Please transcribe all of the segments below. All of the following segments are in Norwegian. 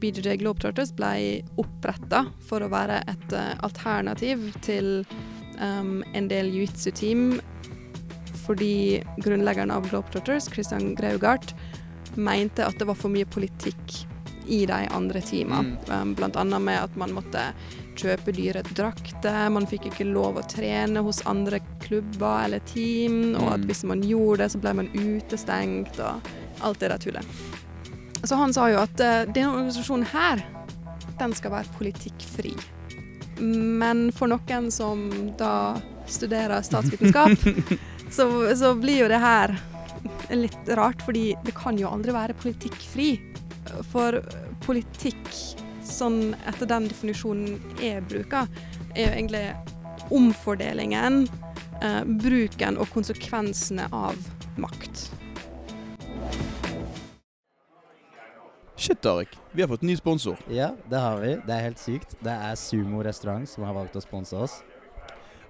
BJJ Globetrotters ble oppretta for å være et uh, alternativ til um, en del jiu-jitsu-team fordi grunnleggeren av Globetrotters, Christian Graugart, mente at det var for mye politikk i de andre teamene. Mm. Um, blant annet med at man måtte kjøpe dyre drakter, man fikk ikke lov å trene hos andre klubber eller team, og at mm. hvis man gjorde det, så ble man utestengt, og alt det der tullet. Så han sa jo at uh, denne organisasjonen her, den skal være politikkfri. Men for noen som da studerer statsvitenskap, så, så blir jo det her litt rart, fordi det kan jo aldri være politikkfri. For politikk, sånn etter den definisjonen jeg bruker, er jo egentlig omfordelingen, eh, bruken og konsekvensene av makt. Shit, Arik. Vi har fått ny sponsor. Ja, det har vi. Det er helt sykt. Det er Sumo restaurant som har valgt å sponse oss.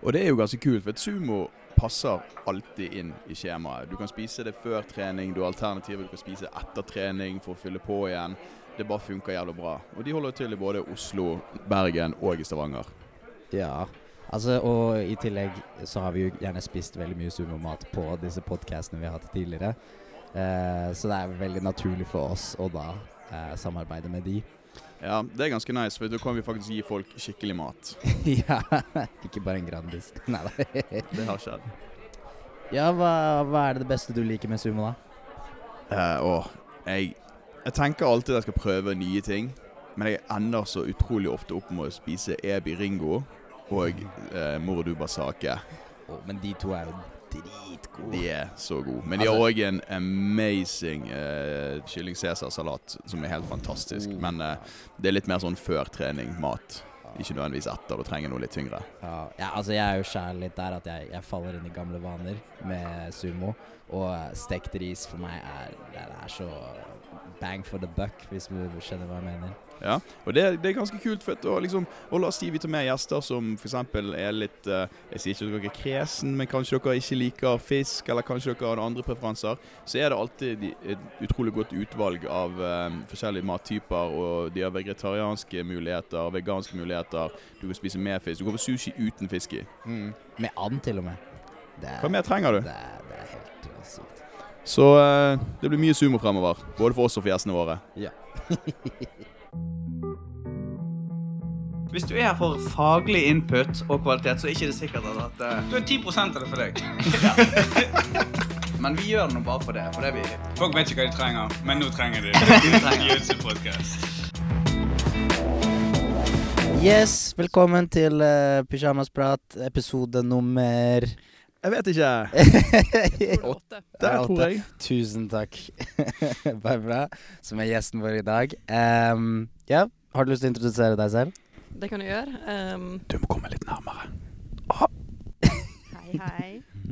Og det er jo ganske kult, for sumo passer alltid inn i skjemaet. Du kan spise det før trening, du har alternativer. Du kan spise etter trening for å fylle på igjen. Det bare funker jævlig bra. Og de holder til i både Oslo, Bergen og i Stavanger. Ja, altså og i tillegg så har vi jo gjerne spist veldig mye sumomat på disse podkastene vi har hatt tidligere. Eh, så det er veldig naturlig for oss å da eh, samarbeide med de. Ja, det er ganske nice, for da kan vi faktisk gi folk skikkelig mat. ja, ikke bare en Grandis. Nei da. det har skjedd. Ja, hva, hva, er det beste du liker med sumo, da? Eh, å, jeg, jeg tenker alltid at jeg skal prøve nye ting. Men jeg ender så utrolig ofte opp med å spise ebi ringo og eh, morodu Sake. Oh, men de to er jo dritgode. De er så gode. Men de har òg altså, en amazing uh, kylling cæsar-salat som er helt fantastisk. Oh. Men uh, det er litt mer sånn før trening-mat. Ikke nødvendigvis etter, du trenger noe litt tyngre. Ja, ja altså Jeg er jo sjæl litt der at jeg, jeg, faller inn i gamle vaner med sumo. Og stekt ris for meg er, det er så bang for the buck, hvis du skjønner hva jeg mener. Ja, og det, det er ganske kult. For å, liksom, og la oss si vi tar med gjester som f.eks. er litt uh, Jeg sier ikke at dere er kresen, men kanskje dere ikke liker fisk, eller kanskje dere har andre preferanser. Så er det alltid et utrolig godt utvalg av uh, forskjellige mattyper. Og de har vegetarianske muligheter, veganske muligheter. Du kan spise mer fisk. Du kan få sushi uten fisk i. Mm. Med and, til og med. Er, Hva mer trenger du? Det, det er helt sykt. Så uh, det blir mye sumo fremover. Både for oss og for gjestene våre. Ja. Hvis du er her for faglig input og kvalitet, så er ikke det sikkert at uh, Du er 10 av det for deg. Men vi gjør det nå bare for det. For det vi Folk vet ikke hva de trenger, men nå trenger de det. Yes, velkommen til uh, Pyjamasprat, episode nummer Jeg vet ikke. Åtte. Der, tror jeg. Tusen takk, Barbara, som er gjesten vår i dag. Um, ja, Har du lyst til å introdusere deg selv? Det kan du gjøre. Um, du må komme litt nærmere. Ah. hei, hei.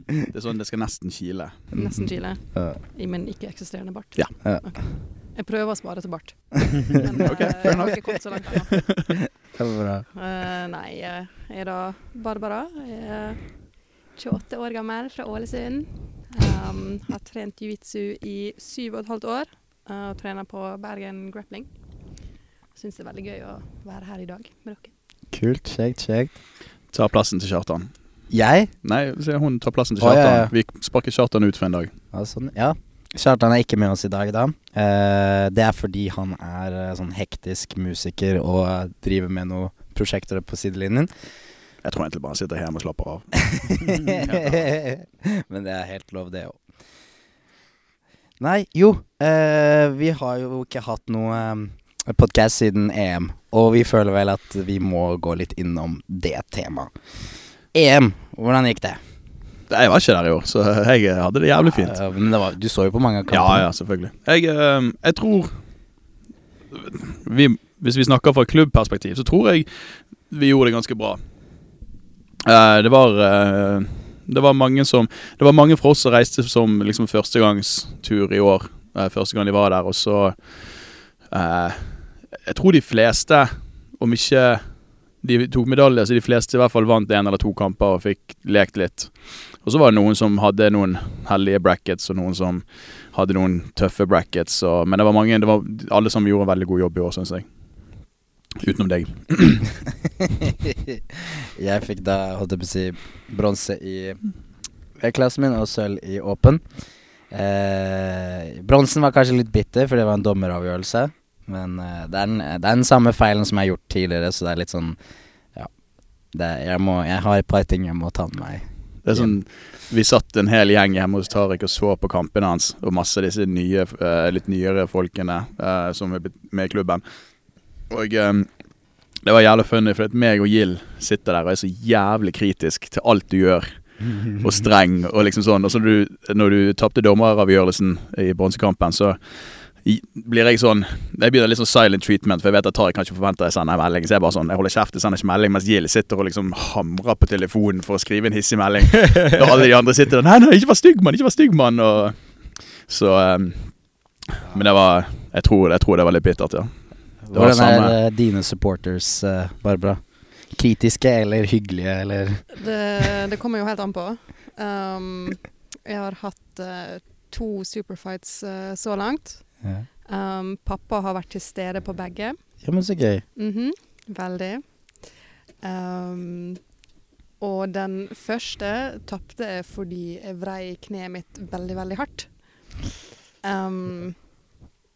Det er sånn det skal nesten kile. Nesten kile? I min ikke-eksisterende bart? Ja. Okay. Jeg prøver å spare til bart. Men okay, uh, jeg har ikke kommet så langt ennå. bra. Uh, nei, jeg er da Barbara. Jeg er 28 år gammel fra Ålesund. Um, har trent jiu-jitsu i syv og et halvt år. Uh, og trener på Bergen Grappling syns det er veldig gøy å være her i dag med dere. Kult. Kjekt, kjekt. Ta plassen til Kjartan. Jeg? Nei, hun tar plassen til Kjartan. Oh, ja, ja. Vi sparker Kjartan ut for en dag. Ja, sånn, ja. Kjartan er ikke med oss i dag, da. Eh, det er fordi han er eh, sånn hektisk musiker og uh, driver med noen prosjekter på sidelinjen. Jeg tror egentlig bare han sitter hjemme og slapper av. Men det er helt lov, det òg. Nei, jo. Eh, vi har jo ikke hatt noe um, podkast siden EM, og vi føler vel at vi må gå litt innom det temaet. EM, hvordan gikk det? Jeg var ikke der i år, så jeg hadde det jævlig fint. Ja, men var, du så jo på mange av kampene. Ja, ja, selvfølgelig. Jeg, uh, jeg tror vi, Hvis vi snakker fra klubbperspektiv, så tror jeg vi gjorde det ganske bra. Uh, det var uh, Det var mange som Det var mange fra oss som reiste som liksom førstegangstur i år. første gang de var der, og så jeg tror de fleste, om ikke De tok medalje, så de fleste i hvert fall vant en eller to kamper og fikk lekt litt. Og så var det noen som hadde noen heldige brackets, og noen som hadde noen tøffe brackets. Og, men det var mange, det var alle som gjorde en veldig god jobb i år, syns jeg. Utenom deg. jeg fikk da, holdt jeg på å si, bronse i klassen min og sølv i åpen. Eh, bronsen var kanskje litt bitter, for det var en dommeravgjørelse. Men uh, det, er den, det, er den, samme feilen som jeg har gjort tidligere, så det er litt sånn Ja. Det, jeg, må, jeg har et par ting jeg må ta med meg. Det er sånn Vi satt en hel gjeng hjemme hos Tariq og så på kampene hans, og masse av disse nye, uh, litt nyere folkene uh, som er med i klubben. Og um, det var jævlig funny, for meg og Gill sitter der og er så jævlig kritisk til alt du gjør. Og streng og liksom sånn. Og så du, når du tapte dommeravgjørelsen i bronsekampen, så blir jeg sånn Jeg begynner litt sånn silent treatment, for jeg vet at Tariq kan ikke forvente jeg sender en melding. Så jeg bare sånn, jeg holder kjeft, jeg sender ikke melding, mens Gill sitter og liksom hamrer på telefonen for å skrive en hissig melding. Og alle de andre sitter der 'Nei, nei, ikke vær stygg, mann! Ikke vær stygg, mann!' Og så um, Men det var jeg tror, jeg tror, det var litt bittert, ja. Hvordan er uh, dine supporters, uh, Barbara? Kritiske eller hyggelige, eller? Det, det kommer jo helt an på. Um, jeg har hatt uh, to superfights så langt. Ja. Um, pappa har vært til stede på begge. Ja, men så gøy. Mm -hmm. Veldig. Um, og den første tapte jeg fordi jeg vrei kneet mitt veldig, veldig hardt. Um,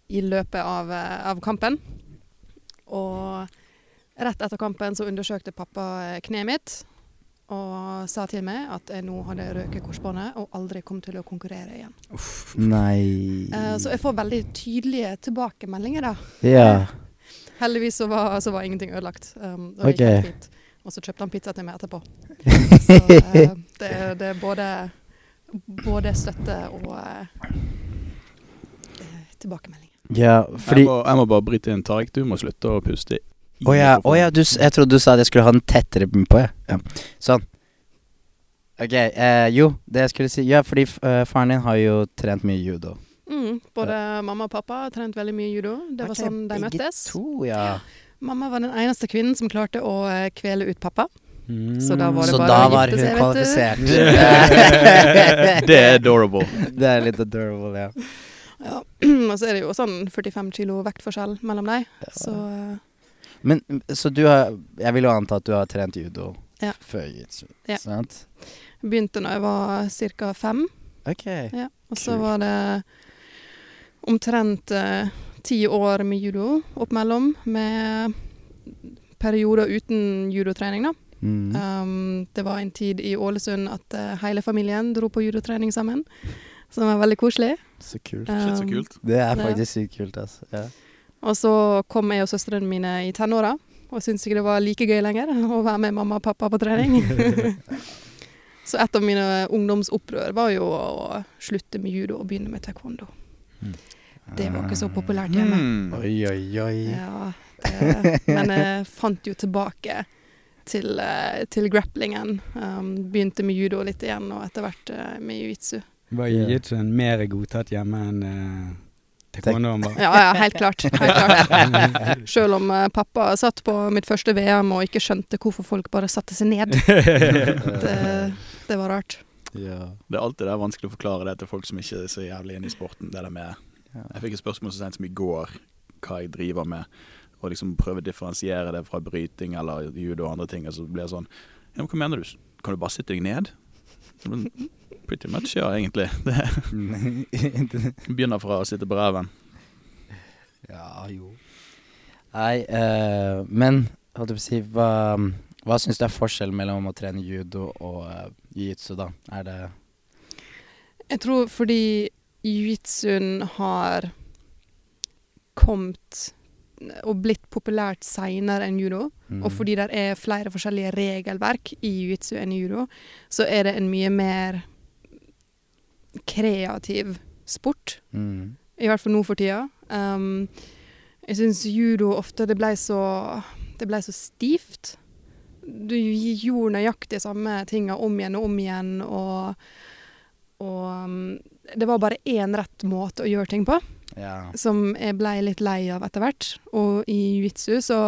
I løpet av, av, kampen. Og rett etter kampen så undersøkte pappa kneet mitt og sa til meg at jeg nå hadde røket korsbåndet og aldri kom til å konkurrere igjen. Uff, nei. Uh, så jeg får veldig tydelige tilbakemeldinger, da. Ja. Heldigvis så var, så var, ingenting ødelagt. Um, og, okay. og så kjøpte han pizza til meg etterpå. så uh, det, det, er både, både støtte og uh, tilbakemelding. Ja, fordi jeg må, jeg må bare bryte inn, Tariq. Du må slutte å puste å oh, ja, oh, ja du, jeg trodde du sa at jeg skulle ha den tettere på. Ja. ja. Sånn. Ok, eh, jo, det jeg skulle si Ja, fordi uh, faren din har jo trent mye judo. Mm, både uh. mamma og pappa har trent veldig mye judo. Det var sånn de møttes. To, ja. Mamma var den eneste kvinnen som klarte å uh, kvele ut pappa. Mm. Så da var det Så bare var hun seg, kvalifisert. det er adorable. Det er litt adorable, ja. ja. og så er det jo sånn 45 kilo vektforskjell mellom dem. Ja. Så uh, men så du har Jeg vil jo anta at du har trent judo ja. før jitsu, ja. sant? Begynte da jeg var ca. fem. Ok. Ja. Og så var det omtrent eh, ti år med judo oppimellom, med perioder uten judotrening, da. Mm. Um, det var en tid i Ålesund at uh, hele familien dro på judotrening sammen, som var veldig koselig. Så kult. Um, så kult. Det er faktisk sykt kult, altså. Ja. Og så kom jeg og søstrene mine i tenåra, og syntes ikke det var like gøy lenger å være med mamma og pappa på trening. så et av mine ungdomsopprør var jo å slutte med judo og begynne med taekwondo. Mm. Det var ikke så populært hjemme. Mm. Oi, oi, oi. Ja, det, men jeg fant jo tilbake til, eh, til grapplingen. Um, begynte med judo litt igjen, og etter hvert uh, med jiu-jitsu. Var jiu-jitsuen mer godtatt hjemme enn uh Ja, ja, helt klart. Helt klart. Selv om uh, pappa satt på mitt første VM og ikke skjønte hvorfor folk bare satte seg ned. det, det var rart. Ja. Det er alltid det er vanskelig å forklare det til folk som ikke er så jævlig inne i sporten. Det der med Jeg fikk et spørsmål så sent som i går hva jeg driver med, og liksom prøve å differensiere det fra bryting eller judo og andre ting. Og så blir det sånn Ja, men hva mener du? Kan du bare sitte deg ned? Pretty much, ja, egentlig. Det begynner fra å sitte på ræven. Ja, jo. Nei, uh, men holdt jeg på å si Hva, hva syns du er forskjellen mellom å trene judo og uh, jiu-jitsu, da? Er det Jeg tror fordi jiu-jitsuen har kommet og blitt populært seinere enn judo, mm. og fordi det er flere forskjellige regelverk i jiu-jitsu enn i judo, så er det en mye mer kreativ sport. Mm. I hvert fall nå for tida. Um, jeg syns judo ofte det ble så Det ble så stivt. Du gjorde nøyaktig samme tinga om igjen og om igjen, og, og um, Det var bare én rett måte å gjøre ting på. Ja. som jeg blei litt lei av etter hvert. Og i jiu-jitsu så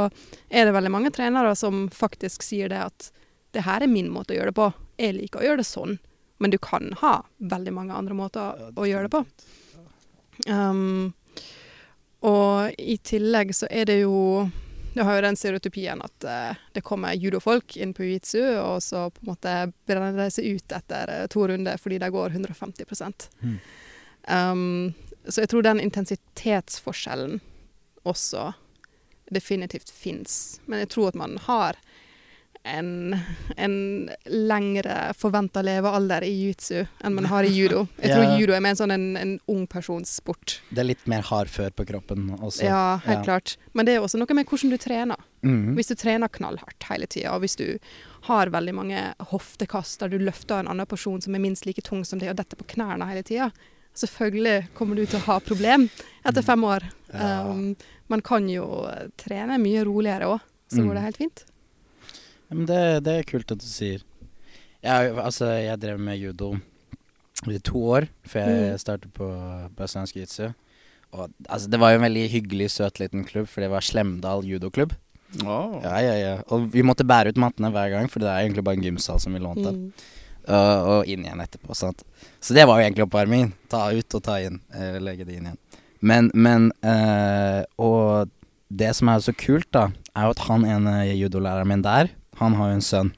er det veldig mange trenere som faktisk sier det at det her er min måte å gjøre det på. Jeg liker å gjøre det sånn, men du kan ha veldig mange andre måter å gjøre det på. Um, og i tillegg så er det jo Du har jo den stereotypien at uh, det kommer judofolk inn på jiu-jitsu, og så på en måte brenner de seg ut etter eh, to runder fordi de går 150 Mm. um, Så jeg tror den intensitetsforskjellen også definitivt fins. Men jeg tror at man har en, en lengre forventa levealder i jiu-jitsu enn man har i judo. Jeg tror Ja. judo er mer en sånn en, en ung persons sport. Det er litt mer hardfør på kroppen også. Ja, helt Ja. klart. Men det er også noe med hvordan du trener. Mm. Hvis du trener knallhardt hele tida, og hvis du har veldig mange hoftekast der du løfter en annen person som er minst like tung som deg, og detter på knærne hele tida, selvfølgelig kommer du til å ha problem etter fem år. Mm. Ja. Um, man kan jo trene mye roligere òg, så Mm. går det helt fint. Men det, det er kult at du sier. Jeg, altså, jeg drev med judo i to år før jeg Mm. startet på brasiliansk jiu-jitsu. Og altså, det var jo en veldig hyggelig, søt liten klubb, for det var Slemdal judoklubb. Oh. Ja, ja, ja. Og vi måtte bære ut mattene hver gang, for det er egentlig bare en gymsal som vi lånte. Mm. Og, og inn igjen etterpå, sant. Så det var jo egentlig oppvarmingen. Ta ut og ta inn. Eh, legge det inn igjen. Men, men uh, Og det som er så kult, da, er jo at han ene judolæreren min der, han har jo en sønn.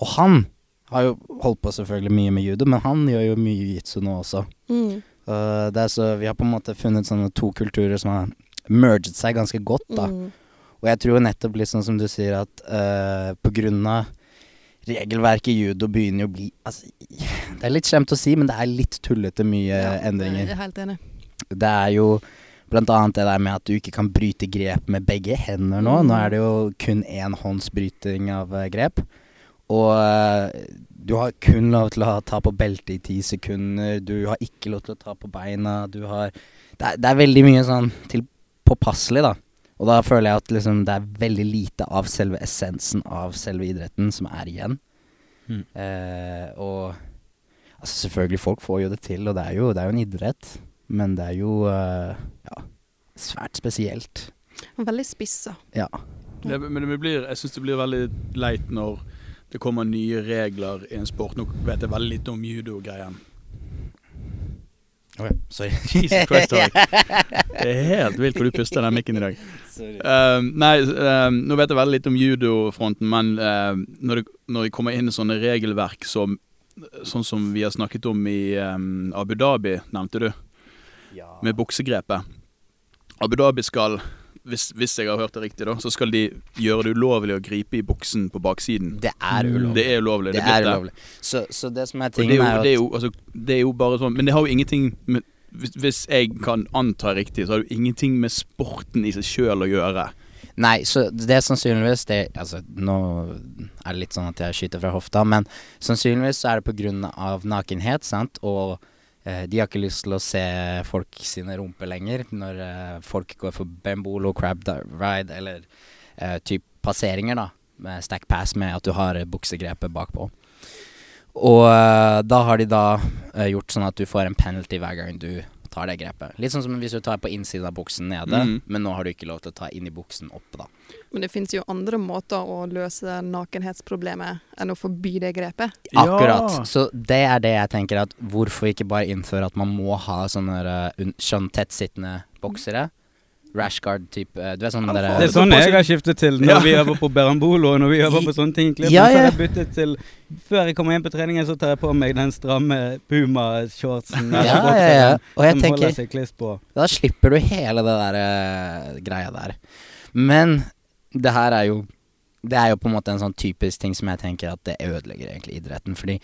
Og han har jo holdt på selvfølgelig mye med judo, men han gjør jo mye jiu-jitsu nå også. Mm. Uh, det er så, vi har på en måte funnet sånne to kulturer som har merget seg ganske godt, da. Mm. Og jeg tror nettopp litt sånn som du sier, at uh, på grunn av regelverket i judo begynner jo å bli altså, Det er litt slemt å si, men det er litt tullete mye Ja, endringer. Jeg er helt enig. Det er jo blant annet det der med at du ikke kan bryte grep med begge hender nå. Nå er det jo kun enhåndsbryting av eh, grep. Og eh, du har kun lov til å ta på beltet i ti sekunder. Du har ikke lov til å ta på beina. Du har Det er, det er veldig mye sånn til påpasselig, da. Og da føler jeg at liksom det er veldig lite av selve essensen av selve idretten som er igjen. Mm. Eh, og altså selvfølgelig, folk får jo det til, og det er jo, det er jo en idrett. Men det er jo eh, ja, svært spesielt. Veldig spissa. Ja. Det, men det blir, jeg syns det blir veldig leit når det kommer nye regler i en sport. Nå vet jeg veldig lite om judo-greien. sorry. Jesus Christ, Tariq. Det er helt vilt hvor du puster den mikken i dag. Um, nei, um, nå vet jeg veldig litt om judofronten, men uh, når, det, når det kommer inn sånne regelverk som Sånn som vi har snakket om i um, Abu Dhabi, nevnte du. Med buksegrepet. Abu Dhabi skal, hvis, hvis jeg har hørt det riktig, da, så skal de gjøre det ulovlig å gripe i buksen på baksiden. Det er ulovlig. Det er ulovlig. Det blitt er ulovlig. Så, så det som er Det tingen, er, jo, er det, jo altså, det er jo bare sånn Men det har jo ingenting med hvis, hvis jeg kan anta riktig, så har det jo ingenting med sporten i seg sjøl å gjøre. Nei, så det er sannsynligvis det Altså, nå er det litt sånn at jeg skyter fra hofta, men sannsynligvis så er det på grunn av nakenhet, sant, og de har ikke lyst til å se folk sine rumper lenger når eh, folk går for bembolo, crab ride eller eh, type passeringer, da, med stack pass med at du har eh, buksegrepet bakpå. Og eh, da har de da eh, gjort sånn at du får en penalty hver gang du tar det grepet. Litt sånn som hvis du tar på innsiden av buksen nede, mm. men nå har du ikke lov til å ta inn i buksen oppe, da. Men det fins jo andre måter å løse nakenhetsproblemet enn å forby det grepet. Akkurat. Så det er det jeg tenker at hvorfor ikke bare innføre at man må ha sånne uh, un- sånn tettsittende boksere? Rashguard-type uh, Du vet sånn der, Det er sånn jeg har skiftet til når Ja. vi øver på Berambolo, og når vi øver på sånne ting. Klippen, Ja, Så har jeg byttet til Før jeg kommer inn på treningen, så tar jeg på meg den stramme Puma-shortsen. Ja, ja, ja. Og jeg Som holder tenker seg kliss på. Da slipper du hele det der uh, greia der. Men det her er jo Det er jo på en måte en sånn typisk ting som jeg tenker at det ødelegger egentlig idretten. Fordi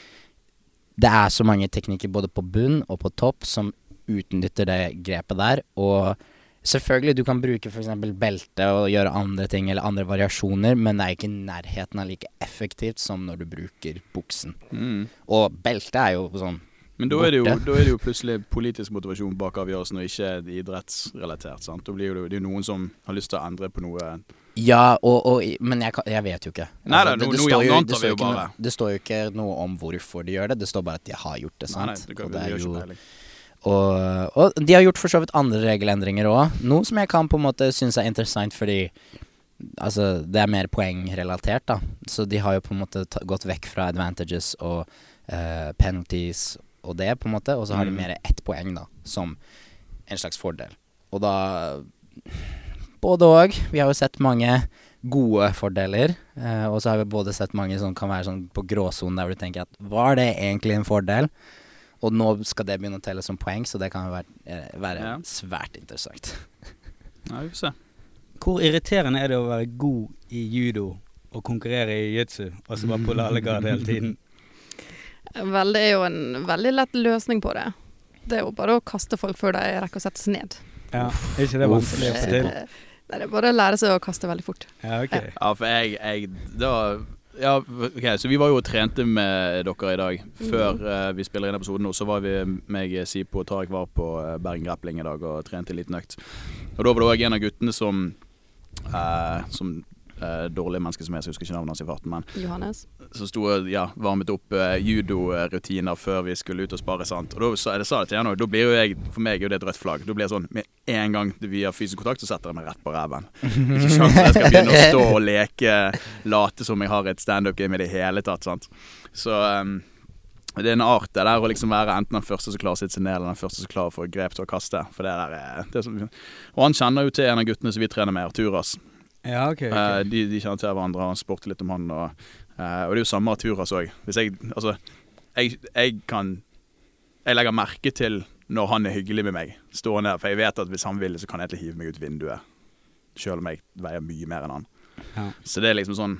det er så mange teknikker både på bunn og på topp som utnytter det grepet der. Og selvfølgelig, du kan bruke f.eks. belte og gjøre andre ting eller andre variasjoner, men det er ikke i nærheten av like effektivt som når du bruker buksen. Mm. Og belte er jo sånn Men da er, det jo, da er det jo plutselig politisk motivasjon bak avgjørelsen, og ikke idrettsrelatert. sant? Da blir det, det er jo noen som har lyst til å endre på noe Ja, og, og, men jeg, jeg vet jo ikke. Nei altså, det, det nå står jo- det står jo ikke. Det står jo ikke noe om hvorfor de gjør det, det står bare at de har gjort det, Nei, nei, det, kan, og det det er jo. Og, og de har gjort for så vidt andre regelendringer òg. Noe som jeg kan på en måte synes er interessant fordi Altså, det er mer poengrelatert, da. Så de har jo på en måte gått vekk fra advantages og uh, penalties og det, på en måte. Og så har de Mm. mer ett poeng, da, som en slags fordel. Og da Både òg. Vi har jo sett mange gode fordeler. Uh, og så har vi både sett mange som kan være sånn på gråsonen der hvor du tenker at var det egentlig en fordel? Og nå skal det begynne å telle som poeng, så det kan jo være, eh, være Ja. svært interessant. Ja, vi får se. Hvor irriterende er det å være god i judo og konkurrere i jiu-jitsu, og så bare på lallegrad hele tiden? Vel, det er jo en veldig lett løsning på det. Det er jo bare å kaste folk før de rekker å sette seg ned. Ja, er ikke det vanskelig å få til? Eh, Nei, det er bare å lære seg å kaste veldig fort. Ja, ok. Ja, for jeg, jeg da ja, ok, Så vi var jo og trente med dere i dag. Før uh, vi spiller inn episoden nå, så var vi meg, Sipo og Tariq var på eh, Bergen Grappling i dag og trente en liten økt. Og da var det òg en av guttene som uh, Som eh, dårlige mennesket som er, så jeg husker ikke navnet hans i farten, men Johannes. som sto og ja, varmet opp uh, judorutiner før vi skulle ut og spare. sant? Og da sa jeg sa det til henne òg. Da blir jo jeg, for meg er jo det et rødt flagg. Da blir jeg sånn med en gang vi har fysisk kontakt, så setter jeg meg rett på ræven. Ikke sjans jeg skal begynne å stå og leke, late som jeg har et standup-game i det hele tatt. sant? Så um, det er en art det der å liksom være enten den første som klarer sitte seg ned, eller den første som klarer å få grep til å kaste. For det der er, det er som, Og han kjenner jo til en av guttene som vi trener med, Arturas. Ja, okay, okay. Eh, de, de kjenner til hverandre, og han spurte litt om han. Og, eh, og det er jo samme Arturas òg. Hvis jeg Altså, jeg, jeg kan Jeg legger merke til når han er hyggelig med meg, stående der. For jeg vet at hvis han vil, så kan jeg egentlig hive meg ut vinduet. Selv om jeg veier mye mer enn han. Ja. Så det er liksom sånn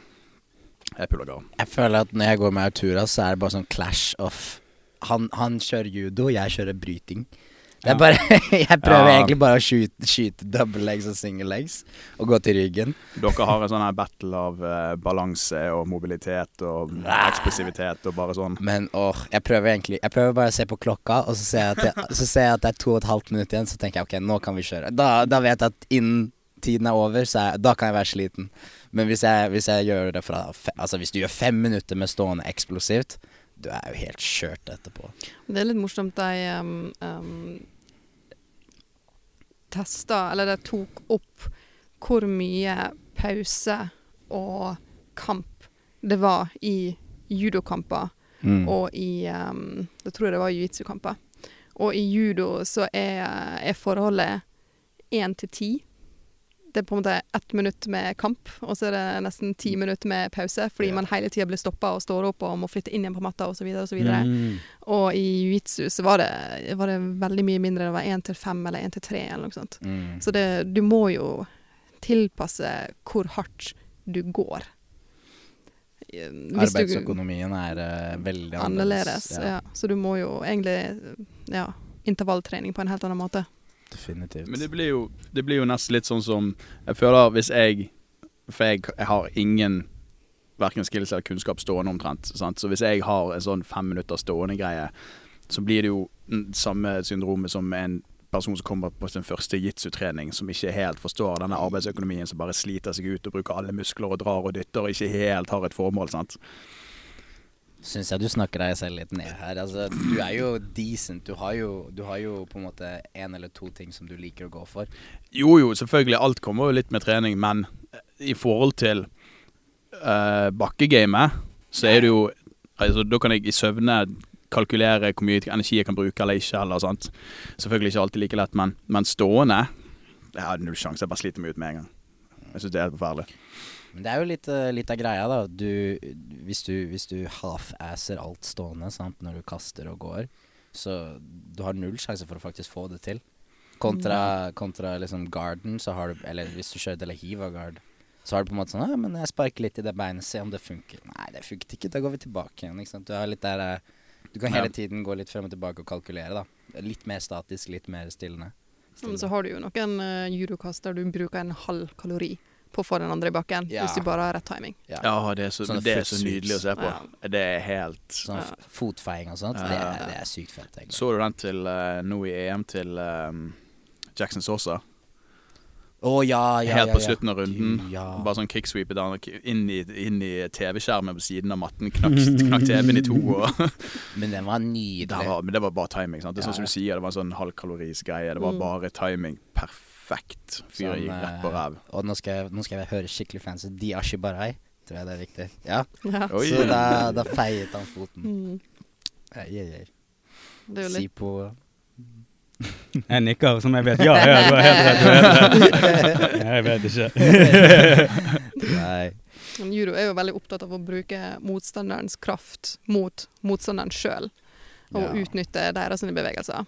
Jeg puller garn. Jeg føler at når jeg går med Arturas, så er det bare sånn clash of Han, han kjører judo, jeg kjører bryting. Det er Ja. bare Jeg prøver Ja. egentlig bare å skyte, skyte double legs og single legs og gå til ryggen. Dere har en sånn her battle av uh, balanse og mobilitet og eksplosivitet og bare sånn. Men åh, jeg prøver egentlig Jeg prøver bare å se på klokka, og så ser jeg at, jeg, så ser jeg at det er to og et halvt minutt igjen, så tenker jeg ok, nå kan vi kjøre. Da, da vet jeg at innen tiden er over, så er, da kan jeg være sliten. Men hvis jeg, hvis jeg gjør det fra Altså hvis du gjør fem minutter med stående eksplosivt, du er jo helt kjørt etterpå. Det er litt morsomt Jeg um, um, testa, eller de tok opp hvor mye pause og kamp det var i judokamper Mm. og i um, Da tror jeg det var jiu-jitsu-kamper. Og i judo så er, er forholdet én til ti. Det er på en måte ett minutt med kamp, og så er det nesten ti minutter med pause, fordi Ja. man hele tida blir stoppa og står opp og må flytte inn igjen på matta osv. så Mm. Og i jiu-jitsu så var det, var det veldig mye mindre. Det var én til fem eller én til tre eller noe sånt. Mm. Så det, du må jo tilpasse hvor hardt du går. Hvis Arbeidsøkonomien er uh, veldig annerledes. Annerledes, ja. Så du må jo egentlig ja, intervalltrening på en helt annen måte. Definitivt. Men det blir, jo, det blir jo nesten litt sånn som Jeg føler hvis jeg For jeg, jeg har ingen Verken skills eller kunnskap stående omtrent. Sant? Så hvis jeg har en sånn fem minutter stående greie, så blir det jo mm, samme syndromet som en person som kommer på sin første jitsu-trening, som ikke helt forstår denne arbeidsøkonomien, som bare sliter seg ut og bruker alle muskler og drar og dytter og ikke helt har et formål. sant? Syns jeg du snakker deg selv litt ned her. Altså, du er jo decent. Du har jo, du har jo på en måte én eller to ting som du liker å gå for. Jo, jo, selvfølgelig. Alt kommer jo litt med trening, men eh, i forhold til uh, bakkegamet, så er det jo altså, Da kan jeg i søvne kalkulere hvor mye energi jeg kan bruke eller ikke. Eller, sant? Selvfølgelig ikke alltid like lett, men, men stående Jeg har null sjanse. Jeg bare sliter meg ut med en gang. Jeg syns det er helt forferdelig. Men det er jo litt, eh, litt av greia, da. Du, hvis du, hvis du half-asser alt stående sant, når du kaster og går, så du har null sjanse for å faktisk få det til. Kontra, kontra liksom garden, så har du Eller hvis du kjører Delahiva guard, så har du på en måte sånn Ja, men jeg sparker litt i det beinet, se om det funker. Nei, det funket ikke. Da går vi tilbake igjen. Ikke sant? Du har litt der eh, Du kan hele tiden gå litt frem og tilbake og kalkulere, da. Litt mer statisk, litt mer stillende. Men så har du jo noen uh, judokast der du bruker en halv kalori på å få den andre i bakken, Ja. hvis du bare har rett timing. Ja. Ja, det er så, det er så nydelig å se på. Ja. Det er helt Sånn Ja. fotfeiing og sånt. Ja. Det, er, det er sykt fett, egentlig. Så du den til uh, nå i EM til um, Jackson Sosa? Å ja, ja, Helt ja, på slutten av runden. Gud, ja. Bare sånn kicksweep inn i, inn i TV-skjermen på siden av matten. Knakk, knakk TV-en i to. Og Men den var det nydelig. var, men det var bare timing. sant? Det er sånn Ja, som du sier, det var en sånn halvkaloris greie. Det var Mm. bare timing. Perfekt. Fyret Sånn, gikk rett på eh, ræv. Og nå skal, jeg, nå skal jeg høre skikkelig fancy. Diashi Barai. Tror jeg det er riktig. Ja. Ja. Så da, da feiet han foten. Mm. Ei, ei, ei. Det er jo litt Sipo Jeg nikker som jeg vet. Ja, ja, du er helt rett. Du er helt rett. Jeg vet ikke. Nei. Men Judo er jo veldig opptatt av å bruke motstanderens kraft mot motstanderen sjøl. Og Ja. utnytte deres bevegelser.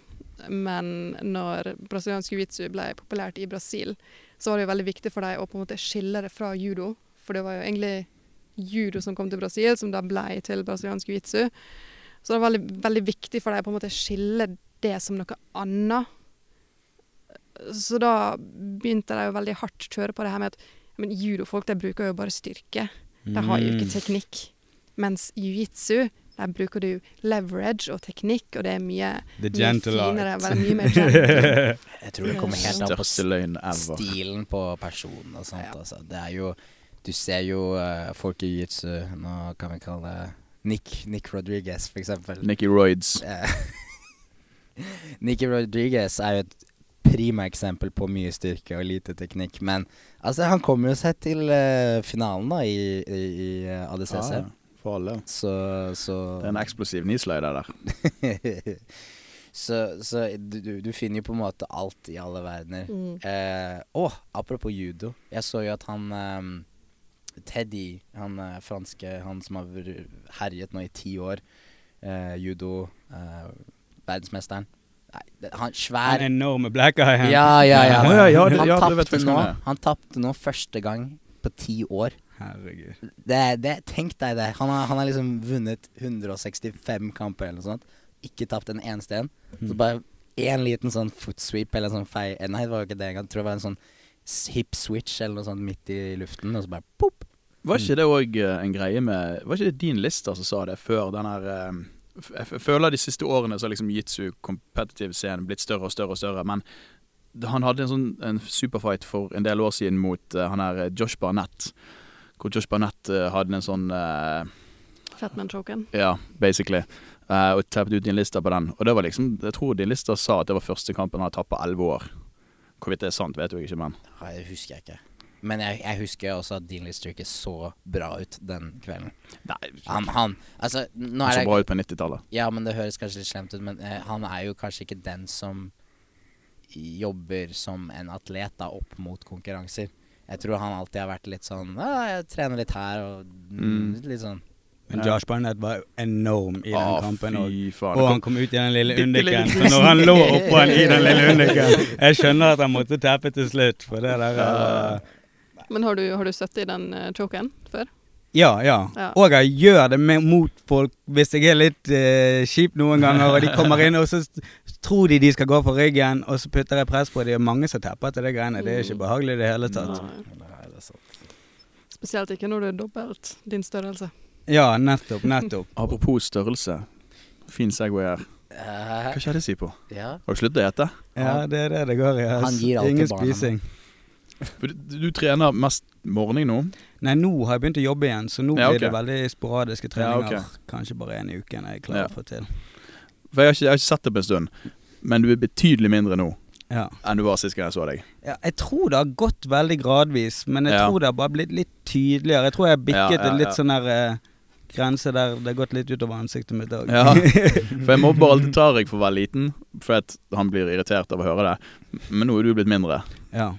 Men når brasiliansk jiu-jitsu ble populært i Brasil, så var det jo veldig viktig for dem å på en måte skille det fra judo. For det var jo egentlig judo som kom til Brasil, som da ble til brasiliansk jiu-jitsu. Så det var veldig, veldig viktig for dem å på en måte skille det som noe annet. Så da begynte de jo veldig hardt å kjøre på det her med at men judofolk de bruker jo bare styrke. De har jo ikke Mm. teknikk. Mens jiu-jitsu, der bruker du leverage og teknikk, og det er mye, mye finere. art. Mye mer gentle. Jeg tror det kommer helt an på stilen på personen og sånt. Altså. Det er jo Du ser jo uh, folk i jiu-jitsu Nå kan vi kalle det Nick, Nick Rodriguez, for eksempel. Nicky Roids. Eh, Nicky Rodriguez er jo et prima eksempel på mye styrke og lite teknikk. Men altså, han kommer jo seg til uh, finalen da i, i, i eh, ADCC. Ah, ja. For alle. Så, så Det er en eksplosiv nisløyde der. Så, så du, du- finner jo på en måte alt i alle verdener. Mm. Eh, apropos judo. Jeg så jo at han ehm, Teddy, han eh, franske, han som har herjet nå i ti år, eh, judo, eh, verdensmesteren Nei, han svær Den enorme black eye. Ja, ja, ja. Ja, han tapte nå, han tapte nå første gang på ti år. Herregud. Det, det, tenk deg det. Han har, han har liksom vunnet 165 kamper eller noe sånt. Ikke tapt en eneste en. Så bare én liten sånn footsweep eller en sånn fei eh, Nei, det var jo ikke det engang. Jeg tror det var en sånn hip switch eller noe sånt midt i luften, og så bare pop. Var ikke det òg en greie med Var ikke det din lister som sa det før den her eh, Jeg føler de siste årene så har liksom jitsu competitive scenen blitt større og større og større, men han hadde en sånn en superfight for en del år siden mot eh, han her eh, Josh Barnett. Hvor Josh Barnett eh, hadde en sånn uh, Fatman-choken. Ja, basically. Uh, og tappet ut din lista på den. Og det var liksom Jeg tror din lista sa at det var første kampen han hadde tatt på elleve år. Hvorvidt det er sant, vet jeg ikke, men Nei, det husker jeg ikke. Men jeg, jeg husker også at Dean Lister ikke så bra ut den kvelden. Nei, Han, han Altså, nå han er så bra ut på 90-tallet. Ja, men det høres kanskje litt slemt ut, men eh, han er jo kanskje ikke den som jobber som en atlet da, opp mot konkurranser. Jeg tror han alltid har vært litt sånn Ja, jeg trener litt her og mm, litt sånn Men Josh Barnett var enorm i den Ah, kampen. Og, faen. og han kom ut i den lille undiken. Så når han lå oppå han i den lille undiken Jeg skjønner at han måtte tappe til slutt, for det der uh, Men har du, har du støtte i den uh, choken før? Ja, ja. Ja. Og jeg gjør det med, mot folk hvis jeg er litt eh, kjip noen ganger, og de kommer inn, og så tror de de skal gå for ryggen, og så putter jeg press på dem. Og mange som tepper til det greiene. Det er ikke Mm. behagelig i det hele tatt. Nei. Nei, det er sant. Spesielt ikke når du er dobbelt din størrelse. Ja, nettopp, nettopp. Apropos størrelse. Fin Segway her. Eh, Hva si på? ja. Har du sluttet å ete? Ja, det er det det går i. Ingen spising. Du, du trener mest morgen nå? Nei, nå har jeg begynt å jobbe igjen, så nå Ja, blir det veldig sporadiske Ja, treninger. Kanskje bare én i uken jeg klarer Ja. få til. For jeg har, ikke, jeg har ikke sett det på en stund. Men du er betydelig mindre nå Ja. enn du var sist gang jeg så deg. ja. Jeg tror det har gått veldig gradvis, men jeg Ja. tror det har bare blitt litt tydeligere. Jeg tror jeg har bikket en litt sånn der eh, grense der det har gått litt utover ansiktet mitt òg. Ja. For jeg mobber alltid Tariq for å være liten, for at han blir irritert av å høre det. Men nå er du blitt mindre. Ja.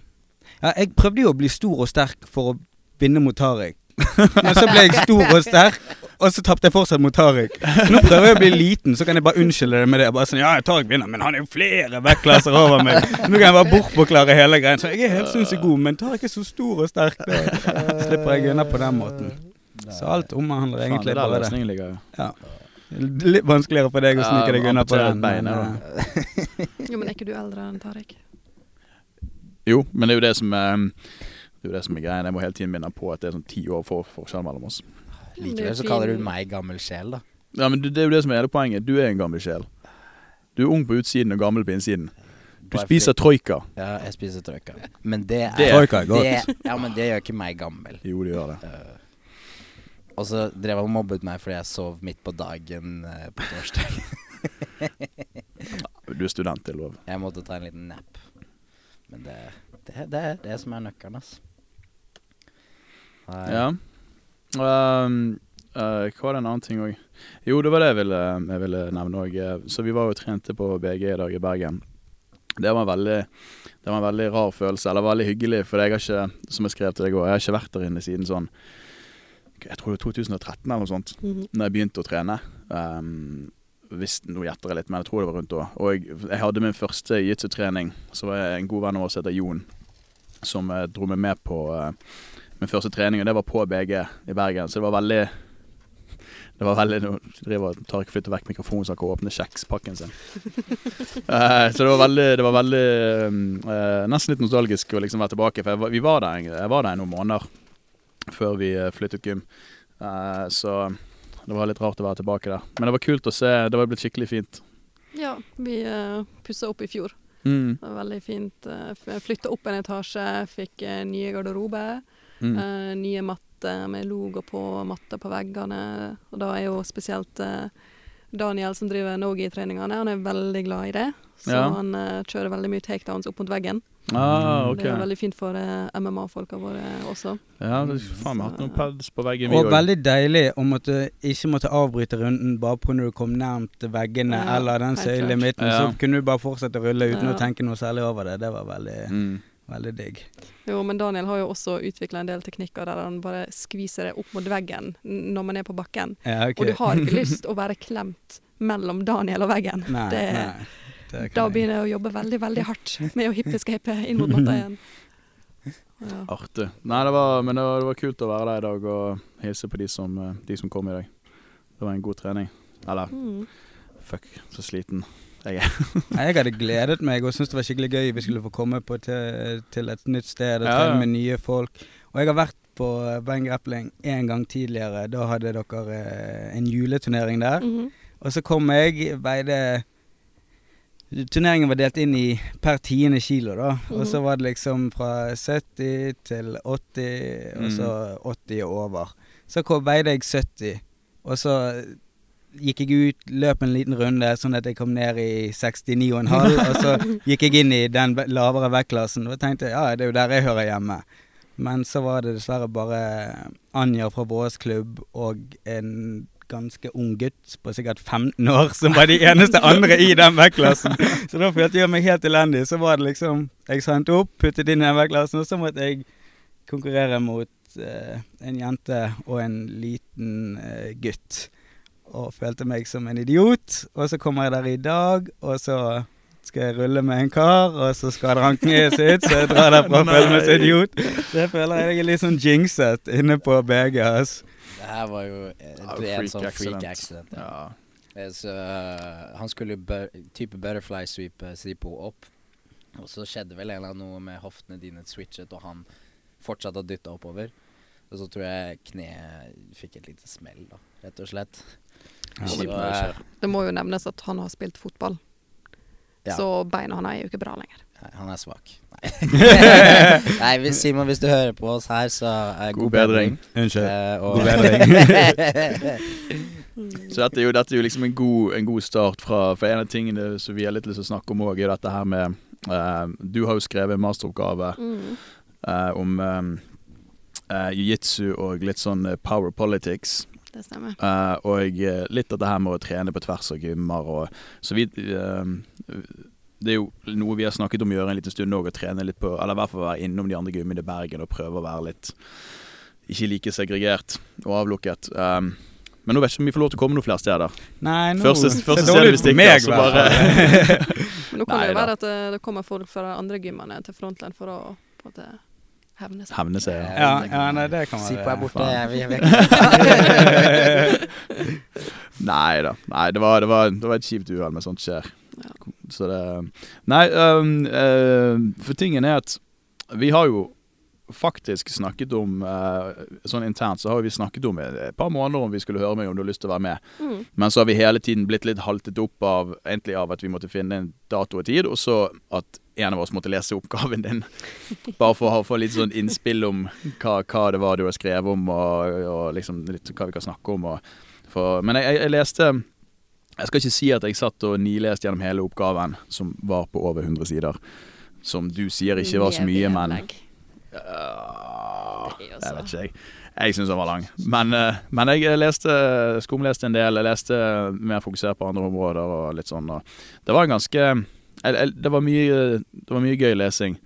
ja. Jeg prøvde jo å bli stor og sterk for å vinne mot Tariq. Men så ble jeg stor og sterk, og så tapte jeg fortsatt mot Tariq. Nå prøver jeg å bli liten, så kan jeg bare unnskylde det med det. Bare sånn, ja, Tariq vinner, men han er jo flere vektklasser over meg. Nå kan jeg bare bortforklare hele greien. Så jeg er helt sinnssykt god, men Tariq er så stor og sterk. Da slipper jeg unna på den måten. Så alt omhandler egentlig bare det. Ja. Litt vanskeligere for deg å snike deg unna på den. et bein, Men, ja, eh, Jo, men er ikke du eldre enn Tariq? Jo, men det er jo det som er det er jo det som er greia. Jeg må hele tiden minne på at det er sånn ti år for forskjell mellom oss. Likevel så kaller du meg gammel sjel, da. Ja, men det er jo det som er hele poenget. Du er en gammel sjel. Du er ung på utsiden og gammel på innsiden. Du spiser troika. Ja, jeg spiser troika. Men det er Det- Troika er godt. Det, ja, men det gjør ikke meg gammel. Jo, det gjør det. Eh, og så drev han og mobbet meg fordi jeg sov midt på dagen eh, på torsdag. Du er student, det er lov. Jeg måtte ta en liten nap. Men det, det, det er det som er nøkkelen, altså. Nei. Ja. Um, uh, hva var det en annen ting òg? Jo, det var det jeg ville, jeg ville nevne òg. Så vi var jo trente på BG i dag i Bergen. Det var en veldig, det var en veldig rar følelse, eller veldig hyggelig, for jeg har ikke, som jeg skrev til deg også, jeg har ikke vært der inne siden sånn Jeg tror det var 2013 eller noe sånt, Mhm. Når jeg begynte å trene. Um, hvis, nå gjetter jeg litt, men jeg tror det var rundt da. Og jeg, jeg hadde min første jiu-jitsu-trening. Så var jeg en god venn av oss som heter Jon, som eh, dro meg med på eh, min første trening, og det var på BG i Bergen. Så det var veldig Det var veldig Nå driver Tariq flytter vekk mikrofonen så han kan åpne kjekspakken sin. uh, så det var veldig, det var veldig uh, Nesten litt nostalgisk å liksom være tilbake. For jeg, vi var der, jeg var der i noen måneder før vi eh, flyttet gym. Uh, så det var litt rart å være tilbake der. Men det var kult å se. Det var blitt skikkelig fint. Ja, vi uh, pussa opp i fjor. Mm. Det var veldig fint. Uh, Flytta opp en etasje, fikk nye garderobe. Mm. Uh, nye matter med logo på matter på veggene. Og da er jo spesielt uh, Daniel som driver Nogi-treningene, han er veldig glad i det. Så Ja. han uh, kjører veldig mye takedowns opp mot veggen. Ah, okay. Det er veldig fint for MMA-folka våre også. Ja, det, faen, vi har hatt noen pads på veggen, vi Og veldig deilig å måtte, ikke måtte avbryte runden bare på når du kom nærmt veggene Ja, eller den klart. søylemitten. Ja. Så kunne du bare fortsette å rulle uten Ja. å tenke noe særlig over det. Det var veldig, Mm. Veldig digg. Jo, men Daniel har jo også utvikla en del teknikker der han bare skviser det opp mot veggen når man er på bakken. Ja, okay. Og du har ikke lyst å være klemt mellom Daniel og veggen. Nei, det, nei. Det da jeg- begynner jeg å jobbe veldig, veldig hardt med å hippescape inn mot matta igjen. Ja. Artig. Nei, det var, men det var, det var kult å være der i dag og hilse på de som, eh, de som kom i dag. Det var en god trening. Eller Mm. fuck, så sliten jeg er. Jeg hadde gledet meg og syntes det var skikkelig gøy vi skulle få komme på til, til et nytt sted og Ja, trene med nye folk. Og jeg har vært på Bang Grappling en gang tidligere. Da hadde dere eh, en juleturnering der. Mhm. Og så kom jeg, veide Turneringen var delt inn i per tiende kilo, da. Og så Mhm. var det liksom fra 70 til 80, og så 80 og over. Så kom, veide jeg 70, og så gikk jeg ut, løp en liten runde, sånn at jeg kom ned i 69,5. og så gikk jeg inn i den lavere vektklassen og tenkte ja, det er jo der jeg hører hjemme. Men så var det dessverre bare Anja fra Vås klubb og en ganske ung gutt på sikkert 15 år som var de eneste andre i den vektklassen. Så da følte jeg meg helt elendig. Så var det liksom Jeg sendte opp, puttet inn i den vektklassen, og så måtte jeg konkurrere mot eh, en jente og en liten eh, gutt. Og følte meg som en idiot. Og så kommer jeg der i dag, og så skal jeg rulle med en kar, og så skader han kneet sitt, så jeg drar derfra og føler meg som idiot. Så jeg føler jeg er litt sånn jinxet inne på BG. ass. Det her var jo en, freak sånn freak accident. accident. Ja. Ja. Eh, Så, uh, han skulle bu type butterfly sweep eh, Sipo opp. Og så skjedde vel en eller annen noe med hoftene dine switchet, og han fortsatte å dytte oppover. Og så tror jeg kneet fikk et lite smell, da, rett og slett. Ja. Så, det. Det må jo nevnes at han har spilt fotball, Ja. så beina hans er jo ikke bra lenger. Nei, han er svak. Nei, Nei Simon, hvis du hører på oss her, så eh, God bedring. Unnskyld. Eh, og- God bedring. Så dette er jo, dette er jo liksom en god, en god start fra For en av tingene som vi har litt lyst til å snakke om òg, er dette her med eh, Du har jo skrevet en masteroppgave Mm. eh, om eh, eh, jiu-jitsu og litt sånn power politics. Det stemmer. Uh, og litt litt dette her med å trene på tvers av gymmer og Så vi uh, Det er jo noe vi har snakket om å gjøre en liten stund òg, å trene litt på Eller i hvert fall være innom de andre gymmene i Bergen og prøve å være litt Ikke like segregert og avlukket. Um, men nå vet jeg ikke om vi får lov til å komme noen flere steder. Nei, nå Første- første stedet vi meg, stikker, så bare- Men nå kan Nei det jo være at det, det kommer folk fra andre gymmene til Frontland for å på en måte hevne seg. Hevne seg. Ja. Ja, ja, nei, det kan Sipo være er borte. Jeg, Nei da. Nei, det var, det, var, det var et kjipt uhell, men sånt skjer. Ja. Så det Nei, um, uh, for tingen er at vi har jo faktisk snakket om eh, Sånn internt så har vi snakket om et, par måneder om vi skulle høre meg om du har lyst til å være med. Mm. Men så har vi hele tiden blitt litt haltet opp av egentlig av at vi måtte finne en dato og tid, og så at en av oss måtte lese oppgaven din. Bare for å få litt sånn innspill om hva, hva det var du har skrevet om, og, og liksom litt hva vi kan snakke om. For, men jeg, jeg, leste Jeg skal ikke si at jeg satt og nileste gjennom hele oppgaven, som var på over 100 sider. Som du sier ikke var så mye, men. Ja, så- vet ikke jeg. Jeg syns den var lang. Men, eh, men jeg leste, skumleste en del. Jeg leste mer fokusert på andre områder og litt sånn. Og det var en ganske jeg- jeg- Det var mye, det var mye gøy lesing.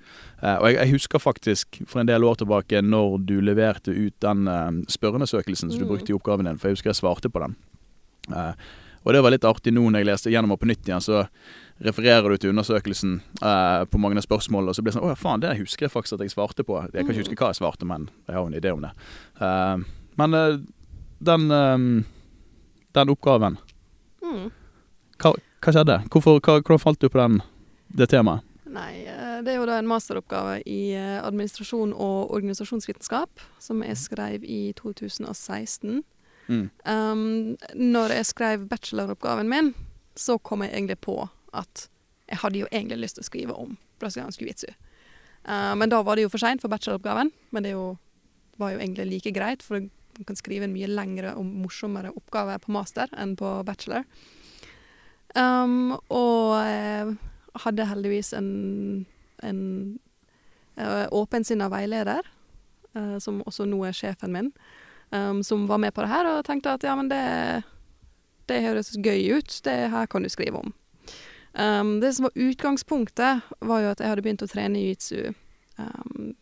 Eh, og jeg, jeg husker faktisk for en del år tilbake når du leverte ut den eh, spørreundersøkelsen som du Mm. brukte i oppgaven din, for jeg husker jeg svarte på den. Og det var litt artig nå når jeg leste gjennom og på nytt igjen, så refererer du til undersøkelsen eh, på mange av spørsmålene, og så blir det sånn Å ja, faen, det husker jeg faktisk at jeg svarte på. Jeg kan ikke huske hva jeg svarte, men jeg har jo en idé om det. Eh, men eh, den eh, den oppgaven, Mm. hva, hva skjedde? Hvorfor, hva, hvordan falt du på den, det temaet? Nei, eh, det er jo da en masteroppgave i eh, administrasjon og organisasjonsvitenskap, som jeg skrev i 2016. Mm. Um, når jeg skrev bacheloroppgaven min, så kom jeg egentlig på at jeg hadde jo egentlig lyst til å skrive om brasiliansk jiu-jitsu. Uh, men da var det jo for seint for bacheloroppgaven, men det jo, var jo egentlig like greit, for du kan skrive en mye lengre og morsommere oppgave på master enn på bachelor. Um, og jeg hadde heldigvis en, en uh, åpensinna veileder, uh, som også nå er sjefen min, um, som var med på det her og tenkte at ja, men det, det høres gøy ut, det her kan du skrive om. Um, det som var utgangspunktet, var jo at jeg hadde begynt å trene jiu-jitsu um,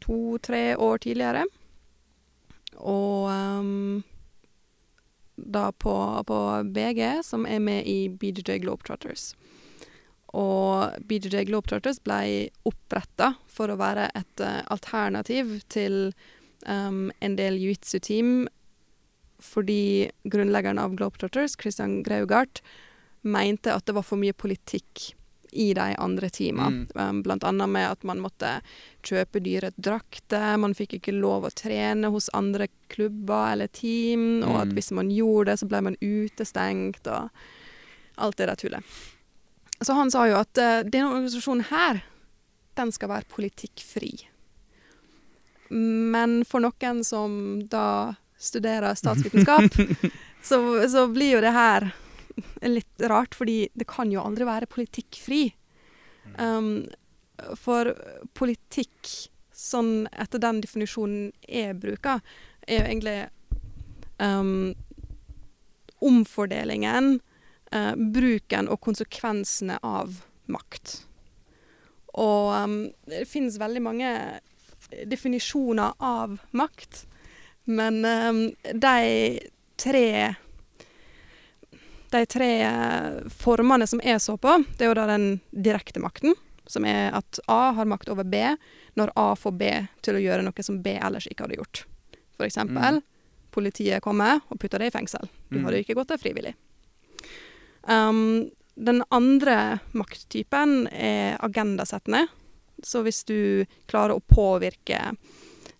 to-tre år tidligere. Og um, da på, på BG, som er med i BJJ Globetrotters. Og BJJ Globetrotters ble oppretta for å være et uh, alternativ til um, en del jiu-jitsu-team fordi grunnleggeren av Globetrotters, Christian Graugart, mente at det var for mye politikk i de andre teamene. Mm. blant annet med at man måtte kjøpe dyre drakter, man fikk ikke lov å trene hos andre klubber eller team, og at Mm. hvis man gjorde det, så ble man utestengt, og alt det der tullet. Så han sa jo at uh, denne organisasjonen her, den skal være politikkfri. Men for noen som da studerer statsvitenskap, så, så blir jo det her litt rart, fordi det kan jo aldri være politikkfri. Um, for politikk, sånn etter den definisjonen jeg bruker, er jo egentlig um, omfordelingen, uh, bruken og konsekvensene av makt. Og um, det finnes veldig mange definisjoner av makt, men um, de tre de tre eh, formene som jeg så på, det er jo da den direkte makten, som er at A har makt over B, når A får B til å gjøre noe som B ellers ikke hadde gjort. For eksempel, politiet kommer og putter deg i fengsel. Du Mm. hadde ikke gått der frivillig. Um, den andre makttypen er agendasettende. Så hvis du klarer å påvirke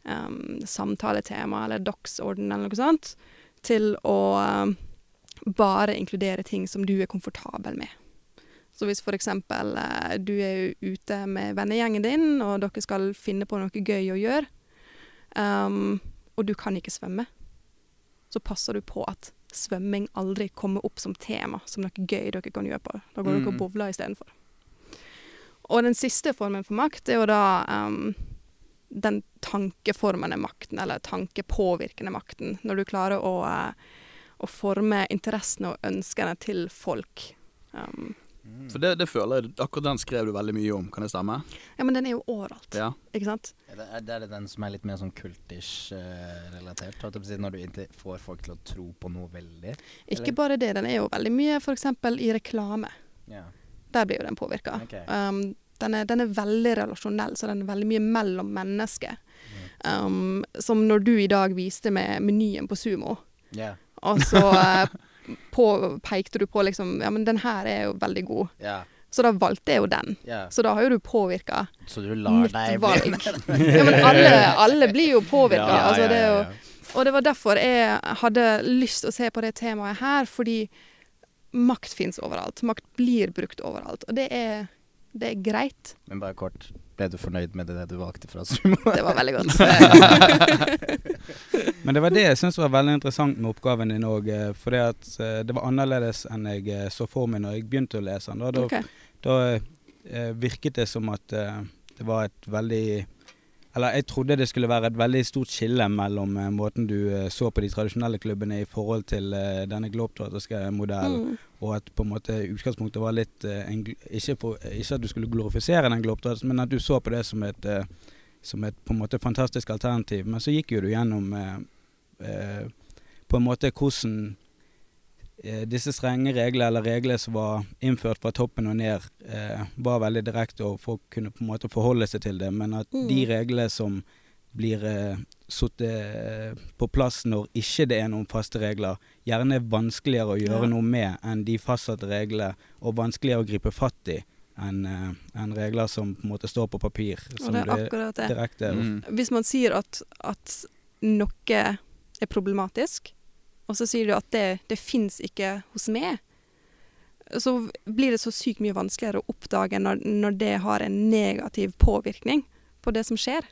um, samtaletema eller dagsorden eller noe sånt, til å um, bare inkludere ting som du er komfortabel med. Så hvis eksempel eh, du er ute med vennegjengen din, og dere skal finne på noe gøy å gjøre, um, og du kan ikke svømme, så passer du på at svømming aldri kommer opp som tema, som noe gøy dere kan gjøre på. Da går dere og Mm. bowler istedenfor. Og den siste formen for makt er jo da um, den tankeformende makten, eller tankepåvirkende makten, når du klarer å, eh, å forme interessene og ønskene til folk. Um, For det, det føler jeg Akkurat den skrev du veldig mye om, kan det stemme? ja, men den er jo overalt, Ja. ikke sant? Er det, er det den som er litt mer sånn kultish eh, Når du ikke får folk til å tro på noe veldig? Ikke Eller- bare det, den er jo veldig mye f.eks. i reklame. Ja. Der blir jo den påvirka. Okay. Um, den, den er veldig relasjonell, så den er veldig mye mellom mennesker. Um, som når du i dag viste med menyen på Sumo, Ja. Og så eh, på, pekte du på liksom Ja, men den her er jo veldig god. ja. Så da valgte jeg jo den. Yeah. Så da har jo du påvirka Så du lar mitt deg valg. Ja, men alle, alle blir jo påvirka. Ja, altså, ja, ja, ja. Og det var derfor jeg hadde lyst til å se på det temaet her, fordi makt fins overalt. Makt blir brukt overalt. Og det er, det er greit. Men bare kort, ble du fornøyd med det du valgte fra Sumo? Det var veldig godt. Men det var det jeg syntes var veldig interessant med oppgaven din òg. For det, at, det var annerledes enn jeg eh, så for meg når jeg begynte å lese den. Da, da, da eh, virket det som at eh, det var et veldig Eller jeg trodde det skulle være et veldig stort skille mellom eh, måten du eh, så på de tradisjonelle klubbene i forhold til eh, denne globetrotterske modellen. Mm. Og at på en måte utgangspunktet var litt eh, en, ikke, på, ikke at du skulle glorifisere den globetrotteren, men at du så på det som et, eh, som et på en måte fantastisk alternativ. Men så gikk jo du gjennom eh, på en måte hvordan disse strenge reglene, eller reglene som var innført fra toppen og ned, eh, var veldig direkte, og folk kunne på en måte forholde seg til det. Men at Mm. de reglene som blir eh, satt eh, på plass når ikke det er noen faste regler, gjerne er vanskeligere å gjøre Ja. noe med enn de fastsatte reglene, og vanskeligere å gripe fatt i enn en regler som på en måte står på papir. Og Som det er akkurat det. direkte Mm. Hvis man sier at, at noe er problematisk, og så sier du at det, det fins ikke hos meg, så blir det så sykt mye vanskeligere å oppdage når, når det har en negativ påvirkning på det som skjer.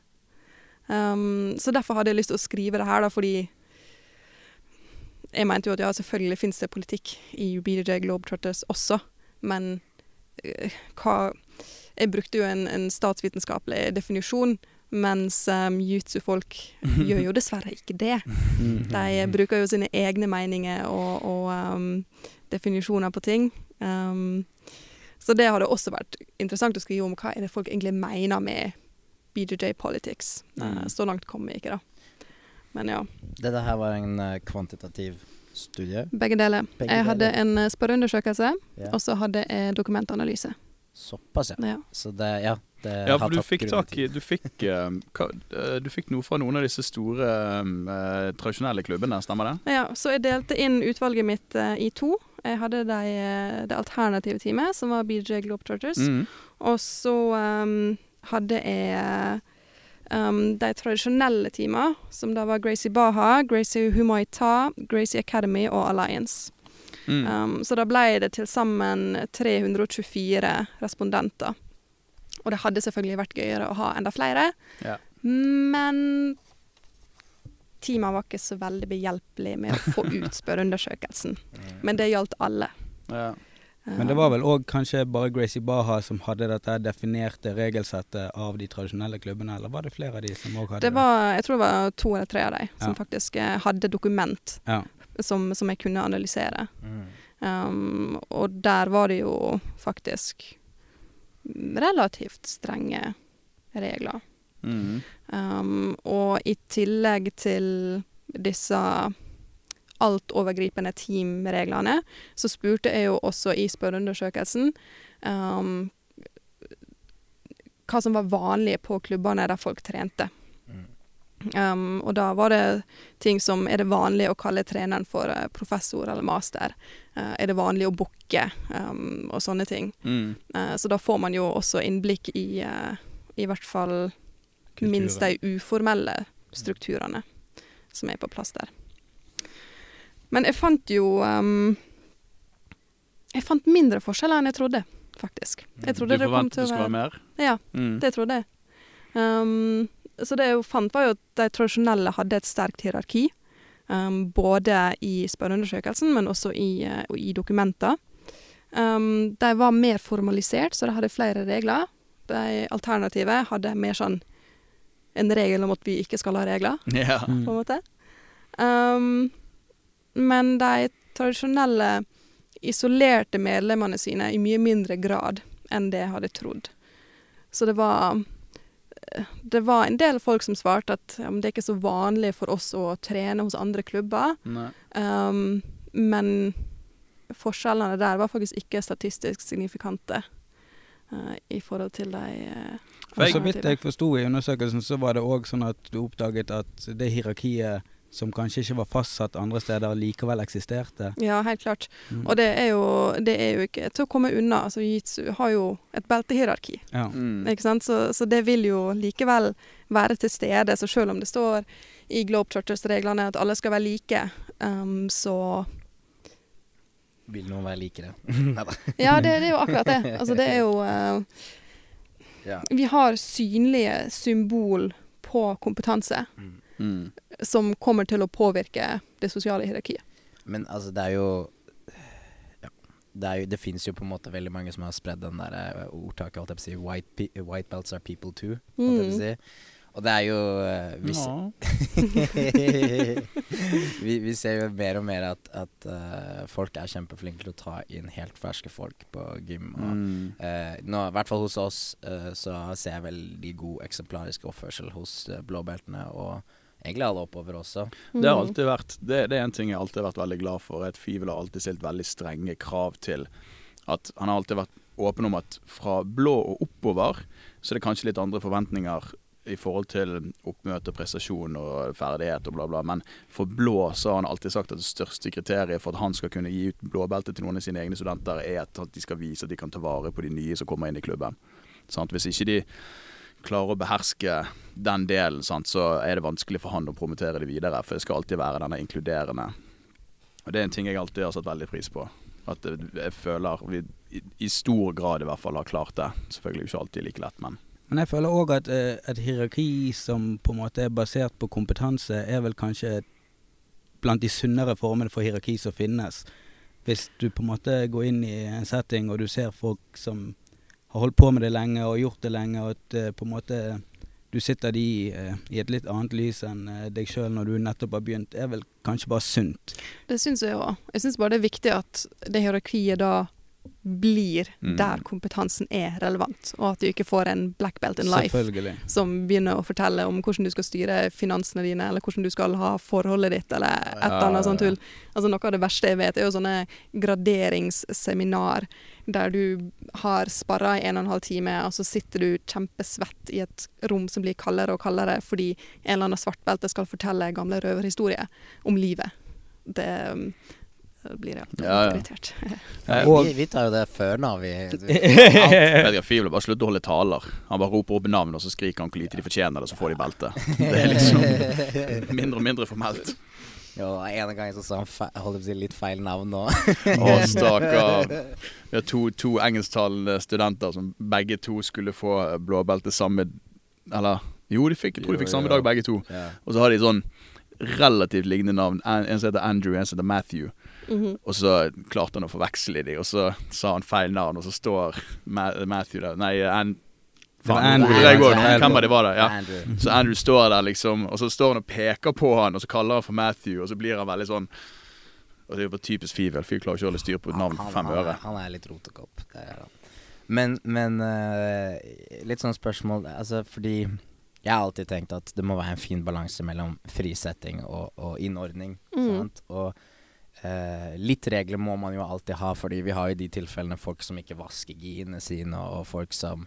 Um, så derfor hadde jeg lyst til å skrive det her, da, fordi jeg mente jo at ja, selvfølgelig fins det politikk i BDJ Globetrotters også, men uh, hva Jeg brukte jo en, en statsvitenskapelig definisjon, mens um, jutsu-folk gjør jo dessverre ikke det. Mm. De bruker jo sine egne meninger og, og um, definisjoner på ting. Um, så det hadde også vært interessant å skrive om hva er det folk egentlig mener med BJJ politics. Uh, så langt kom vi ikke, da. Men ja, Dette her var en uh, kvantitativ studie. begge deler. Begge jeg hadde deler. en spørreundersøkelse, yeah. og så hadde jeg dokumentanalyse. Såpass, ja. Ja. Så det, ja. Det Ja, for du fikk tak i. Du fikk, eh, hva, eh, du fikk noe fra noen av disse store eh, tradisjonelle klubbene, stemmer det? Ja, så jeg delte inn utvalget mitt eh, i to. Jeg hadde de, eh, det alternative teamet, som var BJ Globetrotters. Mm. Og så um, hadde jeg um, de tradisjonelle teamene, som da var Gracie Baha, Gracie Humaita, Gracie Academy og Alliance. Mm. Um, så da ble det til sammen 324 respondenter. Og det hadde selvfølgelig vært gøyere å ha enda flere, Ja. men teamet var ikke så veldig behjelpelig med å få ut spørreundersøkelsen. Men det gjaldt alle. Ja. Men det var vel òg kanskje bare Gracie Baha som hadde dette definerte regelsettet av de tradisjonelle klubbene, eller var det flere av de som òg hadde Det var, jeg tror det var to eller tre av de som Ja. faktisk eh, hadde dokument Ja. som, som jeg kunne analysere. Mm. Um, og der var det jo faktisk relativt strenge regler. Mm. Um, og i tillegg til disse altovergripende teamreglene, så spurte jeg jo også i spørreundersøkelsen um, hva som var vanlig på klubbene der folk trente. Mm. Um, og da var det ting som Er det vanlig å kalle treneren for eh, professor eller master? Eh, er det vanlig å booke? Um, og sånne ting. Mm. Eh, så da får man jo også innblikk i eh, i hvert fall minst de uformelle strukturene som er på plass der. Men jeg fant jo um, Jeg fant mindre forskjeller enn jeg trodde, faktisk. Jeg Du trodde det forventet det, det skulle være mer? Ja, Mm. det trodde jeg. Um, så det jeg fant, var jo at de tradisjonelle hadde et sterkt hierarki. Um, både i spørreundersøkelsen, men også i, eh, i dokumenter. Um, de var mer formalisert, så de hadde flere regler. De alternative hadde mer sånn en regel om at vi ikke skal ha regler, Ja. Mm. på en måte. Um, men de tradisjonelle isolerte medlemmene sine i mye mindre grad enn det jeg hadde trodd. Så det var Det var en del folk som svarte at ja, men det er ikke så vanlig for oss å trene hos andre klubber. Um, men forskjellene der var faktisk ikke statistisk signifikante uh, i forhold til de uh, så vidt jeg forsto i undersøkelsen, så var det òg sånn at du oppdaget at det hierarkiet som kanskje ikke var fastsatt andre steder, likevel eksisterte. Ja, helt klart. Mm. Og det er, jo, det er jo ikke til å komme unna. Altså, Jiu-jitsu har jo et beltehierarki. Ja. Mm. Ikke sant? Så, så det vil jo likevel være til stede. Så selv om det står i Globetrotters-reglene at alle skal være like, um, så Vil noen være likere? Neida. Ja, det, det er jo akkurat det. Altså, det er jo uh, Ja. Vi har synlige symbol på kompetanse Mm. Som kommer til å påvirke det sosiale hierarkiet. Men altså, det er jo ja, Det, er jo, det finnes jo på en måte veldig mange som har spredd den der eh, ordtaket, holdt jeg på å si, white, white belts are people too. Holdt jeg på å Mm. si. Og det er jo uh, vi, vi, vi ser jo mer og mer at, at uh, folk er kjempeflinke til å ta inn helt ferske folk på gym. Og, Mm. uh, nå, I hvert fall hos oss så ser jeg veldig god eksemplarisk oppførsel hos blåbeltene, og egentlig alle oppover også. Det har Mm. alltid vært Det, det er en ting jeg alltid har vært veldig glad for. At Fivel har alltid stilt veldig strenge krav til at Han har alltid vært åpen om at fra blå og oppover så er det kanskje litt andre forventninger i forhold til oppmøte, prestasjon og ferdighet og bla, bla. Men for blå så har han alltid sagt at det største kriteriet for at han skal kunne gi ut blåbelte til noen av sine egne studenter, er at de skal vise at de kan ta vare på de nye som kommer inn i klubben. Sånn, Hvis ikke de klarer å beherske den delen, sant, så er det vanskelig for han å promotere det videre. For det skal alltid være denne inkluderende. Og Det er en ting jeg alltid har satt veldig pris på. At jeg føler vi i, stor grad i hvert fall har klart det. Selvfølgelig ikke alltid like lett, men Men jeg føler òg at eh, et hierarki som på en måte er basert på kompetanse, er vel kanskje blant de sunnere formene for hierarki som finnes. Hvis du på en måte går inn i en setting og du ser folk som har holdt på med det lenge og gjort det lenge, og at eh, på en måte du sitter de eh, i et litt annet lys enn eh, deg sjøl når du nettopp har begynt, er vel kanskje bare sunt. Det syns jeg òg. Jeg syns bare det er viktig at det hierarkiet da blir Mm. der kompetansen er relevant, og at du ikke får en black belt in life som begynner å fortelle om hvordan du skal styre finansene dine, eller hvordan du skal ha forholdet ditt, eller et Ja, annet sånt tull. Altså Noe av det verste jeg vet, er jo sånne graderingsseminar der du har sparra i en og en halv time, og så sitter du kjempesvett i et rom som blir kaldere og kaldere fordi en eller annen svartbelte skal fortelle gamle røverhistorier om livet. Det um, blir jeg Ja, ja. irritert. Og- vi, vi tar jo det før nå, vi. Jeg vil bare slutter å holde taler. Han bare roper opp navn, og så skriker han hvor lite de fortjener det, så får de belte. Det er liksom mindre og mindre formelt. Jo, en gang så sa han feil, holdt på å si litt feil navn nå. Å, stakkar. Vi har to, to engelsktalende studenter som begge to skulle få blåbelte samme Eller jo, de fikk, jeg tror de fikk Jo, samme dag, begge to. ja. Og så har de sånn relativt lignende navn. En, en som heter Andrew, en som heter Matthew. Mhm. Og så klarte han å forveksle de, og så sa han feil navn, og så står Matthew der Nei, An Det var Andrew, Det, går altså, Hvem var det var det? Ja. Andrew. Så Andrew står der, liksom, og så står han og peker på han, og så kaller han for Matthew, og så blir han veldig sånn Og det er jo typisk Fivel. Fyr klarer ikke å holde styr på et navn for fem han, øre. Han er litt rotekopp. Det er han. Men, men uh, litt sånn spørsmål Altså fordi jeg har alltid tenkt at det må være en fin balanse mellom frisetting og, og innordning. Mm. Sant? Og uh, litt regler må man jo alltid ha, fordi vi har jo de tilfellene folk som ikke vasker giene sine, og folk som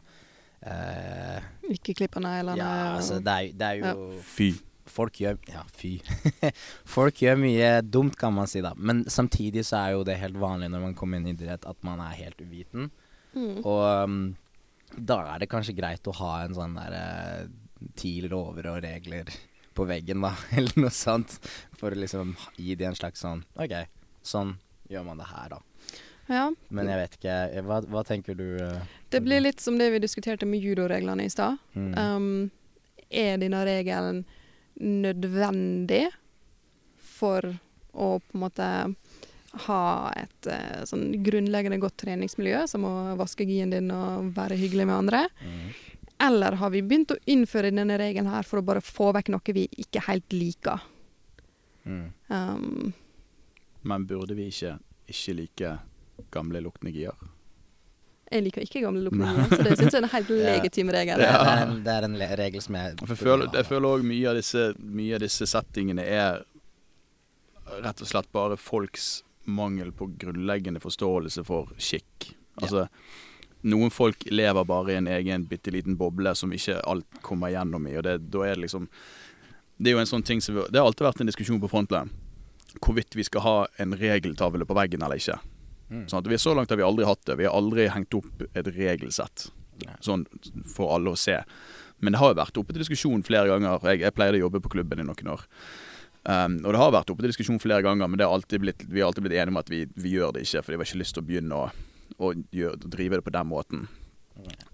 eh, Ikke klippe neglene. Ja, altså det er, det er jo Fy. Folk gjør Ja, fy. Folk gjør mye dumt, kan man si, da. Men samtidig så er jo det helt vanlig når man kommer inn i idrett, at man er helt uviten. Mm. Og um, da er det kanskje greit å ha en sånn derre ti lover og regler på veggen, da, eller noe sånt. For å liksom gi de en slags sånn OK, sånn gjør man det her, da. Ja. Men jeg vet ikke Hva, hva tenker du? uh, Det blir litt som det vi diskuterte med judoreglene i stad. mm. Um, er denne regelen nødvendig for å på en måte ha et uh, sånn grunnleggende godt treningsmiljø, som å vaske gien din og være hyggelig med andre? Mm. Eller har vi begynt å innføre denne regelen her for å bare få vekk noe vi ikke helt liker? Mm. Um, Men burde vi ikke ikke like gamle luktende gir. jeg liker ikke gamle lukninger, så det syns jeg er en helt legitim regel. Det, Ja. det, er en, det er en regel som jeg For jeg føler, jeg føler også mye av disse Mye av disse settingene er rett og slett bare folks mangel på grunnleggende forståelse for skikk. Altså, noen folk lever bare i en egen bitte liten boble som ikke alt kommer gjennom i, og det, da er det liksom Det er jo en sånn ting som vi, Det har alltid vært en diskusjon på Frontland Hvorvidt vi skal ha en regeltavle på veggen eller ikke. Mm. Sånn at vi Så langt har vi aldri hatt det. Vi har aldri hengt opp et regelsett sånn for alle å se. Men det har jo vært oppe til diskusjon flere ganger. Jeg, jeg pleide å jobbe på klubben i noen år. Um, og det har vært oppe til diskusjon flere ganger, men det har blitt, vi har alltid blitt enige om at vi, vi gjør det ikke. For de har ikke lyst til å begynne å, å gjøre, drive det på den måten.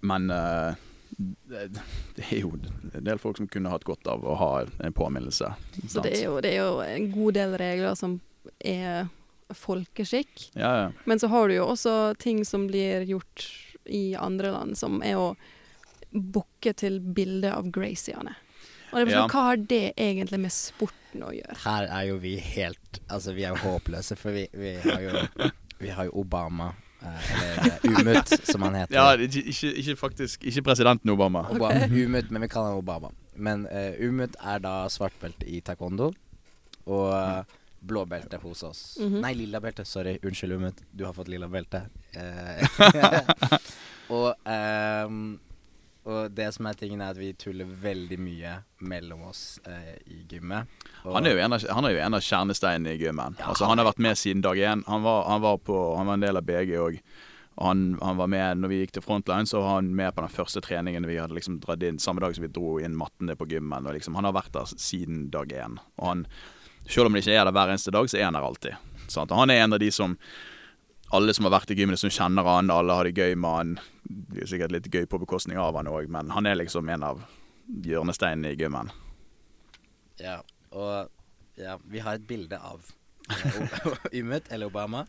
Men uh, det, det er jo en del folk som kunne hatt godt av å ha en påminnelse. Så det er, jo, det er jo en god del regler som er folkeskikk. Ja, ja. Men så har du jo også ting som blir gjort i andre land, som er å booke til bilde av Graciene. Og det er sånn, Ja. Hva har det egentlig med sporten å gjøre? Her er jo vi helt Altså, vi er jo håpløse, for vi, vi har jo Vi har jo Obama, eh, eller eh, Umut, som han heter. ja ikke, ikke, faktisk Ikke presidenten Obama. Obama, Umut, men vi kaller han Obama. Men uh, Umut er da svartbelte i taekwondo og uh, blå belte hos oss. Mhm. Nei, lilla belte. Sorry. Unnskyld, Umut. Du har fått lilla belte. Eh, og, um, og det som er tingen, er at vi tuller veldig mye mellom oss eh, i gymmet. Og- Han er jo en av, han er jo en av kjernesteinene i gymmen. Ja, altså, han har vært med siden dag én. Han var, han var, på, han var en del av BG òg. Og han, han var med når vi gikk til Frontline, så var han med på den første treningen vi hadde liksom dratt inn samme dag som vi dro inn mattene på gymmen. Og liksom, han har vært der siden dag én. Og han, selv om han ikke er der hver eneste dag, så er han der alltid. Sant? Og han er en av de som alle som har vært i gymmet, som kjenner han, alle har det gøy med han. Det er sikkert litt gøy på bekostning av han òg, men han er liksom en av hjørnesteinene i gymmen. Ja, og ja, vi har et bilde av eh, Umut, eller Obama,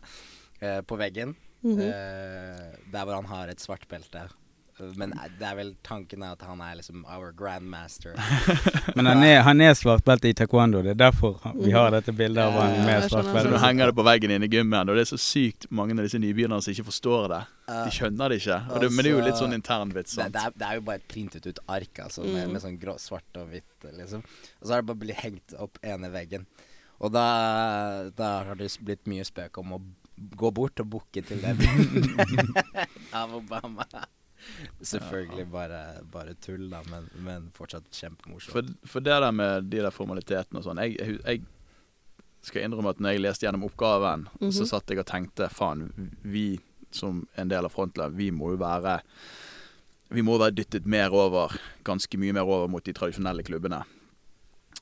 eh, på veggen. Mhm. eh, der hvor han har et svart belte. Men det er vel tanken er at han er liksom our grandmaster. Men han er, han er svartbelte i taekwondo. Det er derfor vi har dette bildet av han med Så nå henger det på veggen inne i gymmen, og det er så sykt mange av disse nybegynnerne som ikke forstår det. De skjønner det ikke. Og det, men det er jo litt sånn internvits. det, sant? det, er, det er jo bare et printet ut ark, altså, med, Mm. med sånn grå, svart og hvitt, liksom. Og så har det bare blitt hengt opp ene veggen. Og da, da har det blitt mye spøk om å gå bort og booke til det bildet av Obama. Selvfølgelig bare, bare tull, da, men, men fortsatt kjempemorsomt. For, for det der med de der formalitetene og sånn jeg, jeg, skal innrømme at når jeg leste gjennom oppgaven, så Mhm. satt jeg og tenkte faen, vi som en del av Frontland, vi må jo være Vi må være dyttet mer over, ganske mye mer over mot de tradisjonelle klubbene.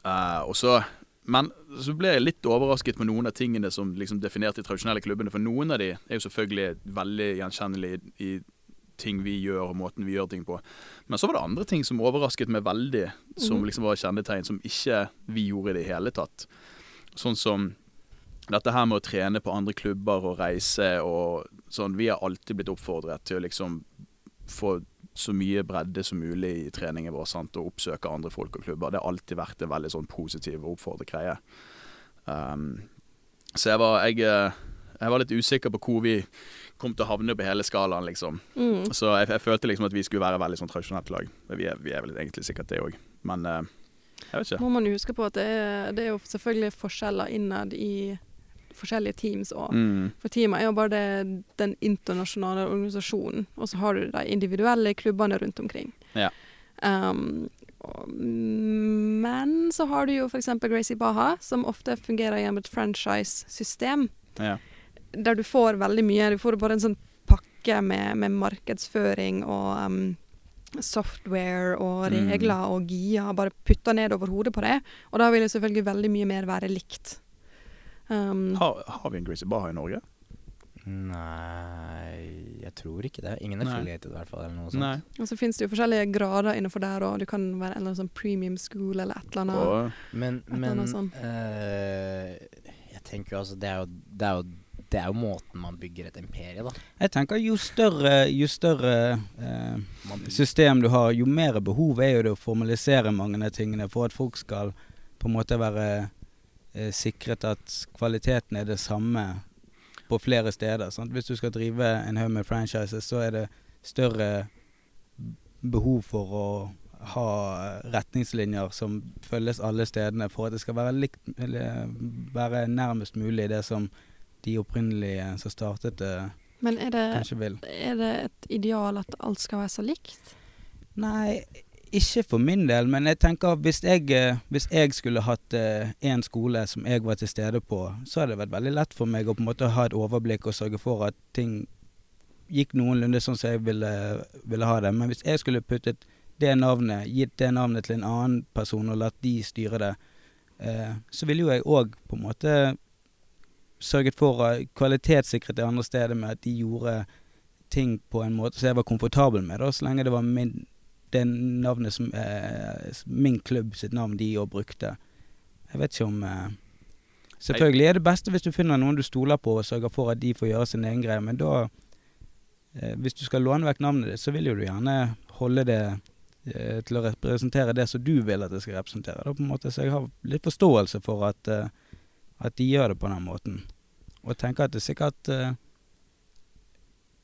Uh, og så men så ble jeg litt overrasket på noen av tingene som liksom definerte de tradisjonelle klubbene. For noen av de er jo selvfølgelig veldig gjenkjennelige i, i ting vi gjør og måten vi gjør ting på. Men så var det andre ting som overrasket meg veldig, som Mhm. liksom var kjennetegn som ikke vi gjorde i det hele tatt. Sånn som dette her med å trene på andre klubber og reise og sånn. Vi har alltid blitt oppfordret til å liksom få så mye bredde som mulig i treningen vår sant? og oppsøke andre folk og klubber. Det har alltid vært en veldig sånn positiv og oppfordret greie. Um, så jeg var, jeg, eh, jeg var litt usikker på hvor vi kom til å havne på hele skalaen, liksom. Mm. Så jeg, jeg følte liksom at vi skulle være veldig sånn tradisjonelt lag. Vi er, vi er vel egentlig sikkert det òg. Men uh, jeg vet ikke. Må man huske på at det er, det er jo selvfølgelig forskjeller innad i forskjellige teams òg. Mm. For teamet er jo bare det, den internasjonale organisasjonen, og så har du de individuelle klubbene rundt omkring. Ja. Um, og- men så har du jo f.eks. Gracie Baha, som ofte fungerer gjennom et franchise-system, Ja. Der du får veldig mye. Du får bare en sånn pakke med, med markedsføring og um, software og Mm. regler og GIA, bare putta ned over hodet på det. Og da vil jo selvfølgelig veldig mye mer være likt. Um, Har, har vi en Gracie Baha i Norge? Nei, jeg tror ikke det. Ingen affiliated i hvert fall, eller noe sånt. Nei. Og så finnes det jo forskjellige grader innenfor der, og du kan være en eller annen sånn premium school eller et eller annet. Og, Men, eller men sånn. eh, jeg tenker jo altså det er jo, det, er jo, det er jo måten man bygger et imperie, da. Jeg tenker jo større, jo større eh, system du har, jo mer behov er jo det å formalisere mange av tingene for at folk skal på en måte være eh, sikret at kvaliteten er det samme på flere steder. Sant? Hvis du skal drive en haug med franchises, så er det større behov for å ha retningslinjer som følges alle stedene for at det skal være, likt, eller være nærmest mulig det som de opprinnelige som startet det, Men er det, kanskje vil. er det et ideal at alt skal være så likt? Nei, ikke for min del, men jeg tenker hvis jeg, eh, hvis jeg skulle hatt én skole som jeg var til stede på, så hadde det vært veldig lett for meg å på en måte ha et overblikk og sørge for at ting gikk noenlunde sånn som jeg ville, ville ha det. Men hvis jeg skulle puttet det navnet, gitt det navnet til en annen person og latt de styre det, eh, så ville jo jeg òg på en måte sørget for å kvalitetssikret det andre stedet med at de gjorde ting på en måte som jeg var komfortabel med, da, så lenge det var min, det navnet som eh, min klubb sitt navn de òg brukte. Jeg vet ikke om eh, Selvfølgelig er det beste hvis du finner noen du stoler på og sørger for at de får gjøre sin egen greie, men da eh, Hvis du skal låne vekk navnet ditt, så vil jo du gjerne holde det eh, til å representere det som du vil at det skal representere. Da, på en måte. Så jeg har litt forståelse for at, eh, at de gjør det på den måten. Og tenker at det sikkert uh,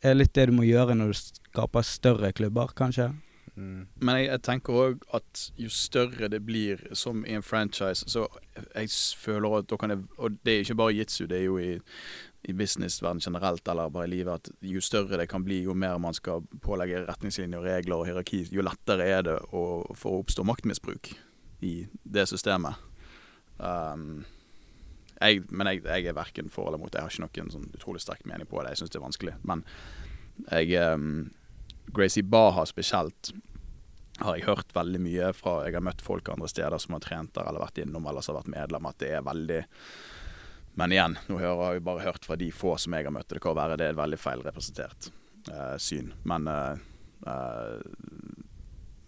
er litt det du må gjøre når du skaper større klubber, kanskje. Mm. Men jeg, jeg tenker òg at jo større det blir som i en franchise, så jeg føler at da kan det Og det er ikke bare jitsu, det er jo i, i businessverden generelt eller bare i livet at jo større det kan bli, jo mer man skal pålegge retningslinjer, regler og hierarki, jo lettere er det å, for å oppstå maktmisbruk i det systemet. Um, jeg, men jeg, jeg er verken for eller mot. Jeg har ikke noen sånn utrolig sterk mening på det. Jeg syns det er vanskelig. Men jeg um, Gracie Baha spesielt har jeg hørt veldig mye fra Jeg har møtt folk andre steder som har trent der eller vært innom eller som har vært medlem, at det er veldig Men igjen, nå har jeg bare hørt fra de få som jeg har møtt, det kan være det er et veldig feilrepresentert uh, syn. Men uh, uh,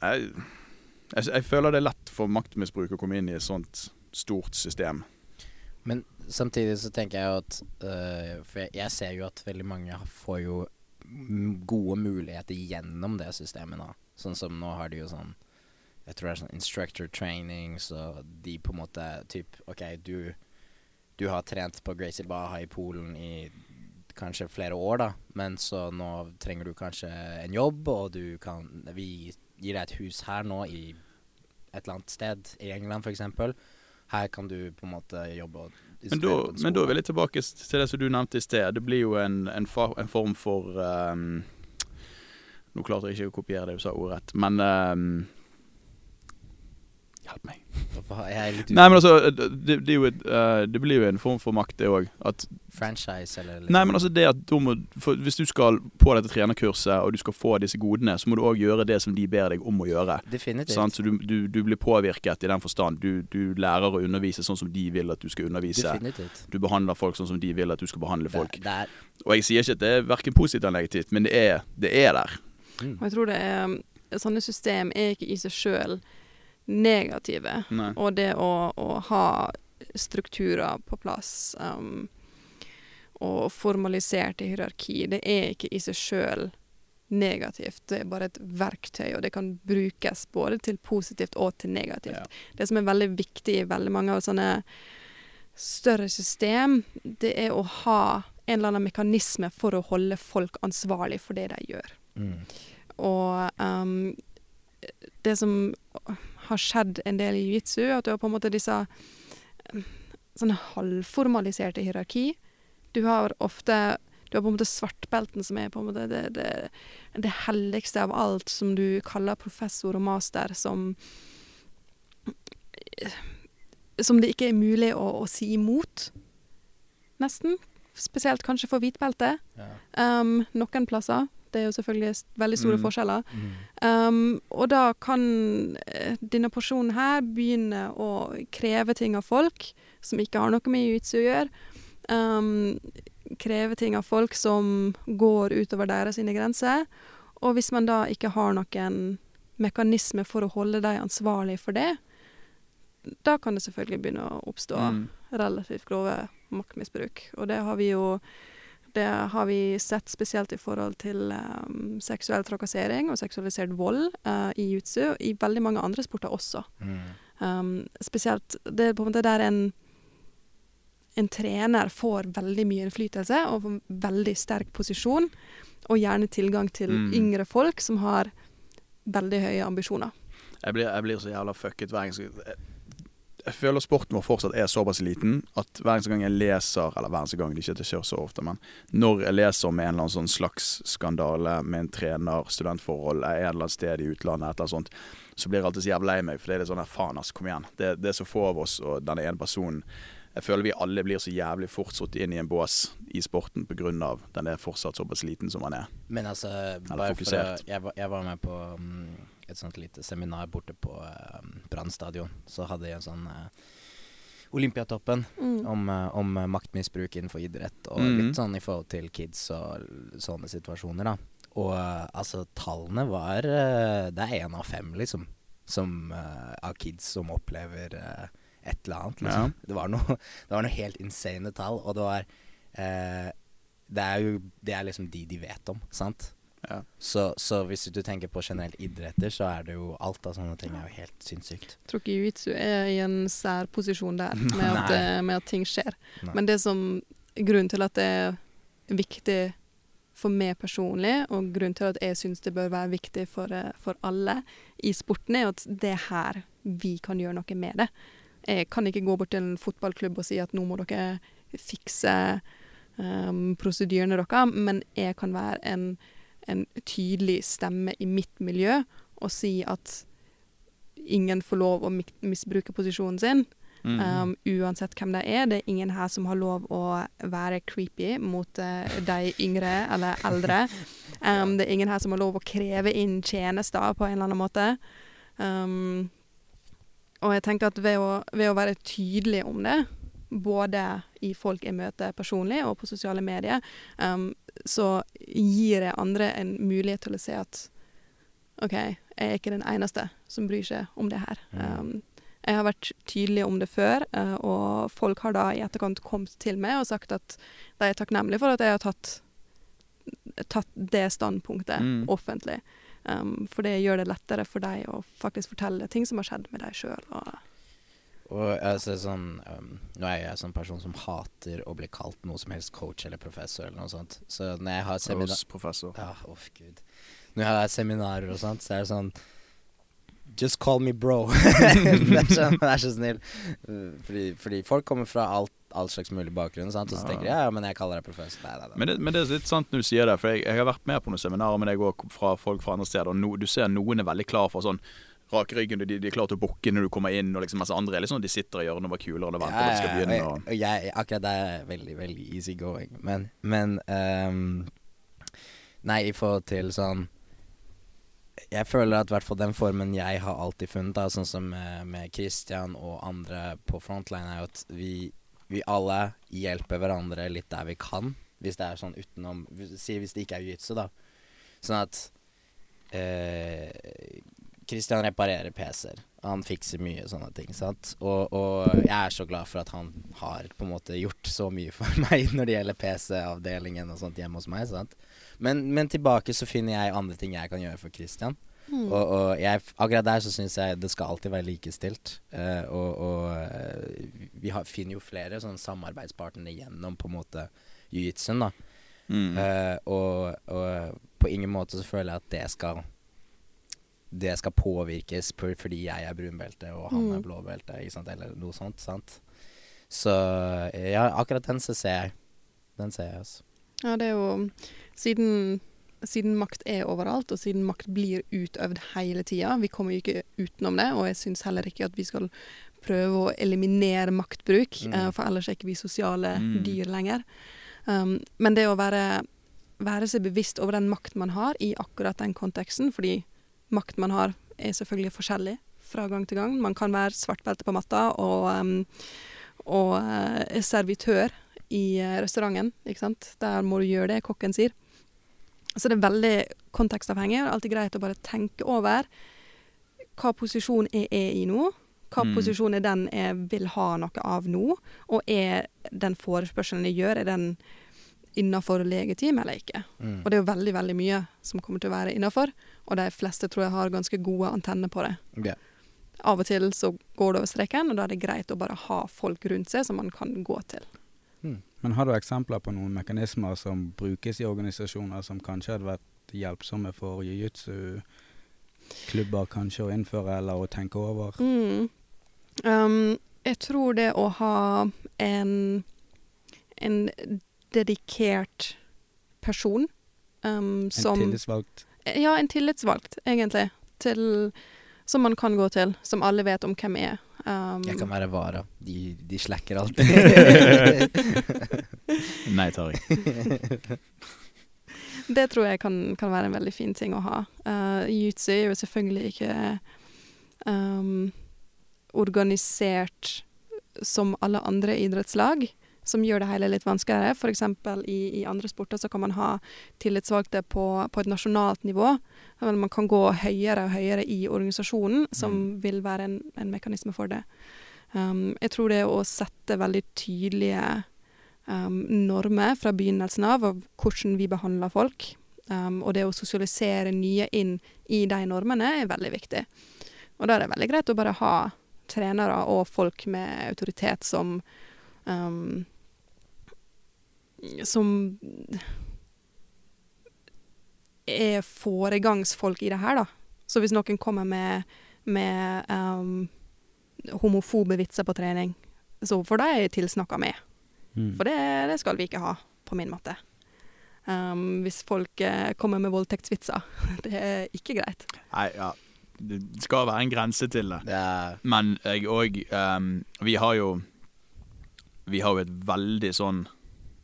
jeg, jeg, jeg føler det er lett for maktmisbruk å komme inn i et sånt stort system. Men samtidig så tenker jeg jo at øh, For jeg, jeg ser jo at veldig mange får jo gode muligheter gjennom det systemet nå. Sånn som nå har de jo sånn Jeg tror det er sånn instructor training, så de på en måte typ OK, du, du har trent på Gracie Baha i Polen i kanskje flere år, da, men så nå trenger du kanskje en jobb, og du kan Vi gir deg et hus her nå i et eller annet sted, i England f.eks. Her kan du på en måte jobbe Men da, men da vil jeg tilbake til det som du nevnte i sted. Det blir jo en, en, fa, en form for um, Nå klarte jeg ikke å kopiere det du sa ordrett, men um, Hjelp meg. Nei, men altså, det, det, er jo et, uh, det blir jo en form for makt, det òg. Franchise eller Nei, men altså det at du må, for Hvis du skal på dette trenerkurset, og du skal få disse godene, så må du òg gjøre det som de ber deg om å gjøre. Definitivt. Sant? Så du, du, du blir påvirket i den forstand. Du, du lærer å undervise sånn som de vil at du skal undervise. Definitivt. Du behandler folk sånn som de vil at du skal behandle folk. Det, det Og jeg sier ikke at det er verken positivt eller negativt, men det er, det er der. mm. Og jeg tror det er Sånne system er ikke i seg sjøl negative. Nei. Og det å, å ha strukturer på plass um, og formaliserte hierarki, det er ikke i seg sjøl negativt. Det er bare et verktøy, og det kan brukes både til positivt og til negativt. Ja. Det som er veldig viktig i veldig mange av sånne større system, det er å ha en eller annen mekanisme for å holde folk ansvarlig for det de gjør. Mm. Og um, det som har skjedd en del i jiu-jitsu, at du har på en måte disse um, sånne halvformaliserte hierarki. Du har ofte du har på en måte svartbelten, som er på en måte det, det, det helligste av alt, som du kaller professor og master, som Som det ikke er mulig å, å si imot, nesten. Spesielt kanskje for hvitbelte. Ja. Um, noen plasser. Det er jo selvfølgelig veldig store Mm. forskjeller. Mm. Um, og da kan eh, denne porsjonen her begynne å kreve ting av folk som ikke har noe med jiu-jitsu å gjøre. Um, kreve ting av folk som går utover deres sine grenser. Og hvis man da ikke har noen mekanisme for å holde dem ansvarlig for det, da kan det selvfølgelig begynne å oppstå Mm. relativt grove maktmisbruk. Og det har vi jo det har vi sett spesielt i forhold til um, seksuell trakassering og seksualisert vold eh, i jiu-jitsu, i veldig mange andre sporter også. Mm. Um, spesielt det er på en måte der en en trener får veldig mye innflytelse og får veldig sterk posisjon, og gjerne tilgang til Mm. yngre folk som har veldig høye ambisjoner. Jeg blir, jeg blir så jævla fucket hver gang jeg, jeg, føler sporten vår fortsatt er såpass liten at hver eneste gang jeg leser Eller hver eneste gang, det ikke det skjer så ofte, men når jeg leser om en eller annen sånn slags skandale med en trener, studentforhold, et eller annet sted i utlandet, et eller annet sånt, så blir jeg alltid så jævlig lei meg. For det er sånn her, faen ass, kom igjen. Det, det er så få av oss, og denne ene personen Jeg føler vi alle blir så jævlig fort satt inn i en bås i sporten pga. den er fortsatt såpass liten som den er. Men altså, bare for å, jeg, var- jeg var med på mm, et sånt lite seminar borte på uh, Brann stadion. Så hadde jeg en sånn uh, Olympiatoppen Mm. om, uh, om eh, maktmisbruk innenfor idrett, og mm. litt sånn i forhold til kids og sånne situasjoner, da. Og uh, altså, tallene var eh, Det er én av fem, liksom, som, eh, av kids som opplever eh, et eller annet. Liksom. Det, var noe, det var noe helt insane tall, og det var eh, Det er jo Det er liksom de de vet om, sant? Ja. Så, så hvis du tenker på generelt idretter, så er det jo alt av sånne ting er jo helt sinnssykt. Jeg tror ikke jiu-jitsu er i en særposisjon der, med at, eh, med at ting skjer. Nei. Men det som grunnen til at det er viktig for meg personlig, og grunnen til at jeg syns det bør være viktig for, eh, for alle i sporten, er at det er her vi kan gjøre noe med det. Jeg kan ikke gå bort til en fotballklubb og si at nå må dere fikse um, prosedyrene deres, men jeg kan være en, en tydelig stemme i mitt miljø og si at ingen får lov å misbruke posisjonen sin. Mm. Um, uansett hvem det er. Det er ingen her som har lov å være creepy mot uh, de yngre eller eldre. Um, det er ingen her som har lov å kreve inn tjenester på en eller annen måte. Um, og jeg tenker at ved å, ved å være tydelig om det, både i folk jeg møter personlig og på sosiale medier, um, så gir jeg andre en mulighet til å se at OK, jeg er ikke den eneste som bryr seg om det her. Mm. Um, jeg har vært tydelig om det før, uh, og folk har da i etterkant kommet til meg og sagt at de er takknemlige for at jeg har tatt, tatt det standpunktet Mm. offentlig. Um, for det gjør det lettere for deg å faktisk fortelle ting som har skjedd med deg sjøl. Og altså sånn um, Nå er jeg en sånn person som hater å bli kalt noe som helst coach eller professor eller noe sånt. Så når jeg har seminar... Ja, oh, gud. Når jeg har seminarer og sånt, så er det sånn Just call me bro. vær, så, så snill. Fordi, fordi folk kommer fra alt, all slags mulig bakgrunn, sant? og så tenker de ja, ja, men jeg kaller deg professor. Nei, nei, nei. Men det, men det er litt sant når du sier det, for jeg, jeg har vært med på noen seminarer med deg òg fra folk fra andre steder, og no, du ser noen er veldig klar for sånn rak ryggen, og de, de er klare til å bukke når du kommer inn, og liksom, mens andre er litt sånn de sitter i hjørnet og bare kuler og venter på at det skal begynne. og, Og, og jeg, akkurat der er veldig, veldig easy going. Men, men um, Nei, i forhold til sånn Jeg føler at i hvert fall den formen jeg har alltid funnet, da, sånn som med, med Christian og andre på frontline, er jo at vi, vi alle hjelper hverandre litt der vi kan. Hvis det er sånn utenom Si hvis det ikke er jiu-jitsu, da. Sånn at eh, Christian reparerer PC-er. Han fikser mye sånne ting. sant? Og, og jeg er så glad for at han har på en måte gjort så mye for meg når det gjelder PC-avdelingen og sånt hjemme hos meg. sant? Men, men tilbake så finner jeg andre ting jeg kan gjøre for Christian. Mm. Og, og jeg, akkurat der så syns jeg det skal alltid være likestilt. Uh, og og eh, vi har, finner jo flere sånne samarbeidspartnere gjennom på en måte jiu-jitsuen, da. mm. Uh, og, og på ingen måte så føler jeg at det skal Det skal påvirkes per, fordi jeg er brunbelte og han er Mm. blåbelte, ikke sant, eller noe sånt. sant? Så ja, akkurat den så ser jeg. Den ser jeg, altså. Ja, det er jo siden, siden makt er overalt, og siden makt blir utøvd hele tida, vi kommer jo ikke utenom det, og jeg syns heller ikke at vi skal prøve å eliminere maktbruk, Mm. eh, for ellers er ikke vi sosiale Mm. dyr lenger. Um, men det å være, være seg bevisst over den makt man har i akkurat den konteksten, fordi makt man har er selvfølgelig forskjellig fra gang til gang. Man kan være svartbelte på matta og, um, og uh, servitør i uh, restauranten, ikke sant. Der må du gjøre det kokken sier. Så det er veldig kontekstavhengig, og det er alltid greit å bare tenke over hva posisjon jeg er i nå. Hva Mm. posisjon er den jeg vil ha noe av nå? Og er den forespørselen jeg gjør, er den innafor legetime eller ikke? Mm. Og det er jo veldig, veldig mye som kommer til å være innafor, og de fleste tror jeg har ganske gode antenner på det. Ja. Av og til så går det over streken, og da er det greit å bare ha folk rundt seg som man kan gå til. Men har du eksempler på noen mekanismer som brukes i organisasjoner som kanskje hadde vært hjelpsomme for jiu-jitsu-klubber kanskje å innføre eller å tenke over? Mm. Um, jeg tror det å ha en, en dedikert person um, En som tillitsvalgt? Ja, en tillitsvalgt, egentlig. Til, som man kan gå til, som alle vet om hvem er. Um, Jeg kan være vara. De, de slacker alltid. Nei, Tariq. Det tror jeg kan, kan være en veldig fin ting å ha. Uh, Jiu-jitsu er jo selvfølgelig ikke um, organisert som alle andre idrettslag, som gjør det hele litt vanskeligere. Eksempel i, i andre sporter så kan man ha tillitsvalgte på, på et nasjonalt nivå. Men man kan gå høyere og høyere i organisasjonen, som Mm. vil være en, en mekanisme for det. Um, jeg tror det å sette veldig tydelige um, normer fra begynnelsen av, av hvordan vi behandler folk, um, og det å sosialisere nye inn i de normene, er veldig viktig. Og da er det veldig greit å bare ha trenere og folk med autoritet som um, Som er foregangsfolk i det her, da. Så hvis noen kommer med, med um, homofobe vitser på trening, så får de tilsnakka med. Mm. For det, det skal vi ikke ha på min måte. Um, hvis folk eh, kommer med voldtektsvitser. Det er ikke greit. Nei, ja. Det skal være en grense til det. Det er Men jeg òg Vi har jo Vi har jo et veldig sånn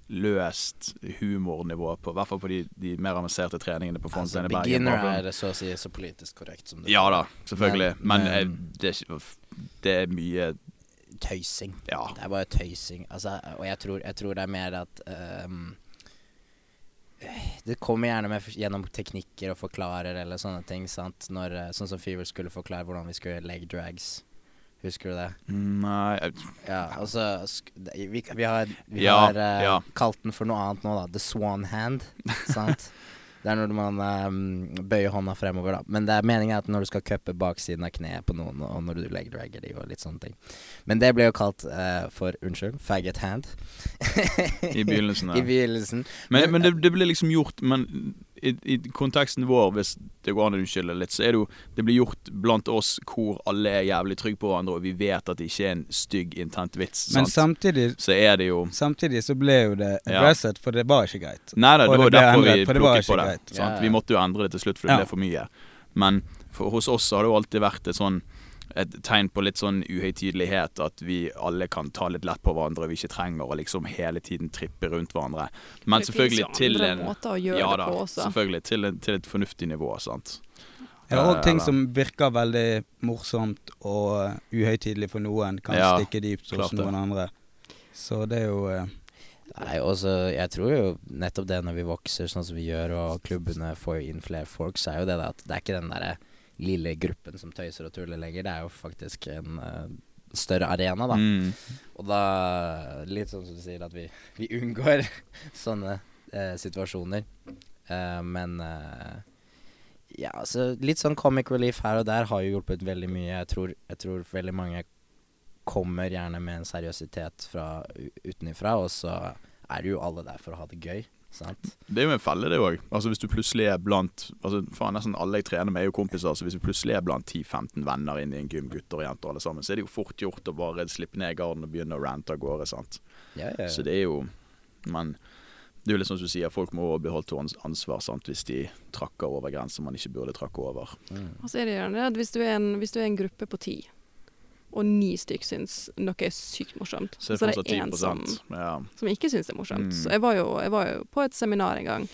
løst humornivå på I hvert fall på de, de mer avanserte treningene på altså, i Bergen. Beginner er det så å si så politisk korrekt som det Ja da, selvfølgelig. Men, Men- men det, det er mye Tøysing. Ja. Det er bare tøysing. Altså, og jeg tror, jeg tror det er mer at um, Det kommer gjerne med, gjennom teknikker og forklarer eller sånne ting. Sant? Når, eh, sånn som Fever skulle forklare hvordan vi skulle gjøre leg drags. Husker du det? Nei Ja, altså sk det- vi, vi har, vi Ja, har eh, ja. kalt den for noe annet nå, da. The swan hand. Sant? Det er når man ehm, bøyer hånda fremover, da. Men det er meningen at når du skal cuppe baksiden av kneet på noen, og når du leg dragger de og litt sånne ting. Men det ble jo kalt eh, for, unnskyld, faggot hand. I begynnelsen. I ja. begynnelsen. Men, men det, det ble liksom gjort Men i, i konteksten vår, hvis det går an å unnskylde litt, så er det jo Det blir gjort blant oss hvor alle er jævlig trygge på hverandre, og vi vet at det ikke er en stygg, intent vits. Men sant? samtidig, Så er det jo samtidig så ble jo det Ja. for det var ikke greit. Nei da, det var det derfor endret, vi for det var plukket på det. greit. Sant? Ja. Vi måtte jo endre det til slutt, for det Ja. ble for mye. Men for, hos oss har det jo alltid vært et sånn et tegn på litt sånn uhøytidelighet, at vi alle kan ta litt lett på hverandre, og vi ikke trenger å liksom hele tiden trippe rundt hverandre. Men det selvfølgelig jo til en måter å gjøre Ja det da, på også. selvfølgelig. Til, en, til et fornuftig nivå, sant. Ja, og ting som virker veldig morsomt og uh, uhøytidelig for noen, kan Ja, stikke dypt hos noen andre. Så det er jo eh, Nei, også, jeg tror jo nettopp det når vi vokser sånn som vi gjør, og klubbene får jo inn flere folk, så er jo det at det er ikke den derre lille gruppen som tøyser og tuller lenger. Det er jo faktisk en uh, større arena, da. Mm. Og da Litt sånn som du sier, at vi, vi unngår sånne uh, situasjoner. Uh, men Ja, altså litt sånn comic relief her og der har jo hjulpet veldig mye. Jeg tror, jeg tror veldig mange kommer gjerne med en seriøsitet fra utenifra, og så er det jo alle der for å ha det gøy. Sant? Det er jo en felle, det òg. Altså, hvis du plutselig er blant altså, faen, Nesten alle jeg trener med, er jo kompiser. Så hvis vi plutselig er blant 10-15 venner inn i en gym, gutter og jenter alle sammen, så er det jo fort gjort å bare slippe ned garden og begynne å rante av gårde. sant? Ja, ja, Så det er jo Men det er jo litt sånn som du sier, folk må bli holdt til ansvar sant? hvis de trakker over grenser man ikke burde trakke over. Mm. Og så er det gjerne det at hvis du er en, hvis du er en gruppe på ti, og ni stykk syns noe er sykt morsomt, Så er det er en som, ja. som ikke syns det er morsomt. Mm. Så jeg var, jo, jeg var jo på et seminar en gang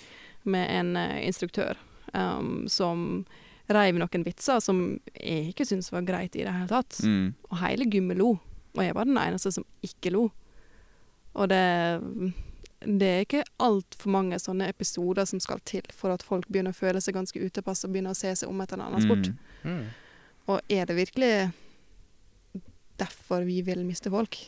med en uh, instruktør um, som reiv noen vitser som jeg ikke syntes var greit i det hele tatt. Mm. Og hele gymmet lo. Og jeg var den eneste som ikke lo. Og det det er ikke altfor mange sånne episoder som skal til for at folk begynner å føle seg ganske utepass og begynner å se seg om etter en annen sport. Mm. Mm. Og er det virkelig derfor vi vil miste folk?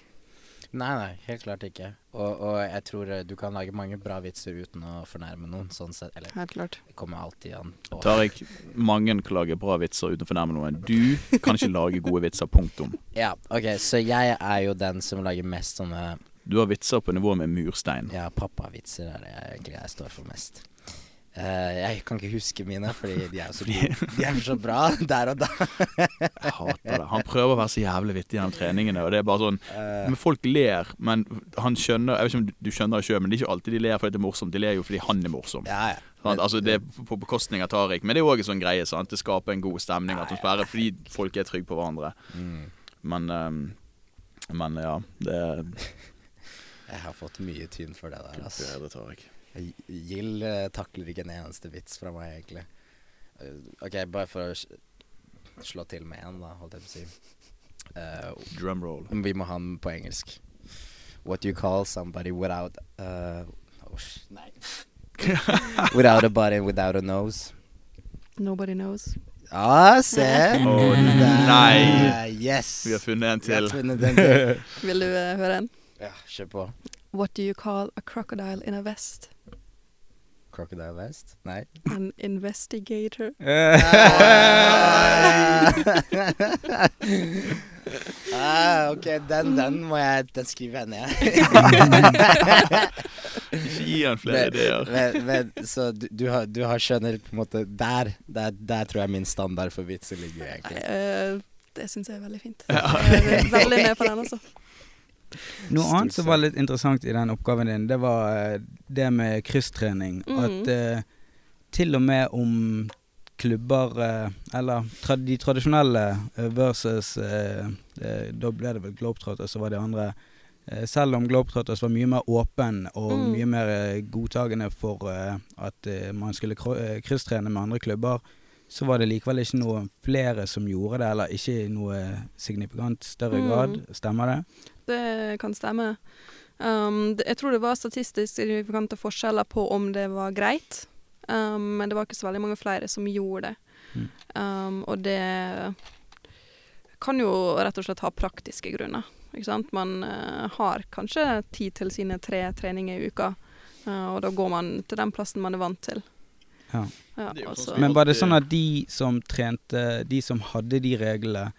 Nei, nei, helt klart ikke. Og, og jeg tror eh, du kan lage mange bra vitser uten å fornærme noen, sånn sett. Eller Helt klart. det kommer alltid an på Tariq, mange kan lage bra vitser uten å fornærme noen. Du kan ikke lage gode vitser, punktum. Ja, ok, så jeg er jo den som lager mest sånne Du har vitser på nivå med murstein. Ja, pappavitser er det jeg egentlig jeg står for mest. Eh, jeg kan ikke huske mine, fordi de er så, gode. De er så bra der og da. Jeg hater det. Han prøver å være så jævlig vittig gjennom treningene, og det er bare sånn Eh, Men folk ler, men han skjønner Jeg vet ikke om du skjønner det sjøl, men det er ikke alltid de ler fordi det er morsomt. De ler jo fordi han er morsom. ja, ja. Sant? Altså Det er på bekostning av Tariq, men det er òg en sånn greie. Sant? Det skaper en god stemning, atmosfære, fordi folk er trygge på hverandre. Mm. Men ehm, Men ja, det Jeg har fått mye tyn for det der, ass. bedre Tariq. Gill eh, takler ikke en eneste vits fra meg, egentlig. Eh, ok, bare for å slå til med én, da, holdt jeg på å si. Eh, Drumroll. vi må ha den på engelsk. What do you call somebody without uh, oh, Nei. without a body and without a nose. Nobody knows. Ah, se! Å, Der. nei. Yes! Vi har funnet en til. funnet den til. Vil du uh, høre en? Ja, kjør på. What do you call a crocodile in a vest? Crocodile West? Nei. An investigator. ah, ok, den, den må jeg Den skriver jeg ned. Ikke gi han flere ideer. men, men, så du, du, har, du har skjønner på en måte Der, der, der tror jeg min standard for vitser ligger, egentlig. Uh, det syns jeg er veldig fint. Jeg er veldig med på den, altså. Noe Stort annet som var litt interessant i den oppgaven din, det var eh, det med krysstrening. Mm. At eh, til og med om klubber eh, Eller tra de tradisjonelle eh, versus eh, eh, Da ble det vel Globetrotters, så var det andre. Selv om Globetrotters var mye mer åpen og Mm. mye mer godtagende for at man skulle krysstrene med andre klubber, så var det likevel ikke noe flere som gjorde det, eller ikke i noe signifikant større Mm. grad. Stemmer det? Det kan stemme. Um, det, jeg tror det var statistisk signifikante forskjeller på om det var greit, um, men det var ikke så veldig mange flere som gjorde det. Mm. Um, og det kan jo rett og slett ha praktiske grunner. Ikke sant? Man uh, har kanskje tid til sine tre treninger i uka, uh, og da går man til den plassen man er vant til. Ja. Ja, Men var det sånn at de som trente, de som hadde de reglene,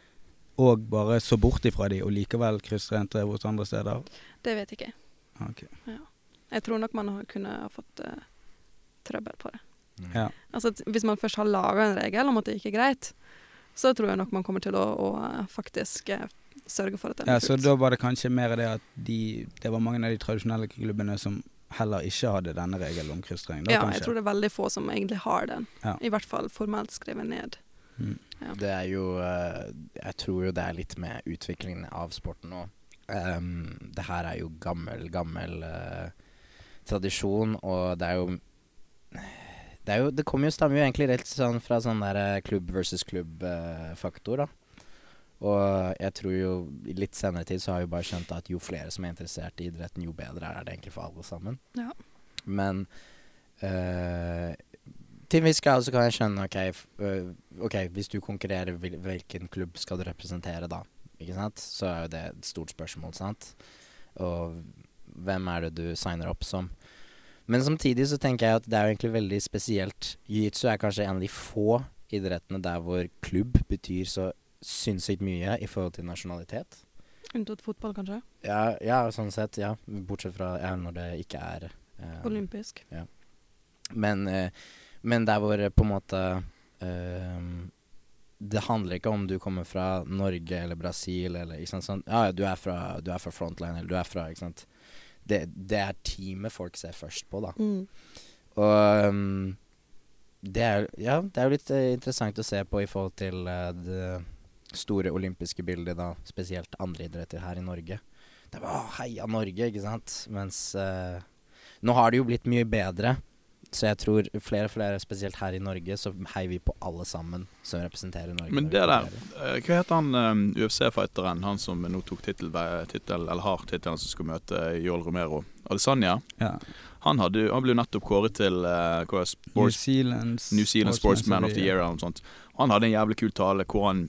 og bare så bort ifra de, og likevel krysstrente hos andre steder? det vet jeg ikke. Ok. Jeg tror nok man kunne ha fått uh, trøbbel på det. Ja. Altså, hvis man først har laga en regel om at det ikke er greit, så tror jeg nok man kommer til å, å eh, faktisk uh, sørge for at den ja, så da var det kanskje mer det at de, det var mange av de tradisjonelle klubbene som heller ikke hadde denne regelen om krysstrening, da Ja, kanskje? jeg tror det er veldig få som egentlig har den. Ja. I hvert fall formelt skrevet ned. Mm. Det er jo eh, Jeg tror jo det er litt med utviklingen av sporten nå. Um, det her er jo gammel, gammel uh, tradisjon, og det er jo det, er jo, det kommer jo stammer jo egentlig rett sånn fra sånn der eh, klubb versus klubb-faktor, da. Og jeg tror jo i litt senere tid så har jeg jo bare skjønt at jo flere som er interessert i idretten, jo bedre er det egentlig for alle sammen. Ja. Men eh, til en viss grad så kan jeg skjønne ok, f øh, ok, hvis du konkurrerer, hvil hvilken klubb skal du representere da? Ikke sant? Så er jo det et stort spørsmål, sant? Og hvem er det du signer opp som? Men samtidig så tenker jeg at det er jo egentlig veldig spesielt. Jiu-jitsu er kanskje en av de få idrettene der hvor klubb betyr så sinnssykt mye i forhold til nasjonalitet. Unntatt fotball, kanskje. Ja, ja, sånn sett, ja. Bortsett fra ja, når det ikke er eh, Olympisk. Men, eh, men der hvor eh, på en måte uh, Det handler ikke om du kommer fra Norge eller Brasil eller ikke sant, sånn Ja, du er fra, du er fra Frontline, eller du er fra Ikke sant. Det, det er teamet folk ser først på, da. Mm. Og um, det er Ja, det er jo litt uh, interessant å se på i forhold til uh, det store olympiske bildet, da. Spesielt andre idretter her i Norge. Det var «Å, heia Norge, ikke sant. Mens uh, nå har det jo blitt mye bedre. Så jeg tror flere og flere, spesielt her i Norge, så heier vi på alle sammen som representerer Norge. Men det der eh, Hva heter han um, UFC-fighteren, han som nå tok tittel, tittel eller har tittelen, som skulle møte Joel Romero? Adesanya? Ja. Han, hadde, han ble nettopp kåret til uh, hva er New Zealand's, Zealand New Zealand Sportsman of the Year eller noe sånt. Han hadde en jævlig kul tale hvor han,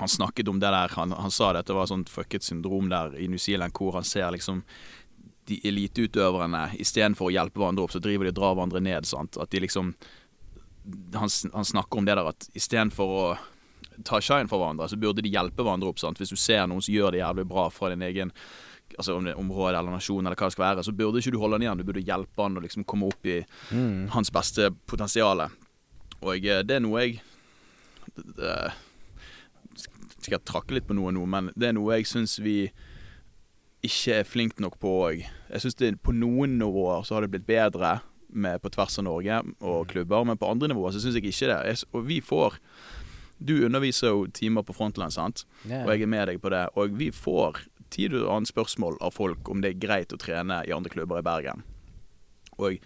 han snakket om det der. Han, han sa dette var et sånt fucket syndrom der i New Zealand hvor han ser liksom de eliteutøverne istedenfor å hjelpe hverandre opp, så driver de og drar hverandre ned. Sant? At de liksom han, han snakker om det der at istedenfor å ta shine for hverandre, så burde de hjelpe hverandre opp. Sant? Hvis du ser noen som gjør det jævlig bra fra din egen Altså om det er område eller nasjon eller hva det skal være, så burde ikke du holde han igjen. Du burde hjelpe han og liksom komme opp i Mm. hans beste potensial. Og eh, det er noe jeg det, det, Skal jeg trakke litt på noe nå, men det er noe jeg syns vi ikke er flink nok på òg. Jeg syns på noen nivåer så har det blitt bedre med, på tvers av Norge og klubber, men på andre nivåer så syns jeg ikke det. Jeg, og vi får Du underviser jo timer på Frontland, sant? yeah. Og jeg er med deg på det. Og vi får tid og annet spørsmål av folk om det er greit å trene i andre klubber i Bergen. Og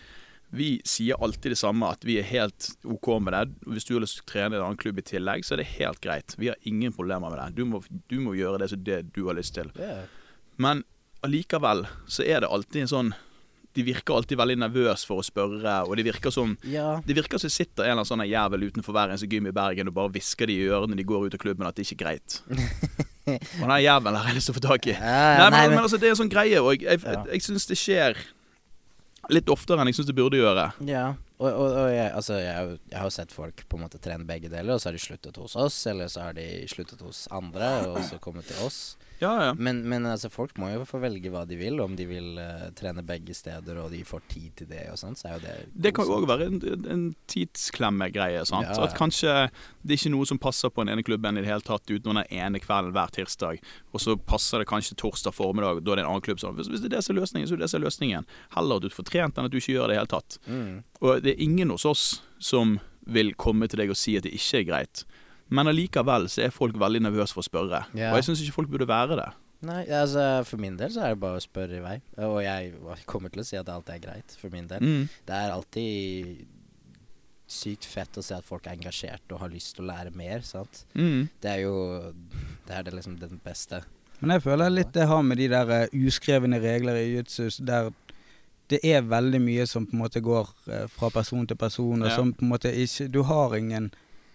vi sier alltid det samme, at vi er helt OK med det. Hvis du har lyst til å trene i en annen klubb i tillegg, så er det helt greit. Vi har ingen problemer med det. Du må, du må gjøre det som det du har lyst til. Ja. Men allikevel så er det alltid en sånn De virker alltid veldig nervøse for å spørre, og det virker som ja. det virker som det sitter en eller annen sånn jævel utenfor hver eneste gym i Bergen og bare hvisker de i ørene de går ut av klubben at det ikke er greit. og den jævelen har jeg lyst til å få tak i. Ja, Nei, nei, men, men- men altså, det er en sånn greie, og jeg, jeg, Ja. jeg, jeg syns det skjer litt oftere enn jeg syns det burde gjøre. Ja, og, og, og jeg, altså, jeg, jeg har jo sett folk på en måte trene begge deler, og så har de sluttet hos oss, eller så har de sluttet hos andre, og så kommet til oss. Ja, ja. Men, men altså, folk må jo få velge hva de vil, om de vil uh, trene begge steder, og de får tid til det og sånn, så er jo det Det kan jo òg være en, en tidsklemme-greie. sant? Ja. At kanskje det er ikke noe som passer på den ene klubben i det hele tatt utenom den ene kvelden hver tirsdag. Og så passer det kanskje torsdag formiddag, da er det en annen klubb. Sånn. Hvis det er det som er løsningen, så er det det som er løsningen. Heller at du får trent enn at du ikke gjør det i det hele tatt. Mm. Og det er ingen hos oss som vil komme til deg og si at det ikke er greit. Men allikevel så er folk veldig nervøse for å spørre. Yeah. Og jeg syns ikke folk burde være det. Nei, altså for min del så er det bare å spørre i vei. Og jeg kommer til å si at alt er greit, for min del. Mm. Det er alltid sykt fett å se at folk er engasjert og har lyst til å lære mer, sant. Mm. Det er jo Det er det liksom den beste. Men jeg føler litt det har med de der eh, uskrevne regler i jutsus der det er veldig mye som på en måte går eh, fra person til person, og Ja. som på en måte ikke Du har ingen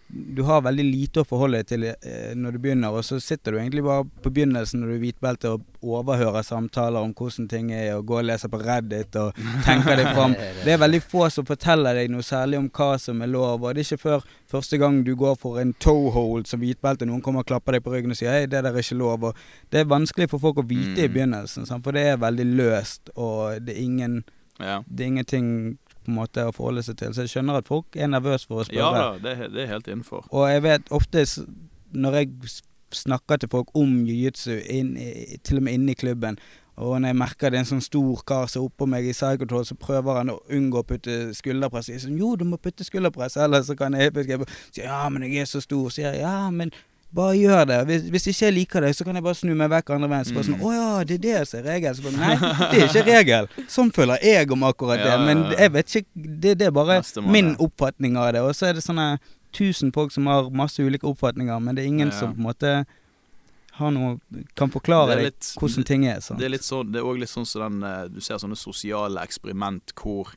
Du har veldig lite å forholde deg til eh, når du begynner, og så sitter du egentlig bare på begynnelsen når du er hvitbelte og overhører samtaler om hvordan ting er, og går og leser på Reddit og tenker deg fram. Det er veldig få som forteller deg noe særlig om hva som er lov, og det er ikke før første gang du går for en toehold som hvitbelte, noen kommer og klapper deg på ryggen og sier 'hei, det der er ikke lov'. Og det er vanskelig for folk å vite i Mm. begynnelsen, for det er veldig løst, og det er, ingen, Ja. det er ingenting på en måte å forholde seg til. Så jeg skjønner at folk er nervøse for å ja spørre. da, det, det er helt innenfor. Og jeg vet ofte når jeg snakker til folk om jiu-jitsu, til og med inne i klubben, og når jeg merker det er en sånn stor kar som er oppå meg i psychotroll, så prøver han å unngå å putte skulderpress. Jeg sier sånn, jo, du må putte skulderpress, ellers så kan jeg Si ja, men jeg er så stor. Så sier jeg ja, men bare gjør det. Hvis, hvis ikke jeg liker det, så kan jeg bare snu meg vekk andre veien. Så bare sånn, Mm. å ja, det er det som er regel. Så bare, nei, det er ikke regel. Sånn føler jeg om akkurat det. Men jeg vet ikke, det, det er bare min oppfatning av det. Og så er det sånne tusen folk som har masse ulike oppfatninger, men det er ingen som på en måte har noe Kan forklare Det er deg hvordan ting er. Sant? Det er litt sånn, det er litt sånn som den eh, Du ser sånne sosiale eksperiment hvor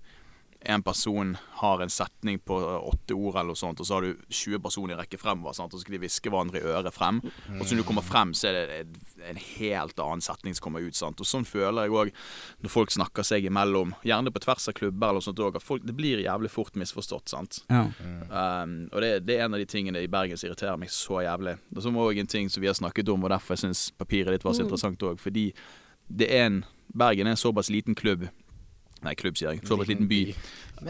en person har en setning på eh, åtte ord eller noe sånt, og så har du 20 personer i rekke fremover, sant? og så skal de hviske hverandre i øret frem. Og så når du kommer frem, så er det en- helt annen setning som kommer ut. sant? Og sånn føler jeg òg når folk snakker seg imellom, gjerne på tvers av klubber eller noe sånt òg, at folk, det blir jævlig fort misforstått. sant? Ja. Um, og det, det er en av de tingene i Bergen som irriterer meg så jævlig. Det er som også en ting som vi har snakket om, og derfor jeg syns papiret ditt var så Mm. interessant òg. Fordi det er en Bergen er en såpass liten klubb Nei, klubb, sier jeg. Såpass liten by.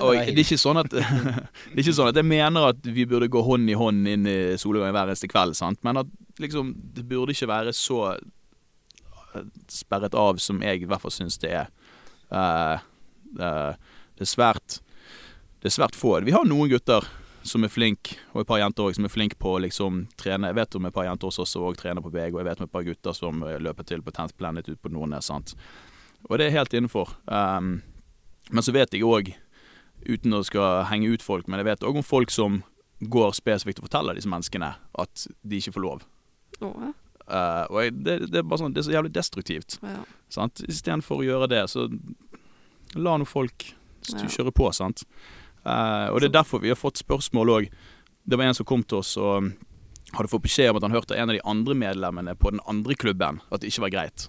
Og det er ikke sånn at Det er ikke sånn at jeg mener at vi burde gå hånd i hånd inn i solnedgangen hver eneste kveld, sant? men at liksom Det burde ikke være så eh, sperret av som jeg i hvert fall syns det er. Uh, uh, det er svært Det er svært få. Vi har noen gutter som er flink, og et par jenter også, som er flink på å liksom trene. Jeg vet om et par jenter også, også trener på BG, og jeg vet om et par gutter som løper til på Tent Planet ute på Nordnes. sant? Og det er helt innenfor. Um, men så vet jeg òg, uten å skal henge ut folk, men jeg vet òg om folk som går spesifikt og forteller disse menneskene at de ikke får lov. Eh, og jeg, det, det er bare sånn, det er så jævlig destruktivt. ja. Sant? Istedenfor å gjøre det, så la nå folk Ja. kjøre på, sant. Uh, og det er derfor vi har fått spørsmål òg. Det var en som kom til oss og hadde fått beskjed om at han hørte en av de andre medlemmene på den andre klubben at det ikke var greit.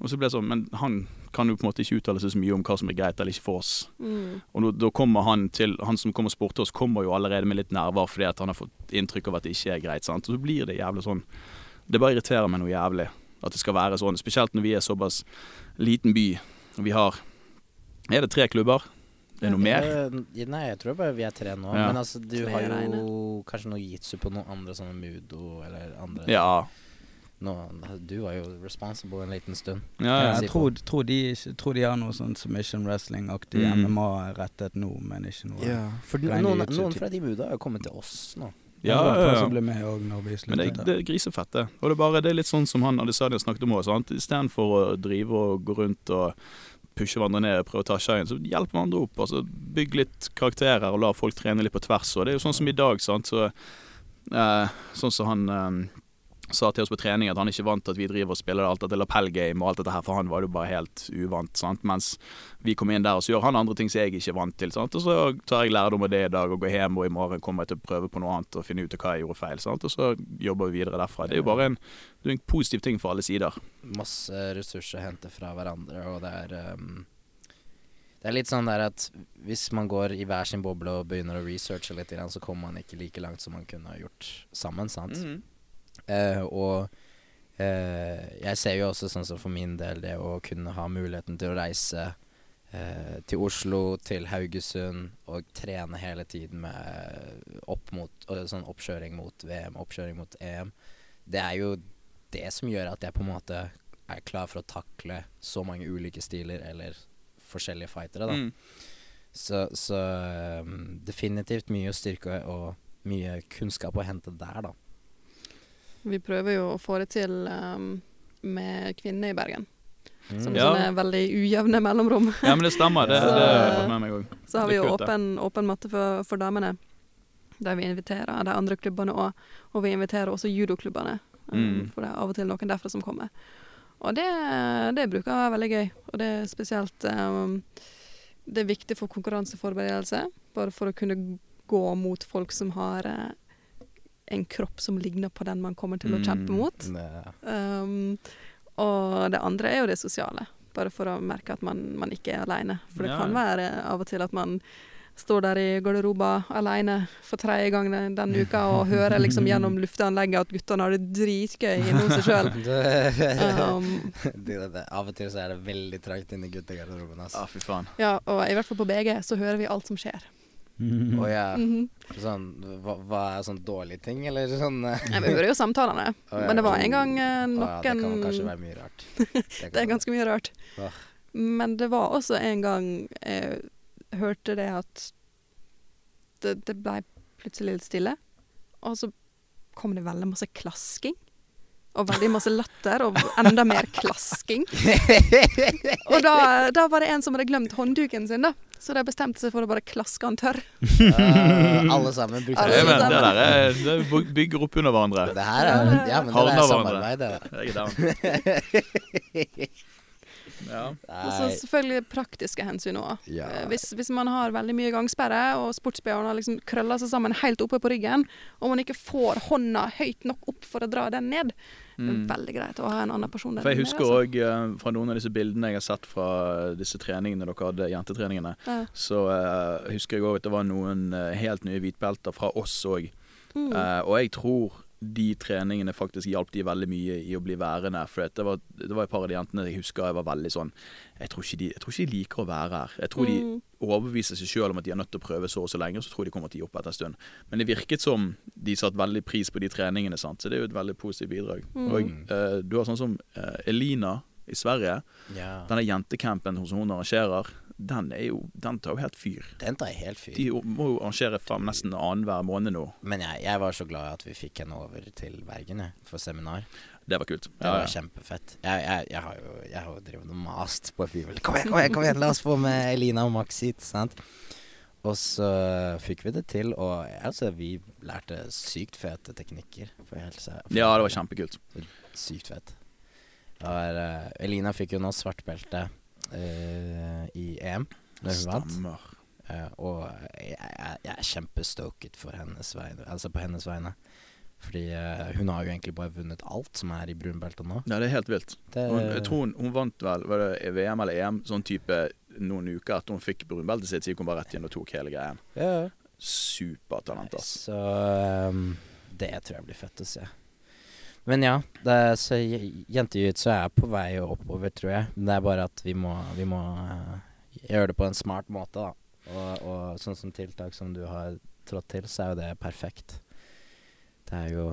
Og så ble det sånn, Men han kan jo på en måte ikke uttale seg så mye om hva som er greit eller ikke for oss. Mm. Og da kommer han til Han som kommer og spurte oss, kommer jo allerede med litt nerver fordi at han har fått inntrykk av at det ikke er greit. sant? Og så blir det jævlig sånn Det bare irriterer meg noe jævlig. at det skal være sånn. Spesielt når vi er såpass liten by. Og vi har Er det tre klubber? Er det noe mer? Nei, jeg tror bare vi er tre nå. Ja. Men altså, du Tre har jo kanskje noe jitsu på noen andre sånne mudo eller andre Ja. Nå, Du var jo responsible en liten stund. ja, Ja, ja. jeg tror, tror, de, tror de har noe sånn submission wrestling-aktig Mm. MMA-rettet nå, men ikke noe For Reine noen, noen fra de buda har jo kommet til oss nå. ja, ja, ja. med Men det, det er grisefett, det. Og det er, bare, det er litt sånn som han Adesanya snakket om òg. Istedenfor å drive og gå rundt og pushe hverandre ned og prøve å ta skeien, så hjelp hverandre opp. Altså, bygg litt karakterer og la folk trene litt på tvers. Og det er jo sånn som i dag, sant. Så, eh, sånn som han eh, sa til oss på trening, at han ikke vant at vi driver og spiller alt dette lapellgame og alt dette her, for han var jo bare helt uvant. sant? Mens vi kom inn der, og så gjør han andre ting som jeg ikke er vant til. sant? Og så tar jeg lærdom av det i dag og går hjem, og i morgen kommer jeg til å prøve på noe annet og finne ut av hva jeg gjorde feil. sant? Og så jobber vi videre derfra. Det er jo bare en, det en positiv ting for alle sider. Masse ressurser å hente fra hverandre, og det er um, Det er litt sånn der at hvis man går i hver sin boble og begynner å researche litt, så kommer man ikke like langt som man kunne gjort sammen, sant? Eh, og eh, jeg ser jo også sånn som for min del det å kunne ha muligheten til å reise eh, til Oslo, til Haugesund og trene hele tiden med opp mot sånn oppkjøring mot VM, oppkjøring mot EM. Det er jo det som gjør at jeg på en måte er klar for å takle så mange ulike stiler eller forskjellige fightere, da. Mm. Så, så um, definitivt mye styrke og mye kunnskap å hente der, da. Vi prøver jo å få det til um, med kvinner i Bergen. Som Mm. Ja. sånne veldig ujevne mellomrom. Ja, men det stemmer. Det, Så- det har jeg fått med meg òg. Så har vi jo åpen, åpen matte for, for damene, der vi inviterer de andre klubbene òg. Og vi inviterer også judoklubbene, um, Mm. for det er av og til noen derfra som kommer. Og det, det bruker jeg veldig gøy. Og det er spesielt um, Det er viktig for konkurranseforberedelse, bare for å kunne gå mot folk som har eh, en kropp som ligner på den man kommer til å kjempe Mm. mot. Det- Um, og det andre er jo det sosiale. Bare for å merke at man, man ikke er alene. For det Ja, kan være av og til at man står der i garderoba alene for tredje gang den, den uka og hører liksom gjennom lufteanlegget at guttene har det dritgøy inne hos seg sjøl. Um, av og til så er det veldig trangt inne i guttegarderoben. Ja, Altså. fy faen. ja, og i hvert fall på BG så hører vi alt som skjer. Og ja, -hmm. sånn, hva, hva er sånn dårlige ting, eller sånn eh, Nei, vi hører jo samtalene. oh, ja. Men det var en gang eh, oh, ja, Det kan kanskje være mye rart. Det er ganske mye rart. Oh. Men det var også en gang jeg hørte det at det, det ble plutselig litt stille, og så kom det veldig masse klasking. Og veldig masse latter, og enda mer klasking. Og da, da var det en som hadde glemt håndduken sin, da. Så de bestemte seg for å bare klaske han tørr. Uh, alle sammen brukte Alle Det, sammen. men, det der er, det bygger opp under hverandre. Det her er Ja, men det er samarbeid, det. Ja. Og så selvfølgelig praktiske hensyn òg. ja. Eh, Hvis, hvis man har veldig mye gangsperre, og sportsbh-en har liksom krølla seg sammen helt oppe på ryggen, og man ikke får hånda høyt nok opp for å dra den ned, det er Mm. veldig greit å ha en annen person der For jeg husker husker altså. òg fra noen av disse bildene jeg har sett fra disse treningene dere hadde, jentetreningene, Ja. så uh, husker jeg òg at det var noen eh, helt nye hvitbelter fra oss òg. Mm. Uh, og jeg tror de treningene faktisk hjalp de veldig mye i å bli værende. For det, var, det var et par av de jentene jeg husker jeg var veldig sånn Jeg tror ikke de, jeg tror ikke de liker å være her. Jeg tror de Mm. overbeviser seg sjøl om at de er nødt til å prøve så og så lenge, og så tror de kommer til å gi opp etter en stund. Men det virket som de satte veldig pris på de treningene, sant? så det er jo et veldig positivt bidrag. Mm. Og uh, du har sånn som uh, Elina i Sverige. Yeah. Denne jentecampen som hun arrangerer, den, er jo, den tar jo helt fyr. Den tar helt fyr. De må jo arrangere fram nesten annenhver måned nå. Men jeg, jeg var så glad at vi fikk henne over til Bergen jeg, for seminar. Det var kult. Det var kjempefett. Jeg, jeg, har jo, jeg har drevet og mast på Fivel. Kom igjen, kom igjen, kom igjen, la oss få med Elina og Max hit. sant? Og så fikk vi det til, og altså, vi lærte sykt fete teknikker. For helse. Ja, det var kjempekult. Sykt fett. Det var, eh, Elina fikk jo nå svart eh, i EM. Stemmer. Uh, og jeg, jeg, jeg er kjempestoket for hennes vegne, altså på hennes vegne. Fordi uh, hun har jo egentlig bare vunnet alt som er i brunbeltet nå. Ja, det er helt vilt. Det, Hun, jeg tror hun, hun vant vel var det VM eller EM sånn type noen uker etter hun fikk brunbeltet sitt, så gikk hun bare rett inn og tok hele greien. ja, Supertalent, ass. Så um, det tror jeg blir fett å se. Men ja, det er, så je- jentejutsu er på vei oppover, tror jeg. Det er bare at vi må, vi må uh, gjøre det på en smart måte, da. Og, og sånn som tiltak som du har trådt til, så er jo det perfekt. Det er jo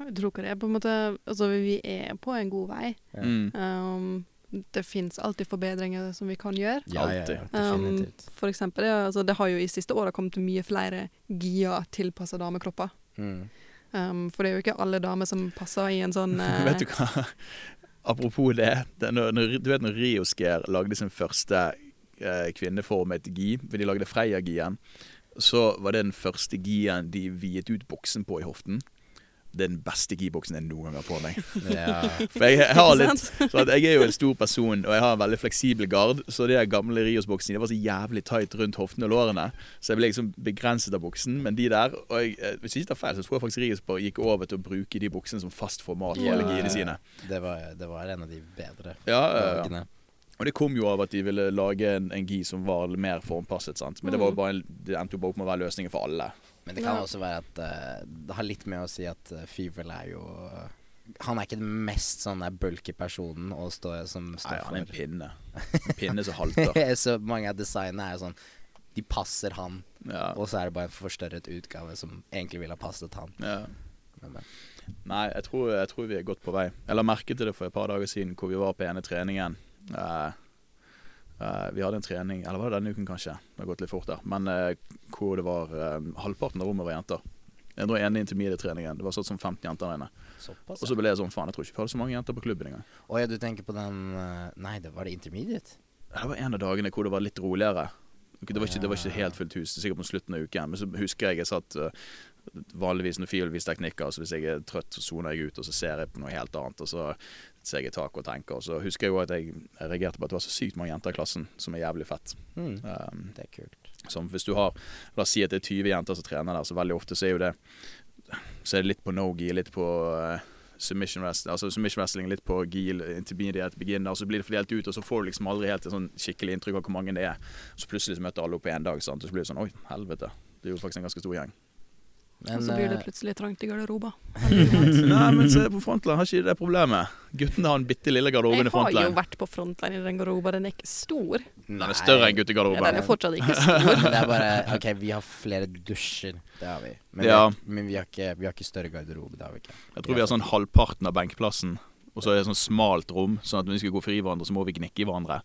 Jeg tror ikke det på en måte Altså, vi er på en god vei. ja. Mm. Um, det fins alltid forbedringer som vi kan gjøre. Ja, Alltid. ja, definitivt. For eksempel, altså, det har jo i siste åra kommet mye flere GIA tilpassa damekropper. Mm. Um, for det er jo ikke alle damer som passer i en sånn uh... Vet du hva? Apropos det. det når, du vet når Riosker lagde sin første uh, kvinneformet gi, for de lagde Freia-gien, så var det den første gien de viet ut boksen på i hoften. Den beste gi-boksen jeg noen gang har på meg. Ja. For jeg, jeg har litt så at Jeg er jo en stor person, og jeg har en veldig fleksibel gard. Så de gamle Rios-boksene var så jævlig tight rundt hoftene og lårene. Så jeg ble liksom begrenset av buksen. Men de der og jeg, eh, Hvis jeg ikke tar feil, så tror jeg faktisk Rios bare gikk over til å bruke de buksene som fast format for Ja, alle giene sine. Det, var, det var en av de bedre Ja, lagene. ja. Og det kom jo av at de ville lage en, en gi som var mer formpasset. sant? Men det, var Mm. bare, en- det endte jo bare opp med å være løsningen for alle. Men det kan Ja. også være at uh, det har litt med å si at uh, Fyvel er jo Han er ikke den mest sånn der bulky personen å stå, som Nei, står han er en pinne. En pinne som halter. Så mange av designene er jo sånn De passer han, Ja. og så er det bare en forstørret utgave som egentlig ville ha passet han. Ja. Men, men. Nei, jeg tror, jeg tror vi er godt på vei. Jeg la merke til det for et par dager siden hvor vi var på ene treningen. Eh, eh, vi hadde en trening, eller var det denne uken kanskje, det har gått litt fort der, men eh, hvor det var eh, halvparten av rommet var jenter. Jeg dro ene intermedietreningen. det var sånn som 15 jenter der inne. Såpass, Og så ble jeg sånn, faen, jeg tror ikke vi hadde så mange jenter på klubben engang. Å ja, du tenker på den eh, Nei, det var det intermediate? Det var en av dagene hvor det var litt roligere. Det var, ikke, det var ikke helt fullt hus, sikkert på slutten av uken. Men så husker jeg jeg satt uh, vanligvis når Fiel viser teknikker, så hvis jeg er trøtt, så soner jeg ut, og så ser jeg på noe helt annet. Og så ser jeg i taket og tenker. Og så husker jeg jo at jeg, jeg reagerte på at det var så sykt mange jenter i klassen, som er jævlig fett. Mm. Um, Det er kult. som hvis du har La oss si at det er 20 jenter som trener der, så veldig ofte så er jo det Så er det litt på no-gi, litt på uh, submission wrestling, altså submission wrestling, litt på GIL, intermediate, beginner, og så blir det fordelt ut, og så får du liksom aldri helt et sånn skikkelig inntrykk av hvor mange det er. Så plutselig så møter alle opp på én dag, sant? og så blir det sånn Oi, helvete. Det er jo faktisk en ganske stor gjeng. Men og så blir det eh, plutselig trangt i garderoba. Nei, men se på Frontline, har ikke det problemet. Guttene har en bitte lille garderobe i Jeg har jo vært på frontline i den garderoba. Den er ikke stor. Den er større enn Ja, den er fortsatt ikke stor. Det er bare OK, vi har flere dusjer. Det har vi. Men, Ja. vi, men vi, har ikke, vi har ikke større garderobe. Det har vi ikke. Jeg tror vi har sånn halvparten av benkplassen, og så er det sånn smalt rom, sånn at når vi skal gå fri hverandre, så må vi gnikke i hverandre.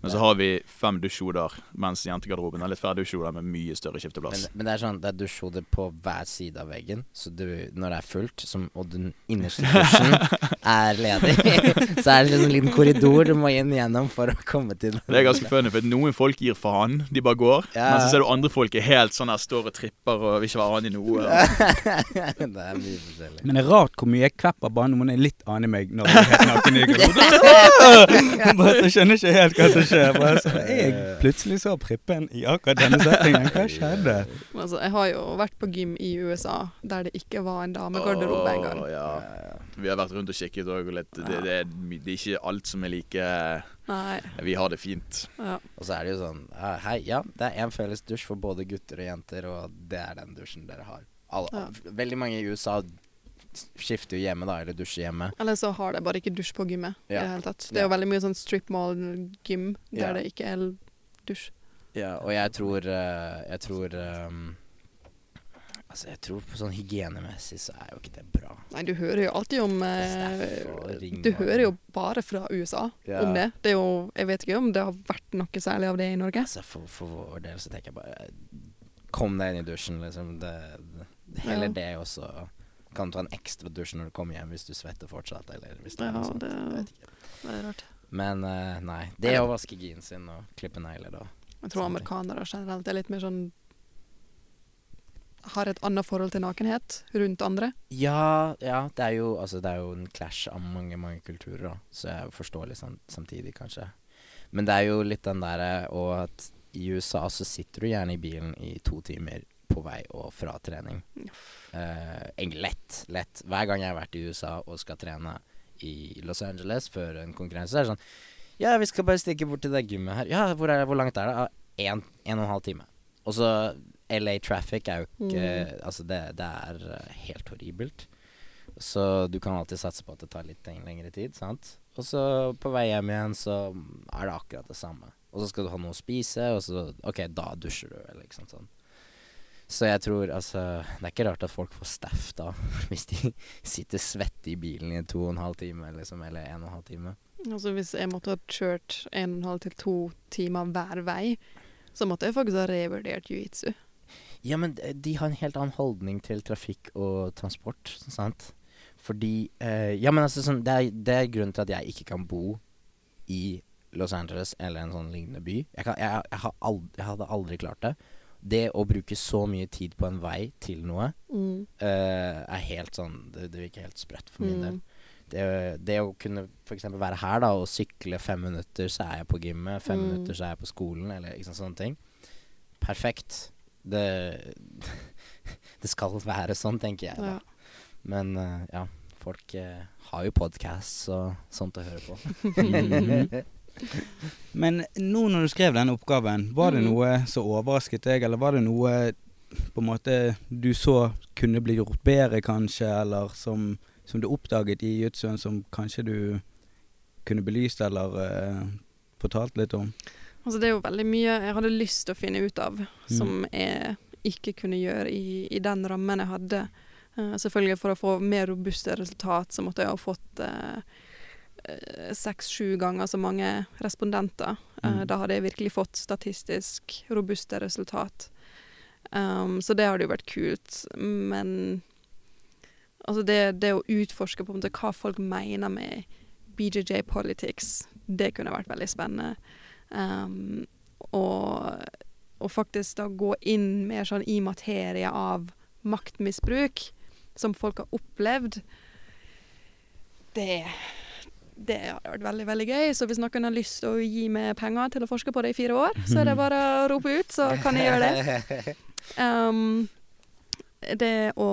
Men så har vi fem dusjhoder, mens jentegarderoben er litt færre dusjhoder med mye større Men, men det er sånn, det er dusjhoder på hver side av veggen. Så du, når det er fullt, som, og den innerste dusjen er ledig, så er det liksom en liten korridor du må inn gjennom for å komme til den. Det er ganske funny, for noen folk gir faen, de bare går. Ja. Men så ser du andre folk er helt sånn her, står og tripper og vil ikke være annen i noe. det er mye forskjellig. Men det er rart hvor mye jeg kvepper bare noen er litt annen meg når jeg er helt naken i garderoben. Bare så skjønner ikke helt hva som skjer. Bare så jeg plutselig så prippen i akkurat denne settingen. Hva skjedde? Altså, jeg har jo vært på gym i USA der det ikke var en damegarderobe engang. Åh, ja. Vi har vært rundt og kikket og litt. Det, det, er, det er ikke alt som er like Nei. Vi har det fint. Ja. Og så er det jo sånn Hei, ja, det er en felles dusj for både gutter og jenter, og det er den dusjen dere har. Alle, Ja. Veldig mange i USA skifter jo hjemme, da, eller dusjer hjemme. Eller så har de bare ikke dusj på gymmet. i Ja. Det hele tatt. Det er jo Ja. veldig mye sånn strip mall-gym der Ja. det ikke er dusj. Ja, og jeg tror eh, Jeg tror ehm, Altså, jeg tror på sånn hygienemessig så er jo ikke det bra. Nei, du hører jo alltid om eh, Du hører jo bare fra USA Ja. om det. Det jo Jeg vet ikke om det har vært noe særlig av det i Norge. Altså, for, for vår del så tenker jeg bare Kom deg inn i dusjen, liksom. Det, det, heller Ja. det, også. kan du ta en ekstra dusj når du kommer hjem hvis du svetter fortsatt, eller hvis det er noe sånt. det- Jeg vet ikke. Det er rart. Men uh, nei. Det å vaske jeans sin og klippe negler, da. Jeg tror amerikanere generelt er litt mer sånn Har et annet forhold til nakenhet rundt andre. Ja, ja, det er jo Altså, det er jo en clash av mange, mange kulturer, da. Så jeg forstår litt sånn samtidig, kanskje. Men det er jo litt den derre Og at i USA så sitter du gjerne i bilen i to timer på vei og fra trening. Eh, lett. Lett. Hver gang jeg har vært i USA og skal trene i Los Angeles før en konkurranse, så er det sånn Ja, vi skal bare stikke bort til det gymmet her. Ja, hvor, er, hvor langt er det? Ja, en, en og en halv time. Og så LA traffic er jo ikke Altså, det, det er eh, helt horribelt. Så du kan alltid satse på at det tar litt lengre tid, sant. Og så på vei hjem igjen så er det akkurat det samme. Og så skal du ha noe å spise, og så OK, da dusjer du, eller ikke sant sånn. Så jeg tror altså Det er ikke rart at folk får staff da, hvis de sitter svette i bilen i to og en halv time, liksom, eller en og en halv time. Altså hvis jeg måtte ha kjørt en og en halv til to timer hver vei, så måtte jeg faktisk ha revurdert jiu-jitsu. Ja, men de- de har en helt annen holdning til trafikk og transport, sant? Fordi eh, Ja, men altså sånn det er, det er grunnen til at jeg ikke kan bo i Los Angeles eller en sånn lignende by. Jeg, kan, jeg, jeg, har ald- jeg hadde aldri klart det. Det å bruke så mye tid på en vei til noe Mm. eh, er helt sånn Det, det virker helt sprøtt for min Mm. del. Det, det å kunne f.eks. være her da og sykle fem minutter, så er jeg på gymmet. Fem Mm. minutter, så er jeg på skolen, eller ikke sant, sånne ting. Perfekt. Det Det skal være sånn, tenker jeg. da Ja. Men uh, ja, folk uh, har jo podcasts og sånt å høre på. Men nå når du skrev den oppgaven, var det Mhm. noe som overrasket deg, eller var det noe på en måte du så kunne bli gjort bedre, kanskje, eller som, som du oppdaget i jiu-jitsuen som kanskje du kunne belyst eller uh, fortalt litt om? Altså det er jo veldig mye jeg hadde lyst til å finne ut av, som jeg ikke kunne gjøre i, i den rammen jeg hadde. Uh, selvfølgelig for å få mer robuste resultat, så måtte jeg ha fått eh, seks-sju ganger så mange respondenter. Uh, Mm. Da hadde jeg virkelig fått statistisk robuste resultat. Um, så det hadde jo vært kult, men altså det, det å utforske på en måte hva folk mener med BJJ politics, det kunne vært veldig spennende. Um, og, og faktisk da gå inn mer sånn i materie av maktmisbruk som folk har opplevd, det det hadde vært veldig veldig gøy. Så hvis noen har lyst til å gi meg penger til å forske på det i fire år, så er det bare å rope ut, så kan jeg gjøre det. Um, det å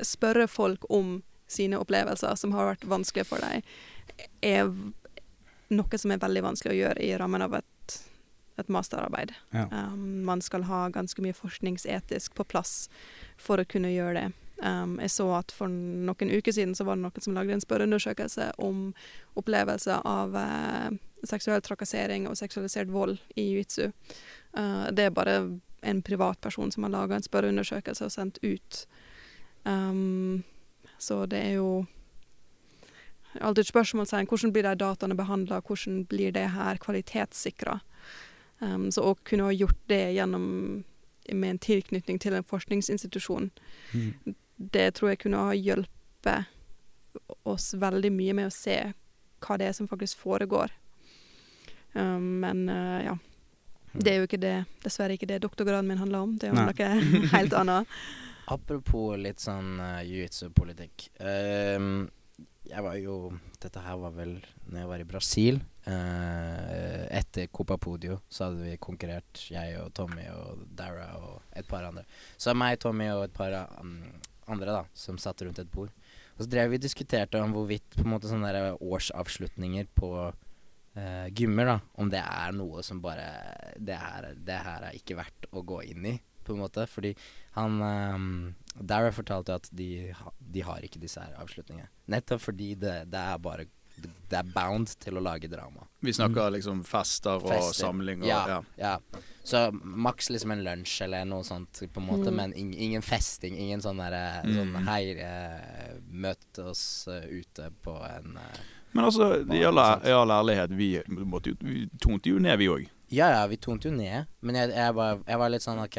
spørre folk om sine opplevelser som har vært vanskelig for deg, er noe som er veldig vanskelig å gjøre i rammen av et, et masterarbeid. Ja. Um, man skal ha ganske mye forskningsetisk på plass for å kunne gjøre det. Um, jeg så at for noen uker siden så var det noen som lagde en spørreundersøkelse om opplevelse av uh, seksuell trakassering og seksualisert vold i jiu-jitsu. Uh, det er bare en privatperson som har laga en spørreundersøkelse og sendt ut. Um, så det er jo alltid et spørsmålstegn. Hvordan blir de dataene behandla? Hvordan blir det her kvalitetssikra? Um, så å kunne ha gjort det gjennom med en tilknytning til en forskningsinstitusjon, Mm. det tror jeg kunne ha hjulpet oss veldig mye med å se hva det er som faktisk foregår. Um, men uh, ja. Det er jo ikke det, dessverre ikke det doktorgraden min handler om. Det er jo noe helt annet. Apropos litt sånn uh, jiu-jitsu-politikk. Ehm, jeg var jo Dette her var vel når jeg var i Brasil. Eh, etter Copa Podio så hadde vi konkurrert, jeg og Tommy og Dara og et par andre. Så meg, Tommy og et par um, andre da som satt rundt et bord. Og så drev vi og diskuterte om hvorvidt på en måte sånne der årsavslutninger på eh, gymmer, da, om det er noe som bare det, her, det her er ikke verdt å gå inn i, på en måte. Fordi han um, Dara fortalte at de, de har ikke disse her avslutningene. Nettopp fordi det, det er bare Det er bound til å lage drama. Vi snakker liksom fester og Fester. samling og Ja, ja. ja. Så maks liksom en lunsj eller noe sånt, på en måte, Mm. men in, ingen festing. Ingen sånn derre Mm. sånn Hei, eh, møt oss eh, ute på en eh, Men altså, i all, ærlighet, vi, måtte jo, vi tonte jo ned, vi òg. Ja, ja, vi tonte jo ned, men jeg, jeg, var, jeg var litt sånn OK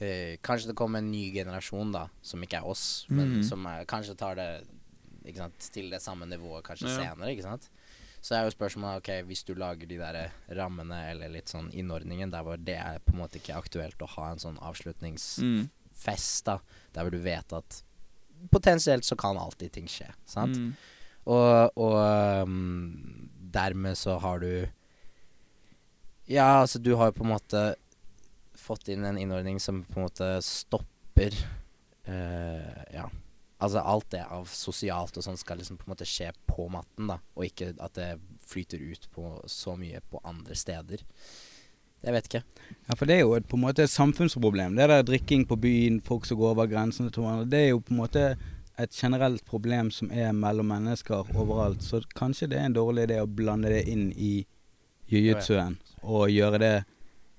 eh, Kanskje det kommer en ny generasjon, da, som ikke er oss, men Mhm. som er, kanskje tar det sant, til det samme nivået kanskje Ja. senere, ikke sant. Så er jo spørsmålet OK, hvis du lager de der rammene eller litt sånn innordningen der hvor det er på en måte ikke aktuelt å ha en sånn avslutningsfest, Mm. da, der hvor du vet at potensielt så kan alltid ting skje, sant. Mm. Og, og um, dermed så har du Ja, altså du har jo på en måte fått inn en innordning som på en måte stopper uh, Ja. Altså alt det av sosialt og sånn skal liksom på en måte skje på matten, da. Og ikke at det flyter ut på så mye på andre steder. Jeg vet ikke. Ja, for det er jo et, på en måte et samfunnsproblem. Det der drikking på byen, folk som går over grensene til hverandre. Det er jo på en måte et generelt problem som er mellom mennesker overalt, så kanskje det er en dårlig idé å blande det inn i jiu-jitsuen. Og gjøre det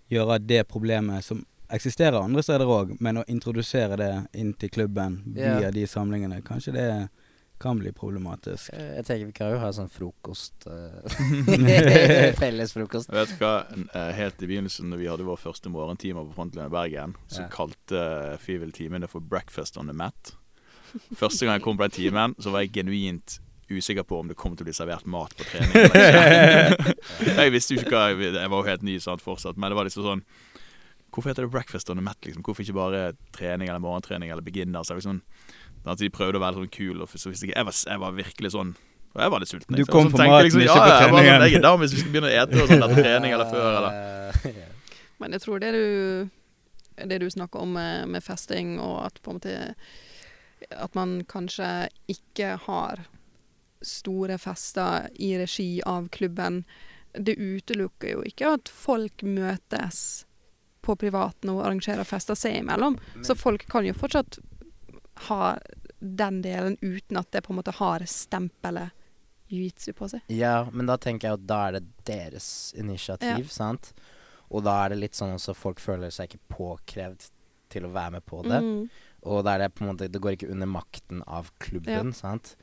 Gjøre det problemet som eksisterer andre steder òg, men å introdusere det inn til klubben via Ja. de samlingene, kanskje det kan bli problematisk. Eh, Jeg tenker vi kan jo ha sånn frokost eh, Felles frokost. Vet du hva, Eh, Helt i begynnelsen når vi hadde vår første morgentime på Frontlinjen i Bergen, så Ja. kalte Fivel timene for 'breakfast on the mat'. Første gang jeg kom på den timen, så var jeg genuint usikker på om det kom til å bli servert mat på trening. jeg visste jo ikke hva jeg, jeg var jo helt ny sant, fortsatt, men det var liksom sånn Hvorfor heter det 'breakfast on the mat'? liksom? Hvorfor ikke bare trening eller morgentrening eller beginner? Så var sånn, at De prøvde å være sånn kul, og så visste jeg, jeg, var, jeg var virkelig sånn og jeg var litt sulten. Du jeg. kom Så på maten, jeg liksom, ikke på på ja, jeg var sånn, treningen. Jeg er hvis vi skal begynne å ete og sånn etter trening eller før. Eller. eller Men jeg tror det du, det du snakker om med, med festing, og at på en måte At man kanskje ikke har store fester i regi av klubben. Det utelukker jo ikke at folk møtes på privaten og arrangerer fester seg imellom. Så folk kan jo fortsatt ha den delen uten at det på en måte har stempelet jiu-jitsu på seg. Ja, men da tenker jeg at da er det deres initiativ, sant? Og da er det litt sånn også folk føler seg ikke påkrevd til å være med på det. Mm. Og da er det på en måte Det går ikke under makten av klubben, sant?